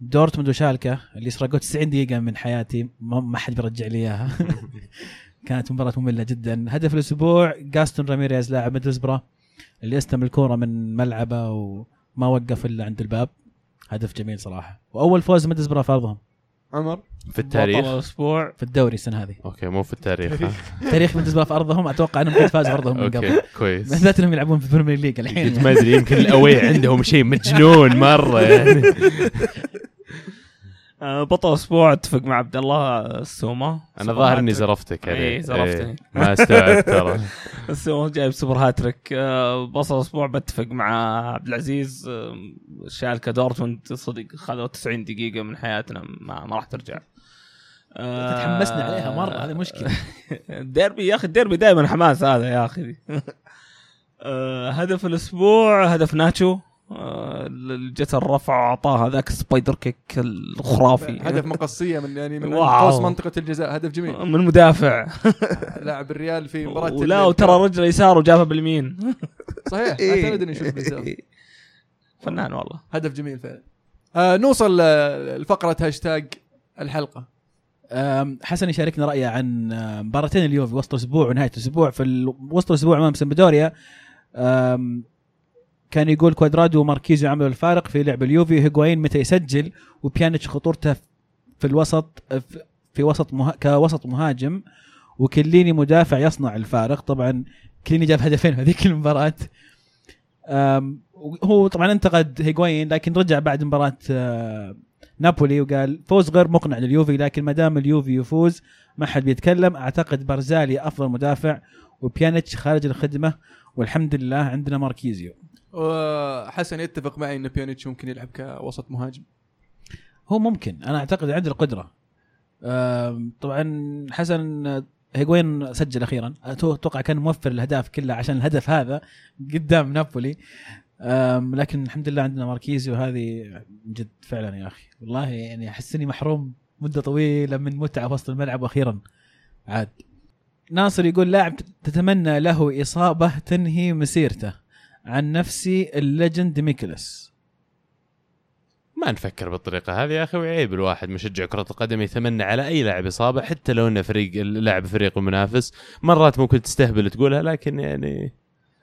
دورتموند وشالكة اللي سرقوا 90 دقيقة من حياتي. ما حد بيرجع لي إياها. كانت مباراة مملة جدا. هدف الأسبوع جاستون راميريز لاعب ميدلسبرا اللي استلم الكورة من ملعبه وما وقف إلا عند الباب. هدف جميل صراحة. وأول فوز ميدلسبرا في ارضهم عمر؟ في التاريخ؟ بطل الأسبوع في الدوري السنة هذه. okay مو في التاريخ؟ تاريخ. ميدلسبرا في أرضهم. أتوقع إنهم قد فازوا في أرضهم من قبل. okay كويس بالذات إنهم يلعبون في ال Premier League الحين. ما أدري يمكن ال away عندهم شيء مجنون مرة يعني. بطل الأسبوع أتفق مع عبد الله السومة. أنا ظاهر إني زرفتك إيه، زرفتني. إيه، ما استوعبت ترى. السومة جايب super hat-trick. آه، بطل الأسبوع بتفق مع عبد العزيز. آه، شالكة دورتموند صدق خذوا 90 دقيقة من حياتنا ما, ما راح ترجع. آه، تحمسنا عليها مرة، هذه مشكلة. الديربي يا أخي الديربي دائما حماس هذا يا أخي. آه، هدف الأسبوع هدف ناتشو. آه، جت الرفع وأعطاها ذاك spider kick الخرافي. هدف مقصية من يعني من. قوس منطقة الجزاء. هدف جميل. من مدافع. لاعب الريال في مباراة ال- وترى رجله يسار وجابها باليمين. صحيح. إيه. اعتمد إني أشوف باليسار. فنان والله. هدف جميل فعلا. آه نوصل آه، لفقرة هاشتاج الحلقة. حسن يشاركنا رأيه عن مباراتين اليوفي وسط الأسبوع ونهاية الأسبوع. في وسط الأسبوع أمام سمبدوريا كان يقول كوادرادو وماركيزو عملوا الفارق في لعب اليوفي. هيغوايين متى يسجل؟ وبيانيتش خطورته في الوسط في- وسط مها كوسط مهاجم. وكليني مدافع يصنع الفارق. طبعا كليني جاب هدفين في هذيك المباراة. هو طبعا انتقد هيغوايين لكن رجع بعد مباراة آه، نابولي وقال فوز غير مقنع لليوفي لكن ما دام اليوفي يفوز ما حد بيتكلم. أعتقد بارزالي أفضل مدافع وبيانيتش خارج الخدمة. والحمد لله عندنا ماركيزيو. وحسن يتفق معي إن بيانيتش ممكن يلعب كوسط مهاجم. هو ممكن. أنا أعتقد عنده القدرة. طبعا حسن هيغوين سجل أخيرا. أتوقع كان موفر الأهداف كلها عشان الهدف هذا قدام نابولي. لكن الحمد لله عندنا ماركيزيو هذه من جد فعلا يا أخي. والله يعني أحس إني محروم مدة طويلة من متعة وسط الملعب وأخيرا. عاد. ناصر يقول لاعب تتمنى له إصابة تنهي مسيرته. عن نفسي ال legend ميكلس. ما نفكر بالطريقة هذه يا أخي وعيب الواحد مشجع كرة القدم يتمنى على أي لاعب إصابة حتى لو إنه فريق لاعب فريق منافس. مرات ممكن تستهبل تقولها لكن يعني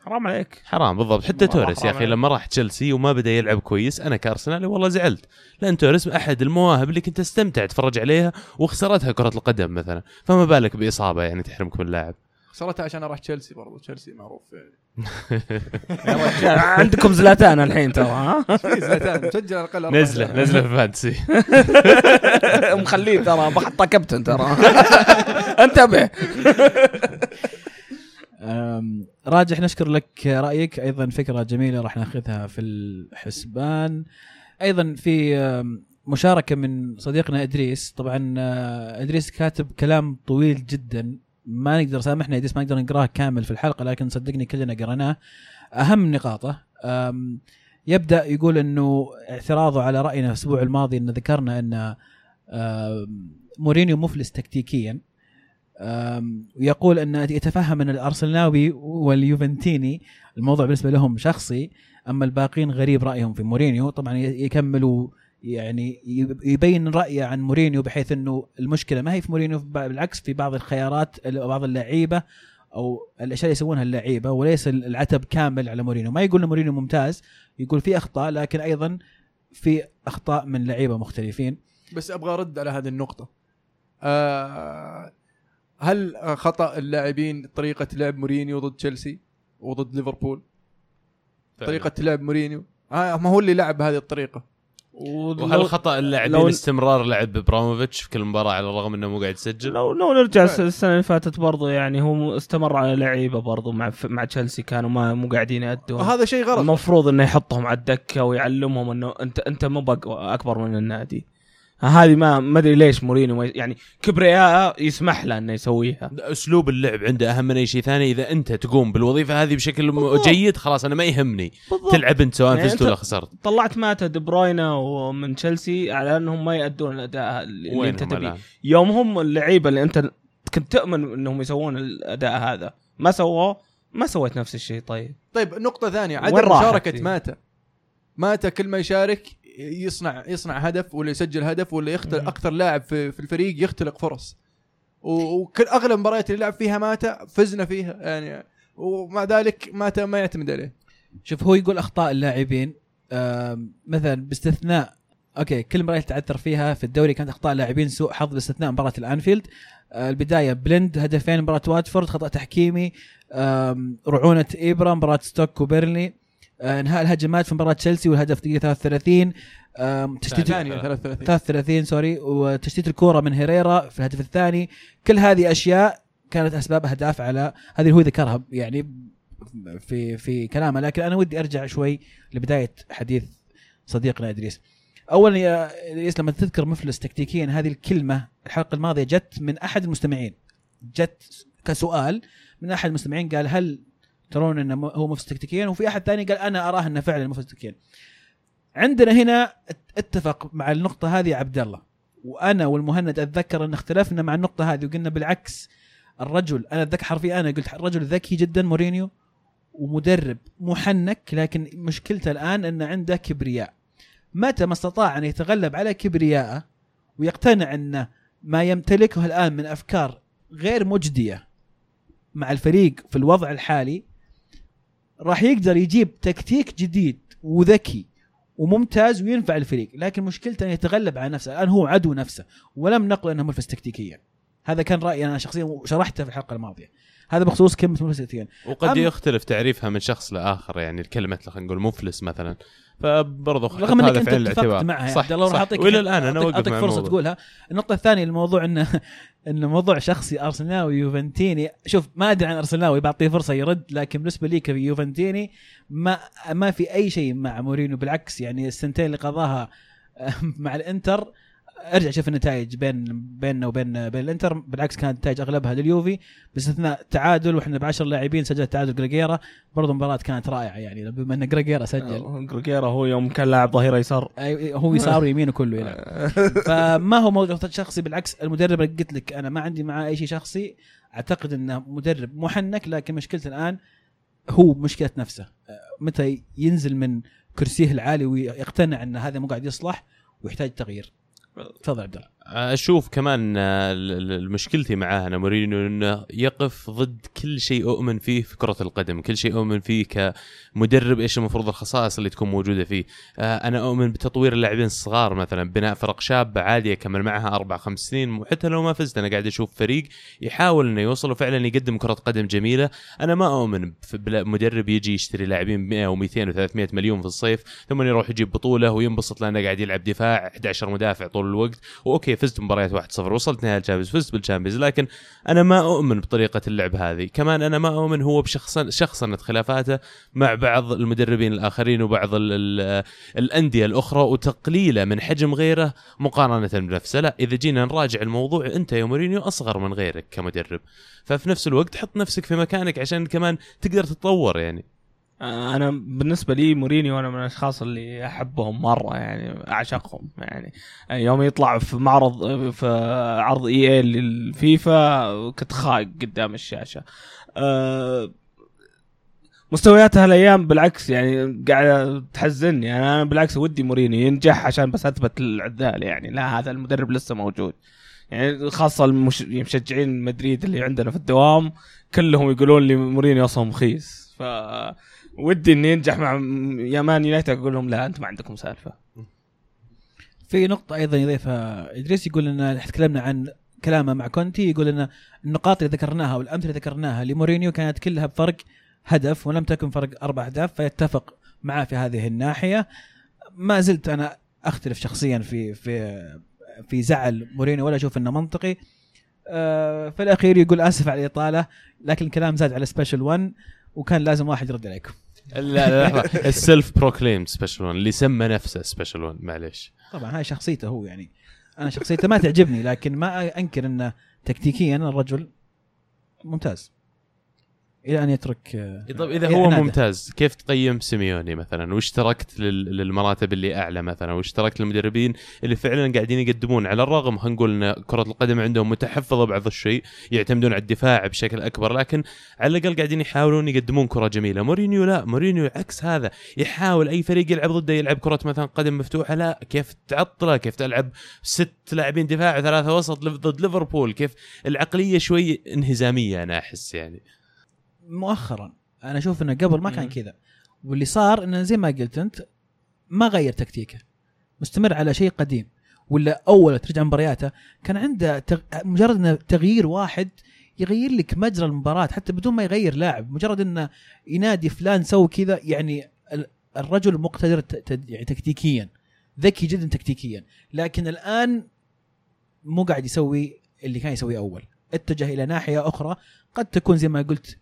حرام عليك. حرام بالضبط. حتى توريس يا عليك. لما راح تشيلسي وما بدأ يلعب كويس أنا كآرسنالي والله زعلت. لأن توريس أحد المواهب اللي كنت أستمتع أتفرج عليها وخسرتها كرة القدم مثلا. فما بالك بإصابة يعني تحرمك من لاعب. خسرتها عشان أروح تشيلسي برضو. تشيلسي معروف يعني يا رجال عندكم زلاتان الحين ترى ها؟ في زلاتان. مسجل على الأقل نزله. نزله في فانتسي. مخليه ترى بحطه كابتن ترى. انتبه. راجح نشكر لك رأيك. أيضا فكرة جميلة راح ناخذها في الحسبان. أيضا في مشاركة من صديقنا إدريس. طبعا آه، إدريس كاتب كلام طويل جدا. ما نقدر سامحنا ادريس ما نقدر نقراه كامل في الحلقة لكن صدقني كلنا قرأناه. أهم نقاطه يبدأ يقول إنه اعتراضه على رأينا الأسبوع الماضي إن ذكرنا إن مورينيو مفلس تكتيكيا. ويقول إن يتفهم إن الأرسناوي واليوفنتيني الموضوع بالنسبة لهم شخصي أما الباقين غريب رأيهم في مورينيو. طبعا يكملوا يعني يب- يبين رأيه عن مورينيو بحيث إنه المشكلة ما هي في مورينيو بالعكس في بعض الخيارات بعض اللعيبة أو الأشياء اللي يسوونها اللعيبة وليس العتب كامل على مورينيو. ما يقول مورينيو ممتاز يقول في أخطاء لكن أيضا في أخطاء من لعيبة مختلفين. بس أبغى أرد على هذه النقطة. آه هل خطأ اللاعبين طريقة لعب مورينيو ضد تشيلسي وضد ليفربول؟ طريقة لعب مورينيو؟ آه ما هو اللي لعب بهذه الطريقة. وهل خطأ اللاعبين لو- استمرار لعب إبراهيموفيتش في كل مباراة على الرغم إنه مو قاعد يسجل؟ لو لو نرجع الس- السنة اللي فاتت برضو يعني هو استمر على لعيبة برضو مع مع تشيلسي كانوا ما مو قاعدين يأدون. وهذا شيء غلط. المفروض إنه يحطهم على الدكة ويعلمهم إنه انت أنت مو بق- أكبر من النادي. هذه ما ما أدري ليش ي- يعني كبرياء يسمح له إنه يسويها. أسلوب اللعب عنده أهم من أي شيء ثاني. إذا أنت تقوم بالوظيفة هذه بشكل بالضبط. جيد خلاص أنا ما يهمني. بالضبط. تلعب أنت سواء يعني فزت ولا خسرت. طلعت ماتا دي بروينا ومن تشيلسي على أنهم ما يأدون الأداء اللي أنت تبيه؟ يوم هم اللعيبة اللي أنت كنت تؤمن إنهم يسوون الأداء هذا. ما سووه ما سويت نفس الشيء طيب. طيب نقطة ثانية. وين عدم دي؟ ماتا ماتا كل ما يشارك يصنع يصنع هدف ولا يسجل هدف ولا يختلق مم. أكثر لاعب في, في الفريق يختلق فرص. وكل أغلب المباريات اللي لعب فيها ماتا فزنا فيها يعني. ومع ذلك ماتا ما يعتمد عليه. شوف هو يقول أخطاء اللاعبين مثلا باستثناء okay كل مباراة تعثر فيها في الدوري كانت أخطاء لاعبين سوء حظ باستثناء مباراة الأنفيلد. آه، البداية بلند هدفين مباراة واتفورد خطأ تحكيمي. رعونة ايبرا مباراة ستوك وبيرنلي آه، انهاء الهجمات في مباراة تشيلسي والهدف دقيقة 33 آم، تشتيت ثانية 33 33 sorry. وتشتيت الكورة من هيريرا في الهدف الثاني. كل هذه أشياء كانت أسباب أهداف على هذه هو ذكرها يعني في في كلامه. لكن أنا ودي أرجع شوي لبداية حديث صديقنا إدريس. اولا يا إدريس لما تذكر مفلس تكتيكيا هذه الكلمة الحلقة الماضية جت من أحد المستمعين. جت كسؤال من أحد المستمعين قال هل ترون إنه هو مفلس تكتيكيا وفي أحد ثاني قال أنا أراه إنه فعلا مفلس تكتيكيا عندنا هنا ات- اتفق مع النقطة هذه عبد الله. وأنا والمهند أتذكر إن اختلفنا مع النقطة هذه وقلنا بالعكس الرجل أنا أتذكر حرفيا أنا قلت الرجل ذكي جدا مورينيو ومدرب محنك لكن مشكلته الآن ان عنده كبرياء. متى ما استطاع أن يتغلب على كبرياءه ويقتنع إن ما يمتلكه الآن من أفكار غير مجدية مع الفريق في الوضع الحالي راح يقدر يجيب تكتيك جديد وذكي وممتاز وينفع الفريق لكن مشكلته ان يتغلب على نفسه الآن هو عدو نفسه ولم نقل إنه ملفس تكتيكيا. هذا كان رأيي أنا شخصيا وشرحته في الحلقة الماضية. هذا بخصوص كلمة تكتيكيا. وقد يختلف تعريفها من شخص لآخر يعني كلمه خلينا نقول مفلس مثلا. فبرضه رغم انك أنت اتفقت معها صح صح لو راح أعطيك وإلى الآن أنا أعطيك فرصة. تقولها. النقطة الثانية الموضوع انه انه موضوع شخصي ارسنال ويوفنتيني شوف ما أدري عن ارسنال بعطيه فرصة يرد لكن بالنسبة لي كيوفنتيني ما ما في أي شيء مع مورينيو بالعكس يعني السنتين اللي قضاها مع الإنتر ارجع شوف النتائج بين بيننا وبين بين الانتر. بالعكس كانت النتائج اغلبها لليوفي باستثناء تعادل وإحنا ب 10 لاعبين سجل تعادل جريجيرا برضه مباراه كانت رائعة يعني بما إن جريجيرا سجل. جروجيرا هو يوم كان لاعب ظهير يسار. هو يسار ويمينه كله يلعب. فما هو موضوع شخصي بالعكس المدرب اللي قلت لك أنا ما عندي معاه أي شيء شخصي أعتقد إنه مدرب محنك لكن مشكلته الآن هو مشكلة نفسه. أه، متى ينزل من كرسيه العالي ويقتنع إن هذا مو قاعد يصلح ويحتاج تغيير. تفضل عبد الله أشوف كمان آه، مشكلتي معاه أنا مورينيو إنه يقف ضد كل شيء اؤمن فيه في كرة القدم، كل شيء اؤمن فيه كمدرب إيش المفروض الخصائص اللي تكون موجودة فيه، آه، أنا أؤمن بتطوير اللاعبين الصغار مثلا بناء فرق شابه عاديه كمل معها أربع خمس سنين وحتى لو ما فزت أنا قاعد أشوف فريق يحاول إنه يوصل وفعلا يقدم كرة قدم جميلة، أنا ما أؤمن في بلا- مدرب يجي يشتري لاعبين ب 100 و200 و300 مليون في الصيف ثم يروح يجيب بطولة وينبسط لأنه قاعد يلعب دفاع 11 مدافع طول الوقت و okay فزت مباريات 1-0 وصلت نهائي ال Champions فزت بال Champions لكن أنا ما أؤمن بطريقة اللعب هذه. كمان أنا ما أؤمن هو بشخصن شخصنه خلافاته مع بعض المدربين الآخرين وبعض ال ال الأندية الأخرى وتقليله من حجم غيره مقارنة بنفسه. لا إذا جينا نراجع الموضوع أنت يا مورينيو أصغر من غيرك كمدرب. ففي نفس الوقت حط نفسك في مكانك عشان كمان تقدر تتطور يعني. أنا بالنسبة لي مورينيو أنا من الأشخاص اللي أحبهم مرة يعني أعشقهم يعني. يوم يطلع في معرض في عرض EA للفيفا كنت خاق قدام الشاشة. أه مستويات هالايام بالعكس يعني قاعدة تحزني. يعني أنا بالعكس ودي مورينيو ينجح عشان بس أثبت العذال يعني لا هذا المدرب لسه موجود. يعني خاصة المش... المشجعين مدريد اللي عندنا في الدوام كلهم يقولون لي مورينيو أصلا مخيس ف ودي إني ينجح مع يا مان يونايتد أقول لهم لا أنتم ما عندكم سالفة. في نقطة أيضا يضيفها إدريس يقول أن تكلمنا عن كلامه مع كونتي يقول أن النقاط اللي ذكرناها والأمثلة اللي ذكرناها لمورينيو كانت كلها بفرق هدف ولم تكن فرق أربع أهداف فيتفق معاه في هذه الناحية. ما زلت أنا أختلف شخصيا في في في زعل مورينيو ولا أشوف إنه منطقي. آه، في الأخير يقول آسف على الإطالة لكن الكلام زاد على Special One وكان لازم واحد يرد عليكم. لا لا لحظة. ال self-proclaimed Special One اللي سمى نفسه Special One معليش. طبعا هاي شخصيته هو يعني. أنا شخصيته ما تعجبني لكن ما أنكر إنه تكتيكيا الرجل ممتاز. إلى أن يترك آه، طيب إذا هو. ممتاز كيف تقيم سيميوني مثلا؟ وش تركت لل- للمراتب اللي أعلى مثلا؟ وش تركت للمدربين اللي فعلا قاعدين يقدمون؟ على الرغم خلينا نقول إن كرة القدم عندهم متحفظة بعض الشيء يعتمدون على الدفاع بشكل أكبر لكن على الأقل قاعدين يحاولون يقدمون كرة جميلة. مورينيو لا مورينيو عكس هذا يحاول أي فريق يلعب ضده يلعب كرة مثلا قدم مفتوحة لا كيف تعطله؟ كيف تلعب ست لاعبين دفاع وثلاثة وسط ضد ليفربول؟ كيف العقلية شوي انهزامية أنا أحس يعني. مؤخرا. أنا أشوف إنه قبل ما كان. كذا. واللي صار إنه زي ما قلت أنت ما غير تكتيكه. مستمر على شيء قديم. ولا أول ترجع مبارياته كان عنده تغ... مجرد إنه تغيير واحد يغير لك مجرى المباراة حتى بدون ما يغير لاعب. مجرد إنه ينادي فلان سوي كذا يعني ال- الرجل مقتدر ت... ت... يعني تكتيكيا. ذكي جدا تكتيكيا. لكن الآن مو قاعد يسوي اللي كان يسويه أول. اتجه إلى ناحية أخرى. قد تكون زي ما قلت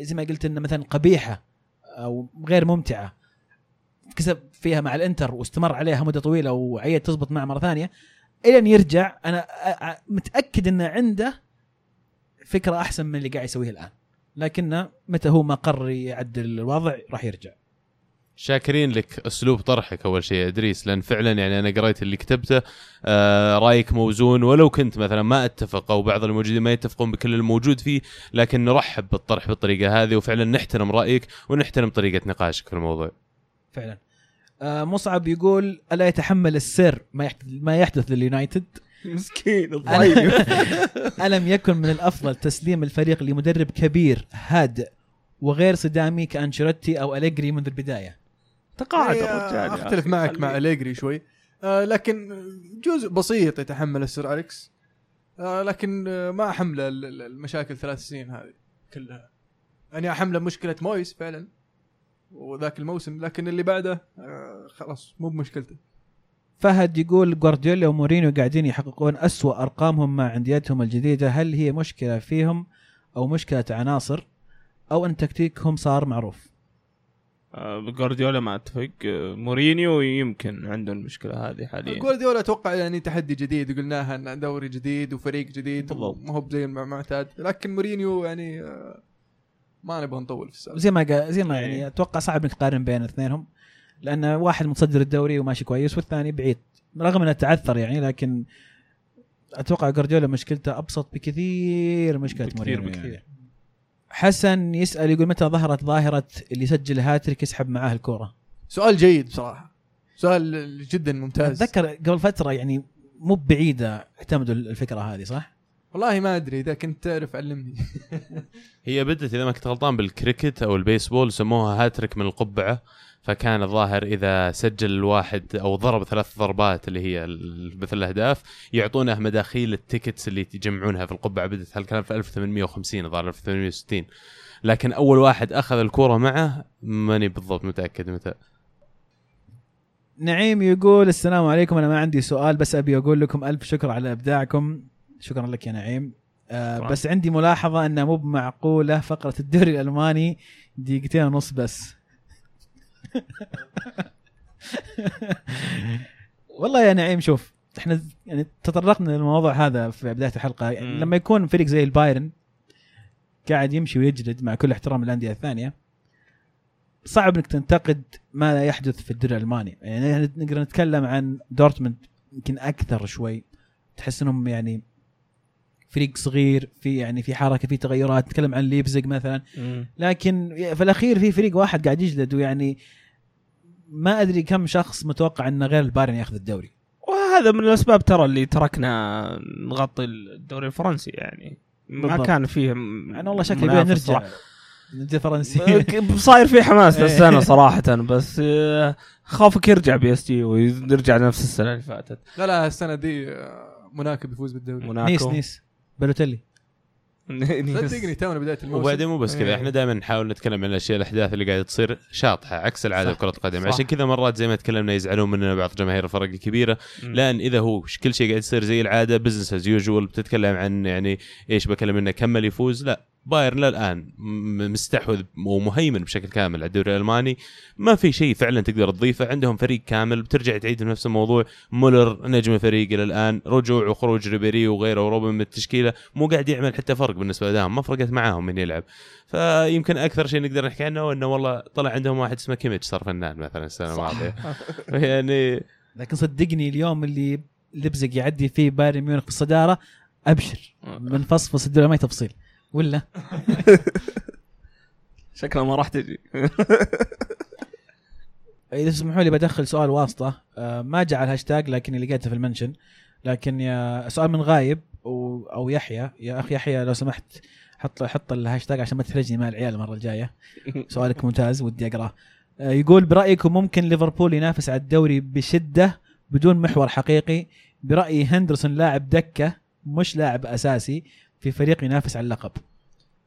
زي ما قلت انه مثلا قبيحة أو غير ممتعة كسب فيها مع الإنتر واستمر عليها مدة طويلة وعيد تزبط معه مرة ثانية إلى أن يرجع أنا متأكد إنه عنده فكرة أحسن من اللي قاعد يسويه الآن. لكنه متى هو ما قرر يعدل الوضع راح يرجع. شاكرين لك أسلوب طرحك أول شيء. يا إدريس لأن فعلا يعني أنا قريت اللي كتبته آه رأيك موزون. ولو كنت مثلا ما أتفق أو بعض الموجودين ما يتفقون بكل الموجود فيه لكن نرحب بالطرح بالطريقة هذه وفعلا نحترم رأيك ونحترم طريقة نقاشك في الموضوع. فعلا. آه مصعب يقول ألا يتحمل السر ما يحدث ما يحدث لليونايتد؟ مسكين ألم- ألم يكن من الأفضل تسليم الفريق لمدرب كبير هادئ وغير صدامي كأنشيلوتي أو أليجري منذ البداية؟ تقاعد إيه، الرجال يا أختلف. معك خليه. مع أليجري شوي. آه لكن جزء بسيط يتحمل السر أليكس. آه لكن آه ما أحمله ال- ال- المشاكل ثلاث سنين هذه كلها. يعني أحمله مشكلة مويس فعلا وذاك الموسم لكن اللي بعده آه خلاص مو بمشكلته. فهد يقول جوارديولا ومورينيو قاعدين يحققون أسوأ أرقامهم مع أنديتهم الجديدة. هل هي مشكلة فيهم أو مشكلة عناصر؟ أو أن تكتيكهم صار معروف؟ جوارديولا ما أتفق آه، مورينيو يمكن عنده المشكلة هذه حاليا جوارديولا أتوقع يعني تحدي جديد قلناها إن دوري جديد وفريق جديد. ما هو زي المعتاد لكن مورينيو يعني آه ما نبغى نطول في السالفه زي ما قا- زي ما إيه. يعني أتوقع صعب إنك تقارن بين اثنينهم لأن واحد متصدر الدوري وماشي كويس والثاني بعيد رغم أنه تعثر يعني لكن أتوقع جوارديولا مشكلته أبسط بكثير من مشكلة بكثير مورينيو بكثير. يعني. حسن يسأل يقول متى ظهرت ظاهرة اللي يسجل هاتريك يسحب معاه الكورة؟ سؤال جيد بصراحة. سؤال جدا ممتاز. أتذكر قبل فترة يعني مو بعيدة اعتمدوا الفكرة هذه صح؟ والله ما أدري إذا كنت تعرف علمني. هي بدت إذا ما كنت غلطان بالكريكت أو البيسبول سموها هاتريك من القبعة. فكان الظاهر إذا سجل الواحد أو ضرب ثلاث ضربات اللي هي مثل الأهداف يعطونه مداخيل ال tickets اللي يجمعونها في القبعة. بدت هالكلام في 1850 الظاهر 1860 لكن أول واحد أخذ الكورة معه ماني بالضبط متأكد متى. نعيم يقول السلام عليكم. أنا ما عندي سؤال بس أبي أقول لكم ألف شكر على إبداعكم. شكرا لك يا نعيم. آه. بس عندي ملاحظة انها مو بمعقوله فقرة الدوري الألماني دقيقتين ونص بس. والله يا نعيم شوف إحنا يعني تطرقنا للموضوع هذا في بداية الحلقة يعني. لما يكون فريق زي البايرن قاعد يمشي ويجلد مع كل احترام الانديه الثانية صعب إنك تنتقد ما يحدث في الدوري الألماني يعني نقدر نتكلم عن دورتموند يمكن أكثر شوي تحس إنهم يعني فريق صغير في يعني في حركة في تغيرات نتكلم عن ليبزيج مثلا. مم. لكن في الأخير في فريق واحد قاعد يجلد ويعني ما أدري كم شخص متوقع إنه غير البايرن ياخذ الدوري. وهذا من الأسباب ترى اللي تركنا نغطي الدوري الفرنسي يعني. ما بالضبط. كان فيه أنا والله شكلي منافس نرجع. فرنسي. صاير في حماس. السنة صراحة بس آه، خافك يرجع بي إس جي ويرجع نفس السنة اللي فاتت. لا لا السنة دي آه، موناكو بيفوز بالدوري. موناكو. نيس نيس. بالوتيلي صدقني تونا بداية الموسم وبعدين مو بس كذا إيه. إحنا دائما نحاول نتكلم عن الأشياء الأحداث اللي قاعدة تصير شاطحة عكس العادة. بكرة القدم صح. عشان كذا مرات زي ما تكلمنا يزعلون مننا بعض جماهير الفرق الكبيرة. لأن إذا هو كل شيء قاعد يصير زي العادة business as usual بتتكلم عن يعني إيش بكلم إنه كمل يفوز لا بايرن للآن مستحوذ ومهيمن بشكل كامل على الدوري الألماني. ما في شيء فعلا تقدر تضيفه. عندهم فريق كامل. بترجع تعيد نفس الموضوع. مولر نجم الفريق إلى الآن. رجوع وخروج ريبيري وغيره وروبن من التشكيلة. مو قاعد يعمل حتى فرق بالنسبة لهم ما فرقت معاهم من يلعب. فيمكن أكثر شيء نقدر نحكي عنه إنه والله طلع عندهم واحد اسمه كيميتش صار فنان مثلا السنة الماضية. يعني لكن صدقني اليوم اللي لايبزيغ يعدي فيه بايرن ميونخ في الصدارة أبشر. بنفصفص الدوري ما تفصيل. ولا؟ شكلها ما راح تجي. إذا تسمحوا لي بدخل سؤال واسطة. آه، ما جاء على الهاشتاج لكن اللي لقيته في المنشن. لكن يا سؤال من غايب أو, أو يحيى. يا أخي يحيى لو سمحت حط حط الهاشتاج عشان ما تحرجني مع العيال المرة الجاية. سؤالك ممتاز ودي أقرأه. آه، يقول برأيكم ممكن ليفربول ينافس على الدوري بشدة بدون محور حقيقي؟ برأيي هندرسون لاعب دكة مش لاعب أساسي. في فريق ينافس على اللقب.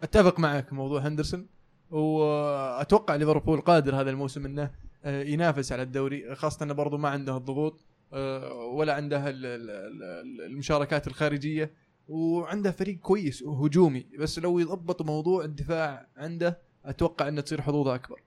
أتفق معك موضوع هندرسون. وأتوقع ليفربول قادر هذا الموسم إنه آه، ينافس على الدوري خاصة إنه برضو ما عنده الضغوط آه، ولا عنده ال- ال- ال- المشاركات الخارجية. وعنده فريق كويس وهجومي بس لو يضبط موضوع الدفاع عنده أتوقع إنه تصير حظوظه أكبر.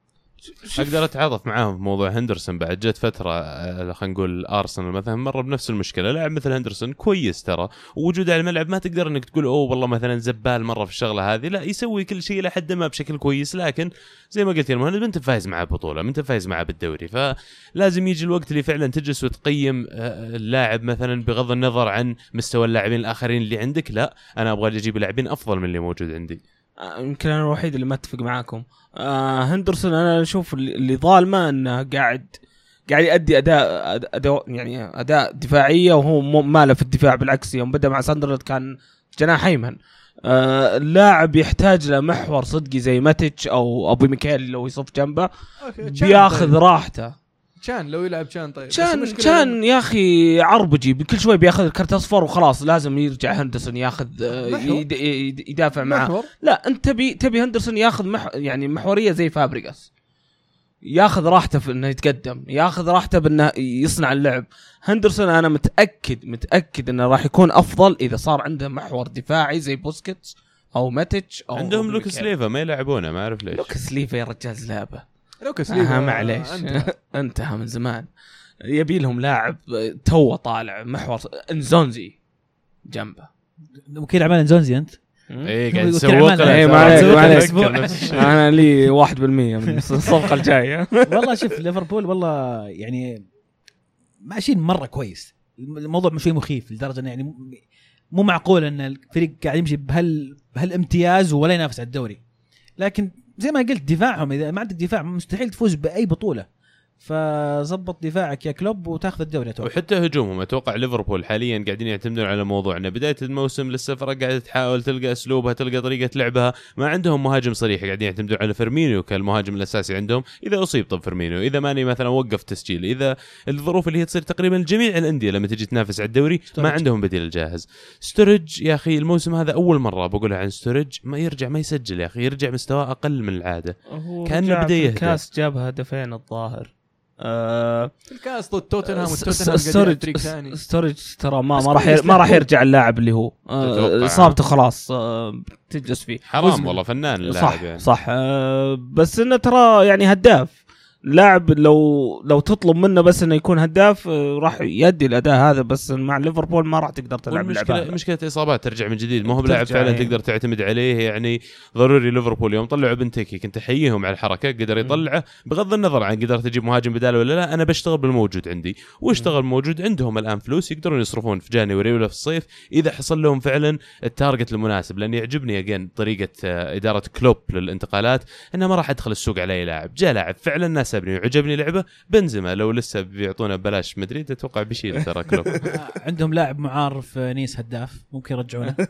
أقدر أتعاطف معاهم في موضوع هندرسون بعد. جت فترة آه، خلينا نقول أرسنال مثلا مر بنفس المشكلة. لاعب مثل هندرسون كويس ترى. ووجوده على الملعب ما تقدر إنك تقول أوه والله مثلا زبال مرة في الشغلة هذه. لا يسوي كل شيء لحد ما بشكل كويس. لكن زي ما قلت يا المهند أنت فايز معاه بطوله أنت فايز معاه بالدوري. فلازم يجي الوقت اللي فعلا تجلس وتقيم آه، اللاعب مثلا بغض النظر عن مستوى اللاعبين الآخرين اللي عندك. لا أنا أبغى أجيب لاعبين أفضل من اللي موجود عندي. يمكن أنا الوحيد اللي ما أتفق معاكم. آه هندرسون أنا أشوف اللي ظالمه إنه قاعد قاعد يؤدي اداء اداء يعني أداء دفاعية وهو ما له في الدفاع بالعكس يوم بدأ مع ساندرلاند كان جناح أيمن. آه اللاعب يحتاج له محور صدقي زي ماتيتش أو أوبي ميكيل لو يصف جنبه بياخذ. راحته. تشان لو يلعب تشان طيب. كان المشكلة كان يا أخي عربجي كل شوي بياخذ الكرت أصفر وخلاص لازم يرجع هندرسون ياخذ آه،. يد- يدافع معاه. محور. لا أنت تبي تبي هندرسون ياخذ مح يعني محورية زي فابريجاس ياخذ راحته في إنه يتقدم ياخذ راحته بإنه يصنع اللعب. هندرسون أنا متأكد متأكد إنه راح يكون أفضل إذا صار عنده محور دفاعي زي بوسكيتس أو ماتيتش أو عندهم ميكيل. ليفا ما يلعبونه ما أعرف ليش. لوكاس ليفا يا رجال لعبه لوكاس آه ليفا معليش. انتهى. انتهى من زمان. يبي لهم لاعب تو طالع محور انزونزي. جنبه. وكيل أعمال انزونزي أنت؟ إيه قاعد يسوق ما عليك، ما عليك. الشيء. أنا لي 1% من الصفقة الجاية. والله شوف ليفربول والله يعني ماشيين مرة كويس. الموضوع شوي مخيف لدرجة إنه يعني مو معقول إن الفريق قاعد يمشي بهال بهالامتياز ولا ينافس على الدوري. لكن زي ما قلت دفاعهم إذا ما عندك دفاع مستحيل تفوز بأي بطولة. فظبط دفاعك يا كلوب وتاخذ الدوري أتوقع. وحتى هجومهم أتوقع ليفربول حاليا قاعدين يعتمدون على موضوع ان بداية الموسم لسه فرق قاعدة تحاول تلقى أسلوبها تلقى طريقة لعبها. ما عندهم مهاجم صريح قاعدين يعتمدون على فيرمينيو كالمهاجم الأساسي عندهم. إذا أصيب طب فيرمينيو إذا ماني مثلا وقف تسجيل إذا الظروف اللي هي تصير تقريبا لجميع الأندية لما تجي تنافس على الدوري ما ستورج. عندهم بديل جاهز ستورج يا أخي الموسم هذا أول مرة بقولها عن ستورج ما يرجع ما يسجل يا أخي يرجع مستواه أقل من العادة. بدأ في يهدى. الكاس جاب هدفين الظاهر. آه الكاس ضد توتنهام والتوتنهام ستورج ترى ما ما راح ما راح. يرجع اللاعب اللي هو آه،. إصابته خلاص آه، تجلس فيه حرام والله فنان اللاعب صح يعني. صح آه، بس إنه ترى يعني هداف لاعب لو لو تطلب منه بس إنه يكون هداف آه، راح يؤدي الأداء هذا بس مع ليفربول ما راح تقدر تلعب هذا. مشكلة إصابات ترجع من جديد. ما هو بلاعب فعلا إيه. تقدر تعتمد عليه يعني ضروري ليفربول يوم طلعوا بنتيكي كنت أحييهم على الحركة قدر يطلعه. بغض النظر عن قدرت تجيب مهاجم بداله ولا لا أنا بشتغل بالموجود عندي. واشتغل موجود عندهم الآن فلوس يقدرون يصرفون في January ولا في الصيف إذا حصل لهم فعلا ال target المناسب. لأن يعجبني again طريقة آه، إدارة كلوب للانتقالات إنه ما راح أدخل السوق على أي لاعب. جاء لاعب فعلا ناسبني وعجبني لعبه بنزيما لو لسه بيعطونا ببلاش مدريد أتوقع بيشيل ترى كلوب. آه، عندهم لاعب معار في نيس هداف ممكن يرجعونه.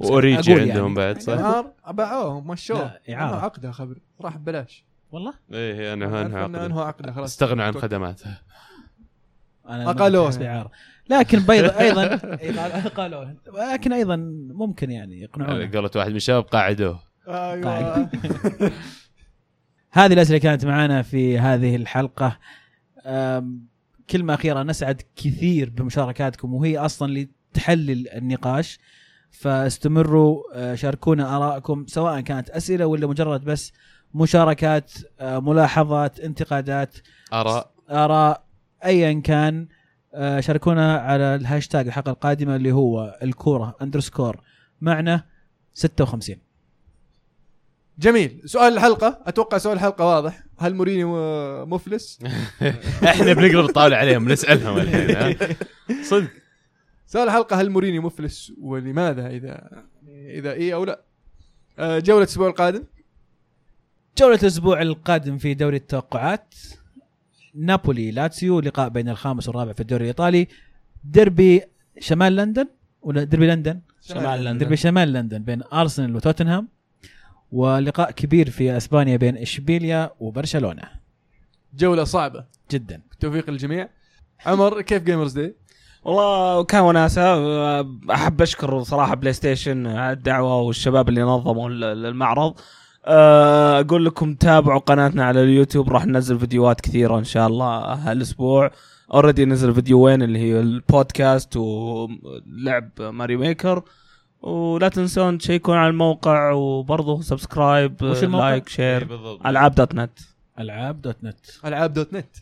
وأوريجي أقول عندهم يعني. بعد صح؟ نهار باعوه مشوه. أنهوا عقده خبر راح ببلاش. والله؟ إيه أنا عارف انهى عقده عقده خلاص. استغنوا عن خدماته. أنا إعارة. لكن بيض أيضا قالوا لكن أيضا ممكن يعني يقنعون قالت واحد من الشباب قاعدوه. أيوه. هذه الأسئلة كانت معنا في هذه الحلقة. كلمة أخيرة نسعد كثير بمشاركاتكم وهي أصلا اللي تحلل النقاش. فاستمروا أه، شاركونا آرائكم سواء كانت أسئلة ولا مجرد بس مشاركات أه، ملاحظات انتقادات آراء. آراء ايا كان. أه، شاركونا على الهاشتاج الحلقة القادمة اللي هو الكورة underscore معنا 56 جميل. سؤال الحلقة. أتوقع سؤال الحلقة واضح. هل مورينيو مفلس؟ إحنا بنقلب الطاوله عليهم نسألهم الحين ها؟ صدق. سؤال الحلقة هل مورينيو مفلس ولماذا اذا إذا إيه أو لا؟ آه، جولة الأسبوع القادم. جولة الأسبوع القادم في دوري التوقعات. نابولي لاتسيو لقاء بين الخامس والرابع في الدوري الإيطالي. ديربي شمال لندن ولا ديربي لندن؟ شمال لندن. ديربي شمال لندن بين أرسنال وتوتنهام. ولقاء كبير في أسبانيا بين إشبيليا وبرشلونة. جولة صعبة. جدا. بالتوفيق للجميع. عمر كيف Gamers Day؟ والله كان وناسة. أحب أشكر صراحة PlayStation على الدعوة والشباب اللي نظموا ال- المعرض. أه، أقول لكم تابعوا قناتنا على اليوتيوب راح ننزل فيديوهات كثيرة إن شاء الله هالأسبوع. already نزل فيديوين اللي هي البودكاست ولعب Mario Maker. ولا تنسون تشيكون على الموقع وبرضه subscribe وش الموقع؟ like share ألعاب dot net. ألعاب dot net. ألعاب dot net.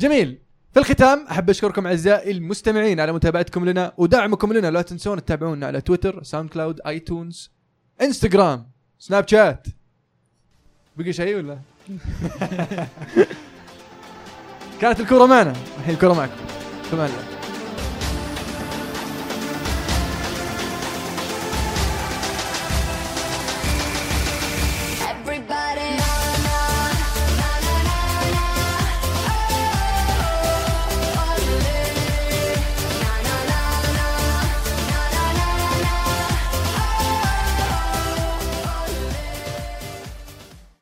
جميل. في الختام أحب أشكركم أعزائي المستمعين على متابعتكم لنا ودعمكم لنا. لا تنسون تتابعونا على تويتر SoundCloud iTunes إنستغرام سناب شات. بقي شيء ولا؟ كانت الكرة معنا. الحين الكرة معكم. الله